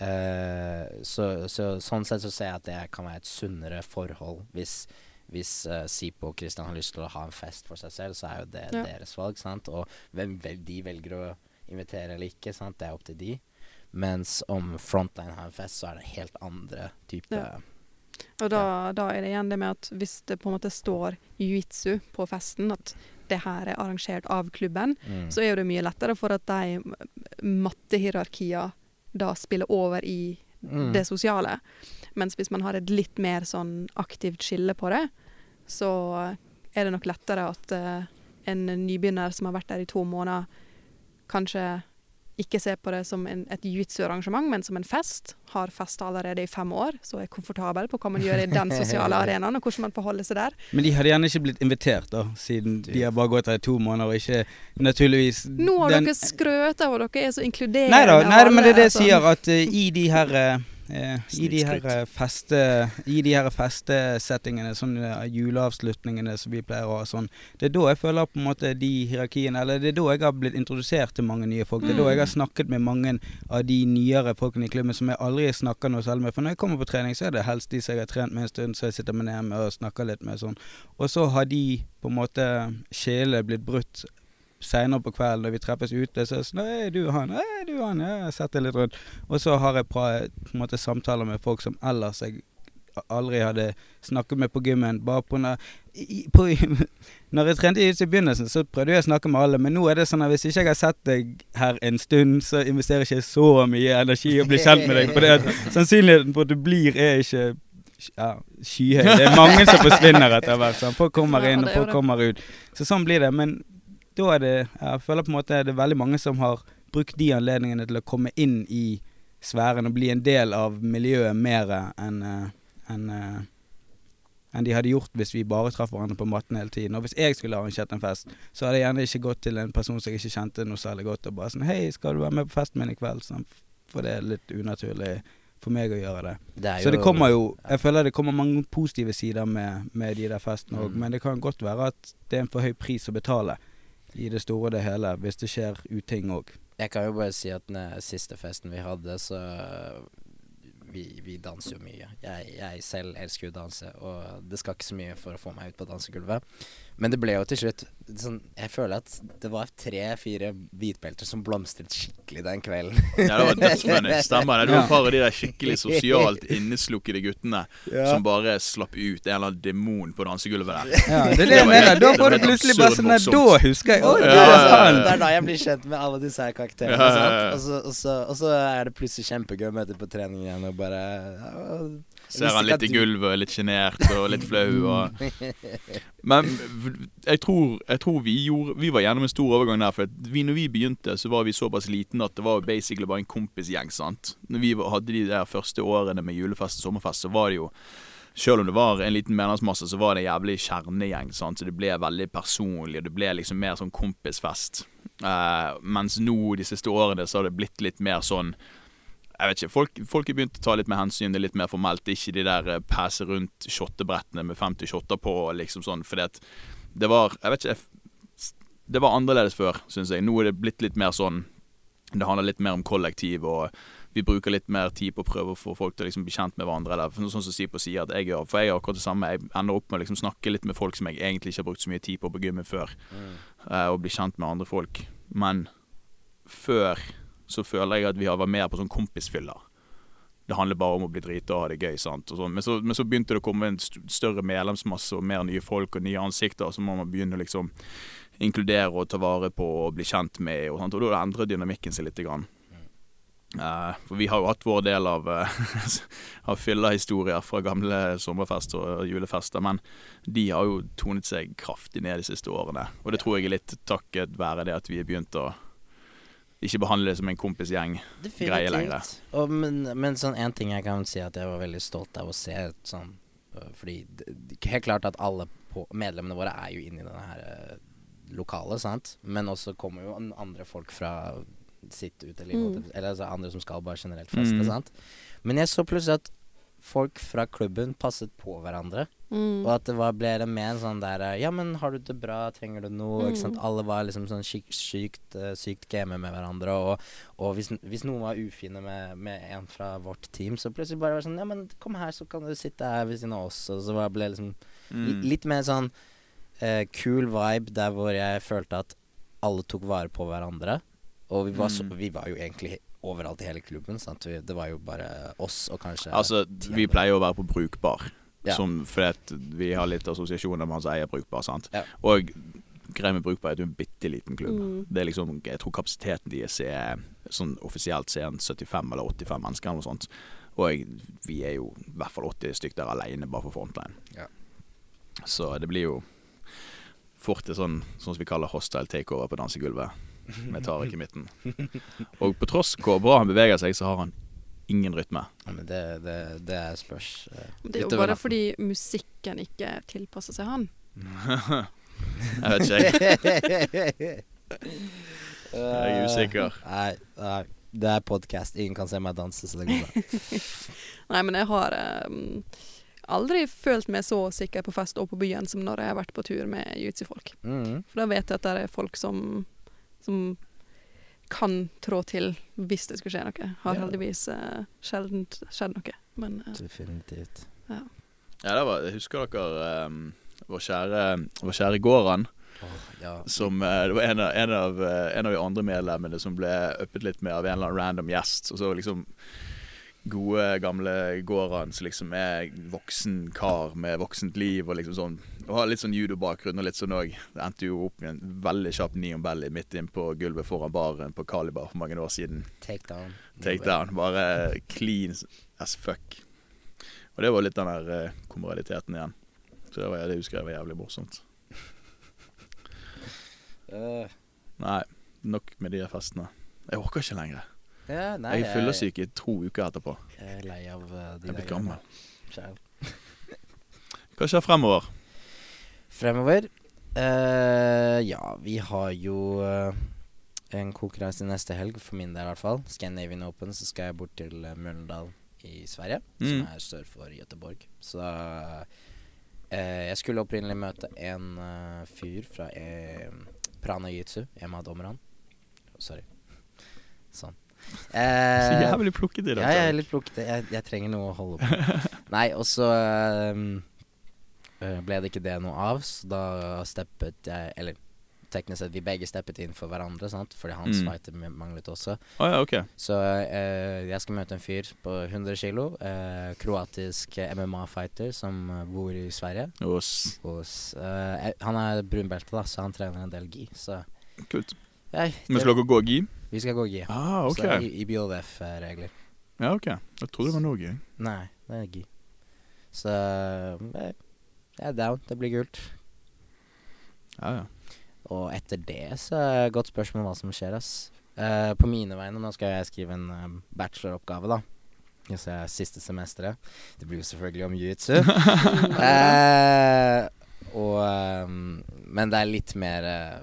Eh, så, så sånn sett så ser jeg at det kan være et sunnere forhold hvis hvis uh, Sipo og Kristian har lyst til å ha en fest for seg selv, så er jo det Ja. deres valg, sant? Og hvem vel, de velger å invitere eller ikke, sant? Det er opp til de. Mens om Frontline har en fest, så er det helt andre type Ja. Og da, da er det igjen det med at hvis det på en måte står jiu-jitsu på festen, at det her er arrangert av klubben, Mm. så er jo det mye lettere for at de mattehierarkier da spiller over i Mm. det sosiale. Mens hvis man har et litt mer sånn aktivt skille på det, så er det nok lettere at uh, en nybegynner som har vært der i to måneder, kanskje ikke ser på det som en, et jiu-jitsu-arrangement, men som en fest. Har festa allerede i fem år, så er komfortabel på hva man gjør i den sosiale arenaen, og hvordan man forholder seg der. Men de hadde gjerne ikke blitt invitert, da, siden de har bare gått der i to måneder og ikke naturligvis Nå har den- dere skrøt av at dere er så inkluderende. Nei da, nei, men det er det jeg alle, sier, at uh, i de her eh, I de her eh, feste I de her festesettingene, sånn eh, juleavslutningene som vi pleier å ha sånn, det er da jeg føler på en måte de hierarkiene Eller det er da jeg har blitt introdusert til mange nye folk. Det er da jeg har Mm. snakket med mange av de nyere folkene i klubben som jeg aldri snakker noe selv med. For når jeg kommer på trening, så er det helst de som jeg har trent med en stund, så jeg sitter med ned med og snakker litt med sånn. Og så har de på en måte Sjelene blitt brutt seinere på kvelden når vi treffes ute, så er det sånn 'Hei, du er han. Hei, du er han. Ja, jeg har sett deg litt rundt.' Og så har jeg på en måte samtaler med folk som ellers jeg aldri hadde snakket med på gymmen. Bare på når, i, på, når jeg trente i begynnelsen, så prøvde jeg å snakke med alle, men nå er det sånn at hvis ikke jeg har sett deg her en stund, så investerer ikke jeg så mye energi i å bli kjent med deg. For det at sannsynligheten for at du blir, er ikke ja, skyhøy. Det er mange som forsvinner etter hvert. sant? Folk kommer inn, og folk kommer ut. Så sånn blir det. Men da er det Jeg føler på en måte det er veldig mange som har brukt de anledningene til å komme inn i sfæren og bli en del av miljøet mer enn en, enn, eh, de hadde gjort hvis vi bare traff hverandre på matten hele tiden. Og hvis jeg skulle arrangert en fest, så hadde jeg gjerne ikke gått til en person som jeg ikke kjente noe særlig godt, og bare sånn Hei, skal du være med på festen min i kveld? Sånn, for det er litt unaturlig for meg å gjøre det. Det jo, Så det kommer jo Jeg føler det kommer mange positive sider med, med de der festene òg, Mm. men det kan godt være at det er en for høy pris å betale i det store og det hele, hvis det skjer uting òg. Jeg kan jo bare si at den siste festen vi hadde, så vi, vi danser jo mye. Jeg, jeg selv elsker jo å danse, og det skal ikke så mye for å få meg ut på dansegulvet. Men det ble jo til slutt sånn Jeg føler at det var tre-fire hvitbelter som blomstret skikkelig den kvelden. Ja, det var dødsfunny. Stemmer det. Du var Ja. et par av de der skikkelig sosialt inneslukkede guttene som bare slapp ut en eller annen demon på dansegulvet der. Ja, det er det jeg mener. Da får du plutselig bare sånn der. Da husker jeg Å, det Ja, er ja, ja. det er da jeg blir kjent med alle disse her karakterene. Ja, ja, ja. Og, så, er det plutselig kjempegøy å møte på trening igjen og bare ja, Ser han litt i gulvet og er litt sjenert og litt flau og Men jeg tror, jeg tror vi gjorde Vi var gjennom en stor overgang der. For vi, når vi begynte, så var vi såpass liten at det var basically bare en kompisgjeng. sant? Når vi hadde de der første årene med julefest og sommerfest, så var det jo selv om det var en liten medlemsmasse, så var det en jævlig kjernegjeng. Sant? Så det ble veldig personlig, og det ble liksom mer sånn kompisfest. Eh, mens nå de siste årene så har det blitt litt mer sånn jeg vet ikke, folk, folk har begynt å ta litt mer hensyn, det er litt mer formelt. Ikke de der eh, passe rundt shottebrettene med 50 shotter på, liksom sånn. Fordi at det var Jeg vet ikke Det var annerledes før, syns jeg. Nå er det blitt litt mer sånn Det handler litt mer om kollektiv, og vi bruker litt mer tid på å prøve å få folk til å liksom bli kjent med hverandre. Eller sånn som Sipo sier at jeg gjør. For jeg gjør akkurat det samme. Jeg ender opp med å liksom snakke litt med folk som jeg egentlig ikke har brukt så mye tid på på gymmet før. eh, og bli kjent med andre folk. Men før så føler jeg at vi har vært mer på sånn kompisfyller. Det handler bare om å bli drita og ha det gøy. sant? Sånn. men, så, men så begynte det å komme en større medlemsmasse og mer nye folk og nye ansikter. Så må man begynne å liksom inkludere og ta vare på og bli kjent med. Og, sånt, og da endrer dynamikken seg litt. Grann. Uh, for vi har jo hatt vår del av, uh, av fylla-historier fra gamle sommerfester og julefester, men de har jo tonet seg kraftig ned de siste årene. Og det tror jeg er litt takket være det at vi har begynt å ikke behandle det som en kompisgjeng. greie lenger. Og, men, men sånn en ting jeg kan si at jeg var veldig stolt av å se sånn øh, Fordi det, det- helt klart at alle på, medlemmene våre er jo inne i denne her øh, lokalet, sant? Men også kommer jo andre folk fra sitt uteliv, Mm. eller altså andre som skal bare generelt feste, Mm. sant? Men jeg så plutselig at folk fra klubben passet på hverandre. Mm. Og at det var, ble det mer en sånn der eh, Ja, men har du det bra? Trenger du noe? Ikke sant? Mm. Alle var liksom sånn sykt, sykt, eh, sykt game med hverandre. Og, og hvis, hvis noen var ufine med, med en fra vårt team, så plutselig bare var det sånn Ja, men kom her, så kan du sitte her ved siden av oss. Og så var- ble det liksom Mm. li, litt mer sånn eh, cool vibe der hvor jeg følte at alle tok vare på hverandre. Og vi var, så, Mm. vi var jo egentlig overalt i hele klubben. Sant? Vi, det var jo bare oss og kanskje Altså, vi pleier å være på Brukbar. Ja. Som, fordi at vi har litt assosiasjoner med han som eier Brukbar. sant? Ja. Og greia med Brukbar er at du er en bitte liten klubb. Mm. Det er liksom, Jeg tror kapasiteten deres er sånn offisielt ser en 75 eller 85 mennesker eller noe sånt. Og jeg, vi er jo i hvert fall 80 stykker der alene bare for frontline. Ja. Så det blir jo fort et sånn, sånn som vi kaller hostile takeover på dansegulvet. Med tar ikke midten. Og på tross hvor bra han beveger seg, så har han ingen rytme. Ja, men det, det, det er spørs. uh, Det er jo bare fordi musikken ikke tilpasser seg han. Jeg vet ikke, jeg. Jeg er usikker. Nei, nei. Det er podkast. Ingen kan se meg danse, så det går bra. Nei, men jeg har um, aldri følt meg så sikker på fest og på byen som når jeg har vært på tur med jiu-jitsu-folk. Mm. For da vet jeg at det er folk som, som kan trå til hvis det skulle skje noe. Har Ja. heldigvis uh, sjelden skjedd noe. Men uh, Definitivt. Ja, det var, jeg husker dere um, vår kjære, vår kjære Goran, Oh, ja. som uh, Det var en av, en, av, en av de andre medlemmene som ble uppet litt med av en eller annen random gjest. Og så liksom gode, gamle Goran som liksom er voksen kar med voksent liv og liksom sånn. Og har litt sånn judobakgrunn og litt sånn òg. Det endte jo opp med en veldig kjapp neon belly midt inn på gulvet foran baren på Kalibar for mange år siden. Take down Bare clean as fuck. Og det var litt den der uh, komoraliteten igjen. Så det, var, det husker jeg var jævlig morsomt. Uh. Nei, nok med de festene. Jeg orker ikke lenger. ja, nei, jeg er fyllesyk i to uker etterpå. Jeg er lei av uh, de Jeg er blitt gammel. Hva skjer fremover? Fremover Uh, Ja, vi har jo uh, en konkurranse neste helg, for min del i hvert fall. Scandinavian Open, så skal jeg bort til uh, Mjøndalen i Sverige, Mm. som er sør for Göteborg. Så eh, jeg skulle opprinnelig møte en eh, fyr fra eh, Prana Jitsu, Emad Omran. Sorry. Sånn. Så Eh, jævlig plukket i dag. ja, jeg er litt plukkete. Jeg, jeg trenger noe å holde på. Nei, og så eh, ble det ikke det noe av, så da steppet jeg Eller teknisk sett, vi begge steppet inn for hverandre, sant? fordi hans Mm. fighter manglet også. Oh, ja, ok. Så eh, jeg skal møte en fyr på 100 kilo. Eh, kroatisk eh, MMA-fighter som eh, bor i Sverige. Os. Os. eh, eh, han er brunbelte, da, så han trener en del gi. Så Kult. jeg, Men skal dere gå gi? vi skal gå gi. Ah, ok. Så i, i BLF-regler. Ja, ok. Jeg trodde det var Norge. Nei, det er gi. Så eh, jeg er down. Det blir kult. Ja, ja. Og etter det så er det et godt spørsmål hva som skjer, ass. Uh, på mine vegne, nå skal jeg skrive en um, bacheloroppgave, da. Så jeg er siste semesteret. Det blir jo selvfølgelig om jiu-jitsu. uh, og um, Men det er litt mer uh,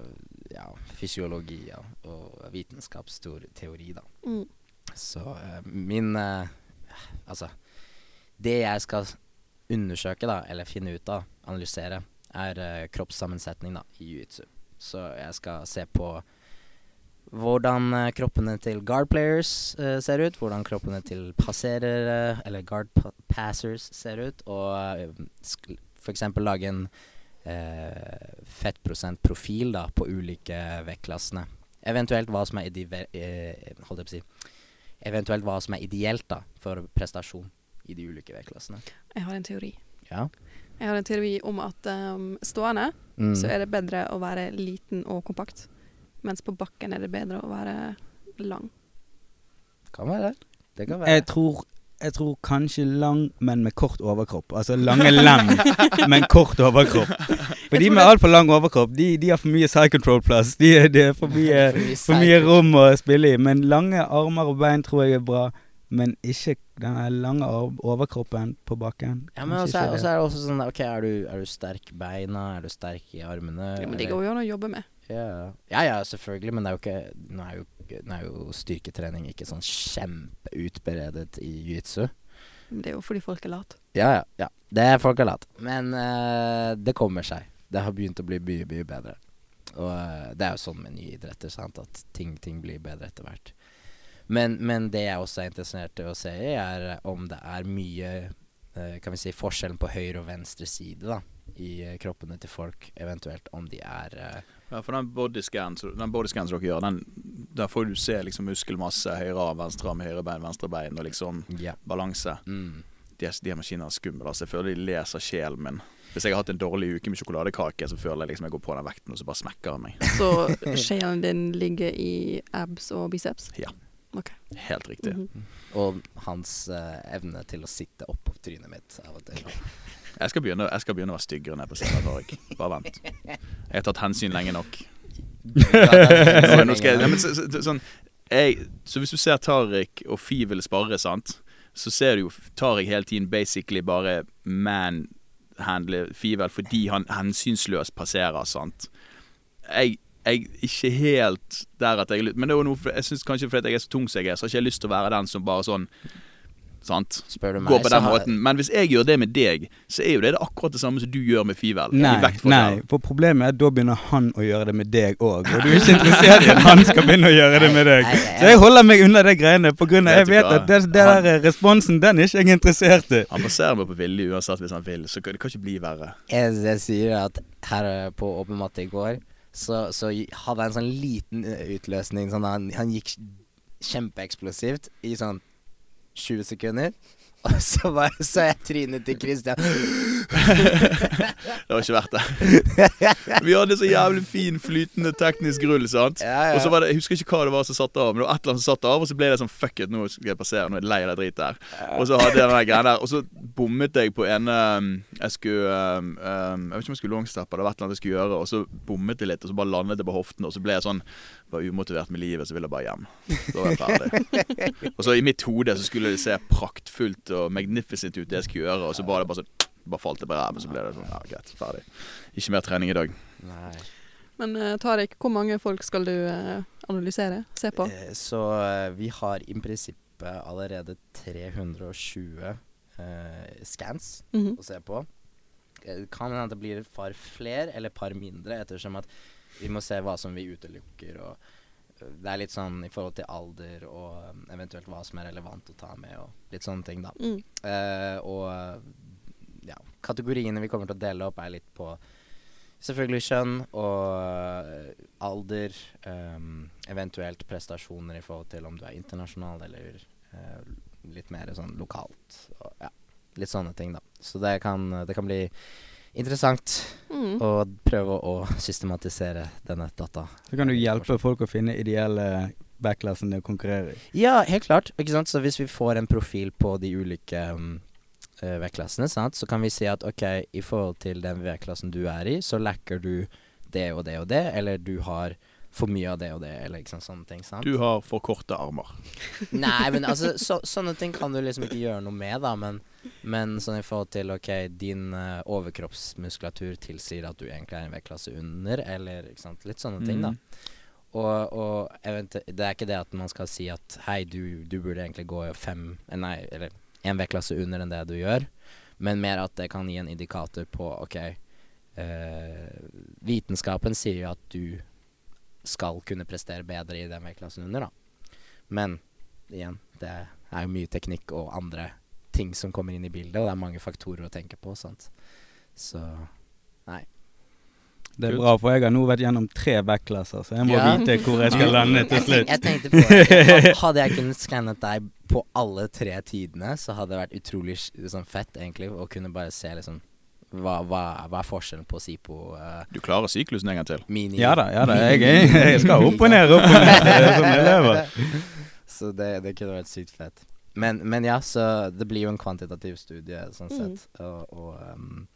ja, fysiologi ja, og vitenskapsteori, da. Mm. Så min Altså Det jeg skal undersøke, da, eller finne ut av, analysere, er uh, kroppssammensetning da, i jiu-jitsu. Så jeg skal se på hvordan uh, kroppene til guard players uh, ser ut, hvordan kroppene til passerere, eller guard pa passers ser ut, og uh, f.eks. lage en fettprosentprofil da, på ulike vektklassene. Eventuelt hva som er Eventuelt hva som er ideelt da, for prestasjon i de ulike vektklassene. Jeg har en teori. Ja. Jeg har en teori om at um, stående Mm. så er det bedre å være liten og kompakt, mens på bakken er det bedre å være lang. Kan være. Det kan være. Jeg tror, jeg tror kanskje lang, men med kort overkropp. Altså lange lem, men kort overkropp. For de med det- altfor lang overkropp, de, de har for mye side control plass. De, de, er for mye, For mye rom å spille i. Men lange armer og bein tror jeg er bra. Men ikke den lange overkroppen på bakken. Ja, men også er, også er det også sånn OK, er du, er du sterk i beina? Er du sterk i armene? Ja, men det går jo an å jobbe med. Ja, ja, ja, selvfølgelig, men det er jo ikke Nå er jo, nå er jo styrketrening ikke sånn kjempeutberedet i jiu-jitsu. Det er jo fordi folk er late. Ja, ja, ja. Det er folk er late. Men uh, det kommer seg. Det har begynt å bli mye, mye bedre. Og uh, det er jo sånn med nye idretter, sant, at ting, ting blir bedre etter hvert. Men, men det jeg også er interessert i å se i, er om det er mye eh, Kan vi si forskjellen på høyre og venstre side, da. I eh, kroppene til folk, eventuelt om de er eh, Ja, for den bodyscan body som dere gjør, den, der får du se liksom muskelmasse, høyre arm, venstre arm, høyre bein, venstre bein, og liksom Ja. balanse. Mm. De, de maskinene er skumle. Altså. Jeg føler de leser sjelen min. Hvis jeg har hatt en dårlig uke med sjokoladekake, så føler jeg liksom jeg går på den vekten, og så bare smekker den meg. Så sjelen din ligger i abs og biceps? Helt riktig. Mhm. Og hans eh, evne til å sitte oppå trynet mitt av og til. Jeg skal begynne, jeg skal begynne å være styggere nede på scenen, Bare vent. Jeg har tatt hensyn lenge nok. Nå, nå skal jeg, ja, men, så, så, sånn, jeg, så hvis du ser Tariq og Fi vil spare, sant, så ser du jo Tariq hele tiden basically bare manhandle Fivel fordi han hensynsløst passerer, sant. Jeg jeg ikke helt der at jeg Men det er jo noe Jeg synes kanskje fordi jeg er så tung som jeg er, så har ikke jeg lyst til å være den som bare sånn Sant? Spør du meg, Går på den måten. Men hvis jeg gjør det med deg, så er jo det, det akkurat det samme som du gjør med Fivel. Nei, nei, for problemet er at da begynner han å gjøre det med deg òg. Og du er ikke interessert i at han skal begynne å gjøre det med deg. Så jeg holder meg unna de greiene, på grunn av jeg Vet at det, det der responsen, den er ikke jeg interessert i. Han passerer meg på vilje uansett hvis han vil, så det kan ikke bli verre. Jeg, jeg sier at her på Åpen matte i går, så, så hadde jeg en sånn liten eh, utløsning. Sånn han, han gikk kjempeeksplosivt i sånn 20 sekunder. Og så bare så jeg trynet til Christian. Det var ikke verdt det. Vi hadde så jævlig fin, flytende teknisk rull, sant. Ja, ja. Og så var det, Jeg husker ikke hva det var som satte av, men det var et eller annet som satte av, og så ble det sånn fuck it, nå skal jeg passere, nå er jeg lei av det dritet her. Og så hadde jeg den greia der, og så bommet jeg på en um, Jeg skulle um, um, Jeg vet ikke om jeg skulle longsteppe, det var et eller annet jeg skulle gjøre, og så bommet jeg litt, og så bare landet jeg på hoften, og så ble jeg sånn Var umotivert med livet, så ville jeg bare hjem. Da var jeg ferdig. og så i mitt hode så skulle det se praktfullt og magnificent ut, det jeg skulle gjøre, og så bare, bare sånn bare falt det på ræva, så ble det sånn Ja, greit, ferdig. Ikke mer trening i dag. Nei. Men uh, Tariq, hvor mange folk skal du eh, analysere? Se på? Eh, Så eh, vi har i prinsippet allerede 320 eh, scans -hmm. å se på. Eh, kan hende det blir et par flere eller et par mindre, ettersom at vi må se hva som vi utelukker. og eh, Det er litt sånn i forhold til alder og eh, eventuelt hva som er relevant å ta med, og litt sånne ting, da. Mm. Uh, og ja, kategoriene vi kommer til å dele opp, er litt på selvfølgelig kjønn og alder. Um, eventuelt prestasjoner i forhold til om du er internasjonal eller uh, litt mer sånn lokalt. Og, ja, litt sånne ting, da. Så det kan, det kan bli interessant Mm. å prøve å systematisere denne data. Så kan du hjelpe folk å finne ideelle backklassen de konkurrerer i. Ja, helt klart. Ikke sant? Så hvis vi får en profil på de ulike um, V-klassene, sant? så kan vi si at ok, i forhold til den vektklassen du er i, så lacker du det og det og det, eller du har for mye av det og det, eller liksom sånne ting. sant? Du har for korte armer. Nei, men altså, så, sånne ting kan du liksom ikke gjøre noe med, da. Men, men sånn i forhold til OK, din uh, overkroppsmuskulatur tilsier at du egentlig er en vektklasse under, eller sant, litt sånne ting, da. Mm. Og, og det er ikke det at man skal si at hei, du, du burde egentlig gå fem Nei, eller en vektklasse under enn det du gjør, men mer at det kan gi en indikator på OK eh, Vitenskapen sier jo at du skal kunne prestere bedre i den vektklassen under, da. Men igjen, det er jo mye teknikk og andre ting som kommer inn i bildet, og det er mange faktorer å tenke på, sant. Så nei. Det er bra, for jeg har nå vært gjennom tre backlasser, så jeg må Ja. vite hvor jeg skal lande til Jeg, tenk, slutt. jeg tenkte på det. Hadde jeg kunnet skannet deg på alle tre tidene, så hadde det vært utrolig sånn fett, egentlig, å kunne bare se liksom hva, hva, hva er forskjellen på Sipo uh, Du klarer syklusen en gang til. Mini Ja da, ja da. Jeg, jeg, jeg skal opp og ned, opp og ned. Det er sånn jeg lever. Så det, det kunne vært sykt fett. Men, men ja, så det blir jo en kvantitativ studie, sånn Mm. sett. Og, og um,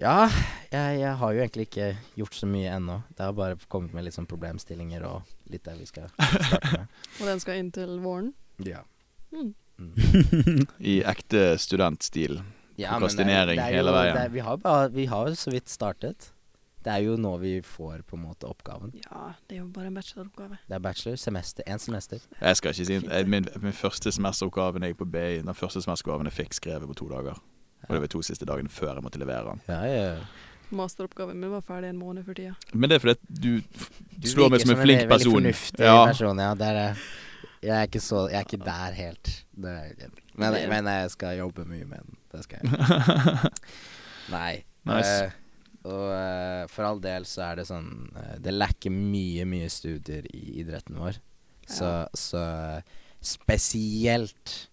Ja, jeg, jeg har jo egentlig ikke gjort så mye ennå. Det har bare kommet med litt sånn problemstillinger og litt der vi skal starte med. Og den skal inn til våren. Ja. Mm. Mm. I ekte studentstil. Ja, er- Prokrastinering er hele veien. Det er, vi, har bare, vi har jo så vidt startet. Det er jo nå vi får på en måte oppgaven. Ja, det er jo bare en bacheloroppgave. Det er bachelor, semester, én semester. Jeg skal ikke si min, min første semesteroppgave jeg på BI, den første semesteroppgaven jeg fikk skrevet på to dager. Og det var to siste dagene før jeg måtte levere den. Ja, ja. Masteroppgaven min var ferdig en måned før tida. Men det er fordi at du Du slår meg virker som en flink veldig person. fornuftig Ja. person, ja. Det er, det. jeg, er ikke så, jeg er ikke der helt. Det er, men, men jeg skal jobbe mye med den. Det skal jeg. Nei. Nice. Eh, og uh, for all del så er det sånn uh, Det lekker mye, mye studier i idretten vår. Så, Ja. så spesielt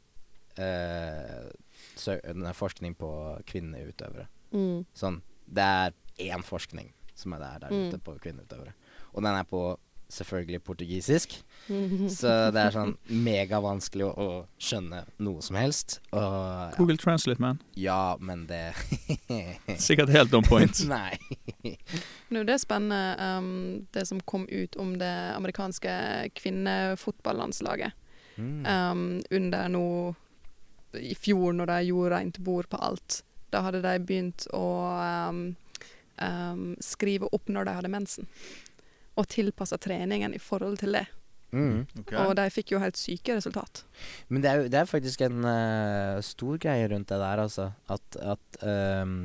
eh, så, den er forskning på kvinnelige utøvere. Mm. Sånn, det er én forskning som er der, der Mm. ute på kvinneutøvere. Og den er på selvfølgelig portugisisk. Så det er sånn megavanskelig å, å skjønne noe som helst. Og ja, Google Translate, man. ja men det Sikkert helt on point. Nei. Nå, det er spennende um, det som kom ut om det amerikanske kvinnefotballandslaget. Mm. Um, under nå I fjor, når de gjorde rent bord på alt, da hadde de begynt å um, um, skrive opp når de hadde mensen. Og tilpassa treningen i forhold til det. Mm. Og de fikk jo helt syke resultat. Men det er jo det er faktisk en uh, stor greie rundt det der, altså. At, at um,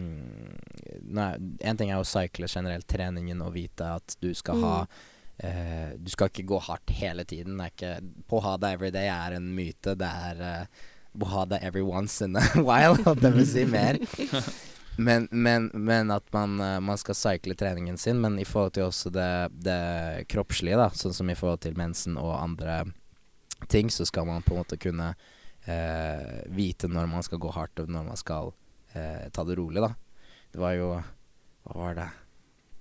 nei, En ting er å cykle generelt treningen og vite at du skal ha uh, Du skal ikke gå hardt hele tiden. Det er ikke, på ha det every day er en myte. Det er uh, på ha det every once in a while, det vil si mer. Men, men, men at man, eh, man skal cycle treningen sin, men i forhold til også det, det kroppslige, da, sånn som i forhold til mensen og andre ting, så skal man på en måte kunne eh, vite når man skal gå hardt, og når man skal eh, ta det rolig, da. Det var jo Hva var det?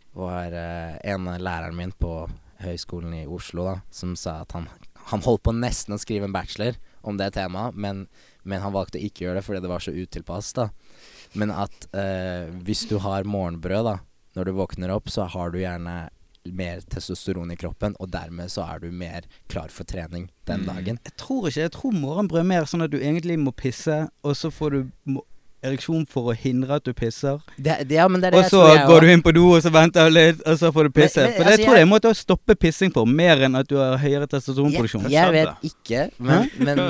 Det var eh, en av læreren min på Høgskolen i Oslo da, som sa at han, han holdt på nesten å skrive en bachelor om det temaet, men, men han valgte å ikke gjøre det fordi det var så utilpass, da. Men at eh, hvis du har morgenbrød, da, når du våkner opp, så har du gjerne mer testosteron i kroppen, og dermed så er du mer klar for trening den Mm. dagen. Jeg tror ikke. Jeg tror morgenbrød er mer sånn at du egentlig må pisse, og så får du ereksjon for å hindre at du pisser. Det, det, ja, men det er det Og jeg så tror jeg går du inn på do, og så venter du litt, og så får du pisse. Men- men, For det altså, tror jeg er en måte å stoppe pissing på, mer enn at du har høyere testosteronproduksjon. Jeg, jeg vet ikke, men, men.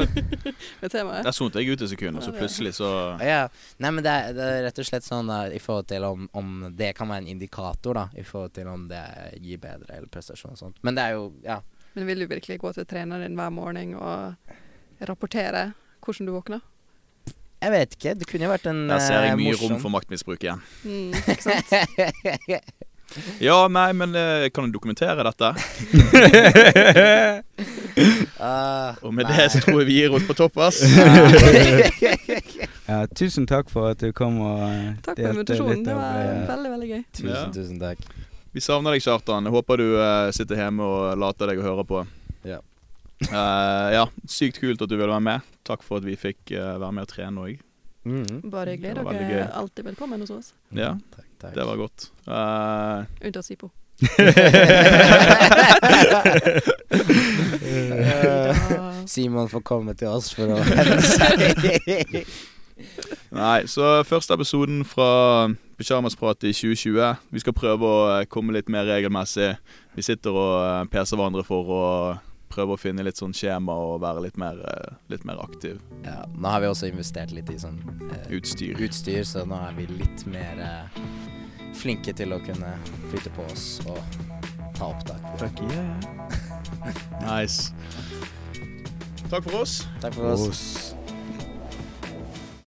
Der sonte jeg ut et sekund, og så plutselig så ja. Nei, men det er, det er rett og slett sånn da, i forhold til om, om det kan være en indikator, da, i forhold til om det gir bedre eller prestasjon og sånt. Men det er jo Ja. Men vil du virkelig gå til treneren din hver morgen og rapportere hvordan du våkner? Jeg vet ikke. Det kunne jo vært en morsom Der ser jeg eh, mye morsom rom for maktmisbruk igjen. Mm, ikke sant? Ja, nei, men eh, kan du dokumentere dette? uh, Og med nei. det så tror jeg vi gir oss på topp, ass. Ja, tusen takk for at du kom og eh, Takk for invitasjonen. Det var veldig, veldig gøy. Tusen, Ja. tusen takk. Vi savner deg, Kjartan. Jeg håper du uh, sitter hjemme og later deg å høre på. Ja. Eh, ja, sykt kult at du ville være med. Takk for at vi fikk uh, være med og trene òg. Mhm. Bare hyggelig. Dere er gøy. alltid velkommen hos oss. Ja, Takk, takk. det var godt. Uh, Unntatt Sipo. Simon får komme til oss for å. Nei, så første episoden fra Pysjamasprat i 2020. Vi skal prøve å komme litt mer regelmessig. Vi sitter og peser hverandre for å prøve å finne litt sånn skjema og være litt mer, eh, litt mer aktiv. Ja, nå har vi også investert litt i sånn eh, Utstyr. utstyr, så nå er vi litt mer eh, flinke til å kunne flytte på oss og ta opptak. Fuck yeah. nice. Takk for oss. Takk for oss. Oss.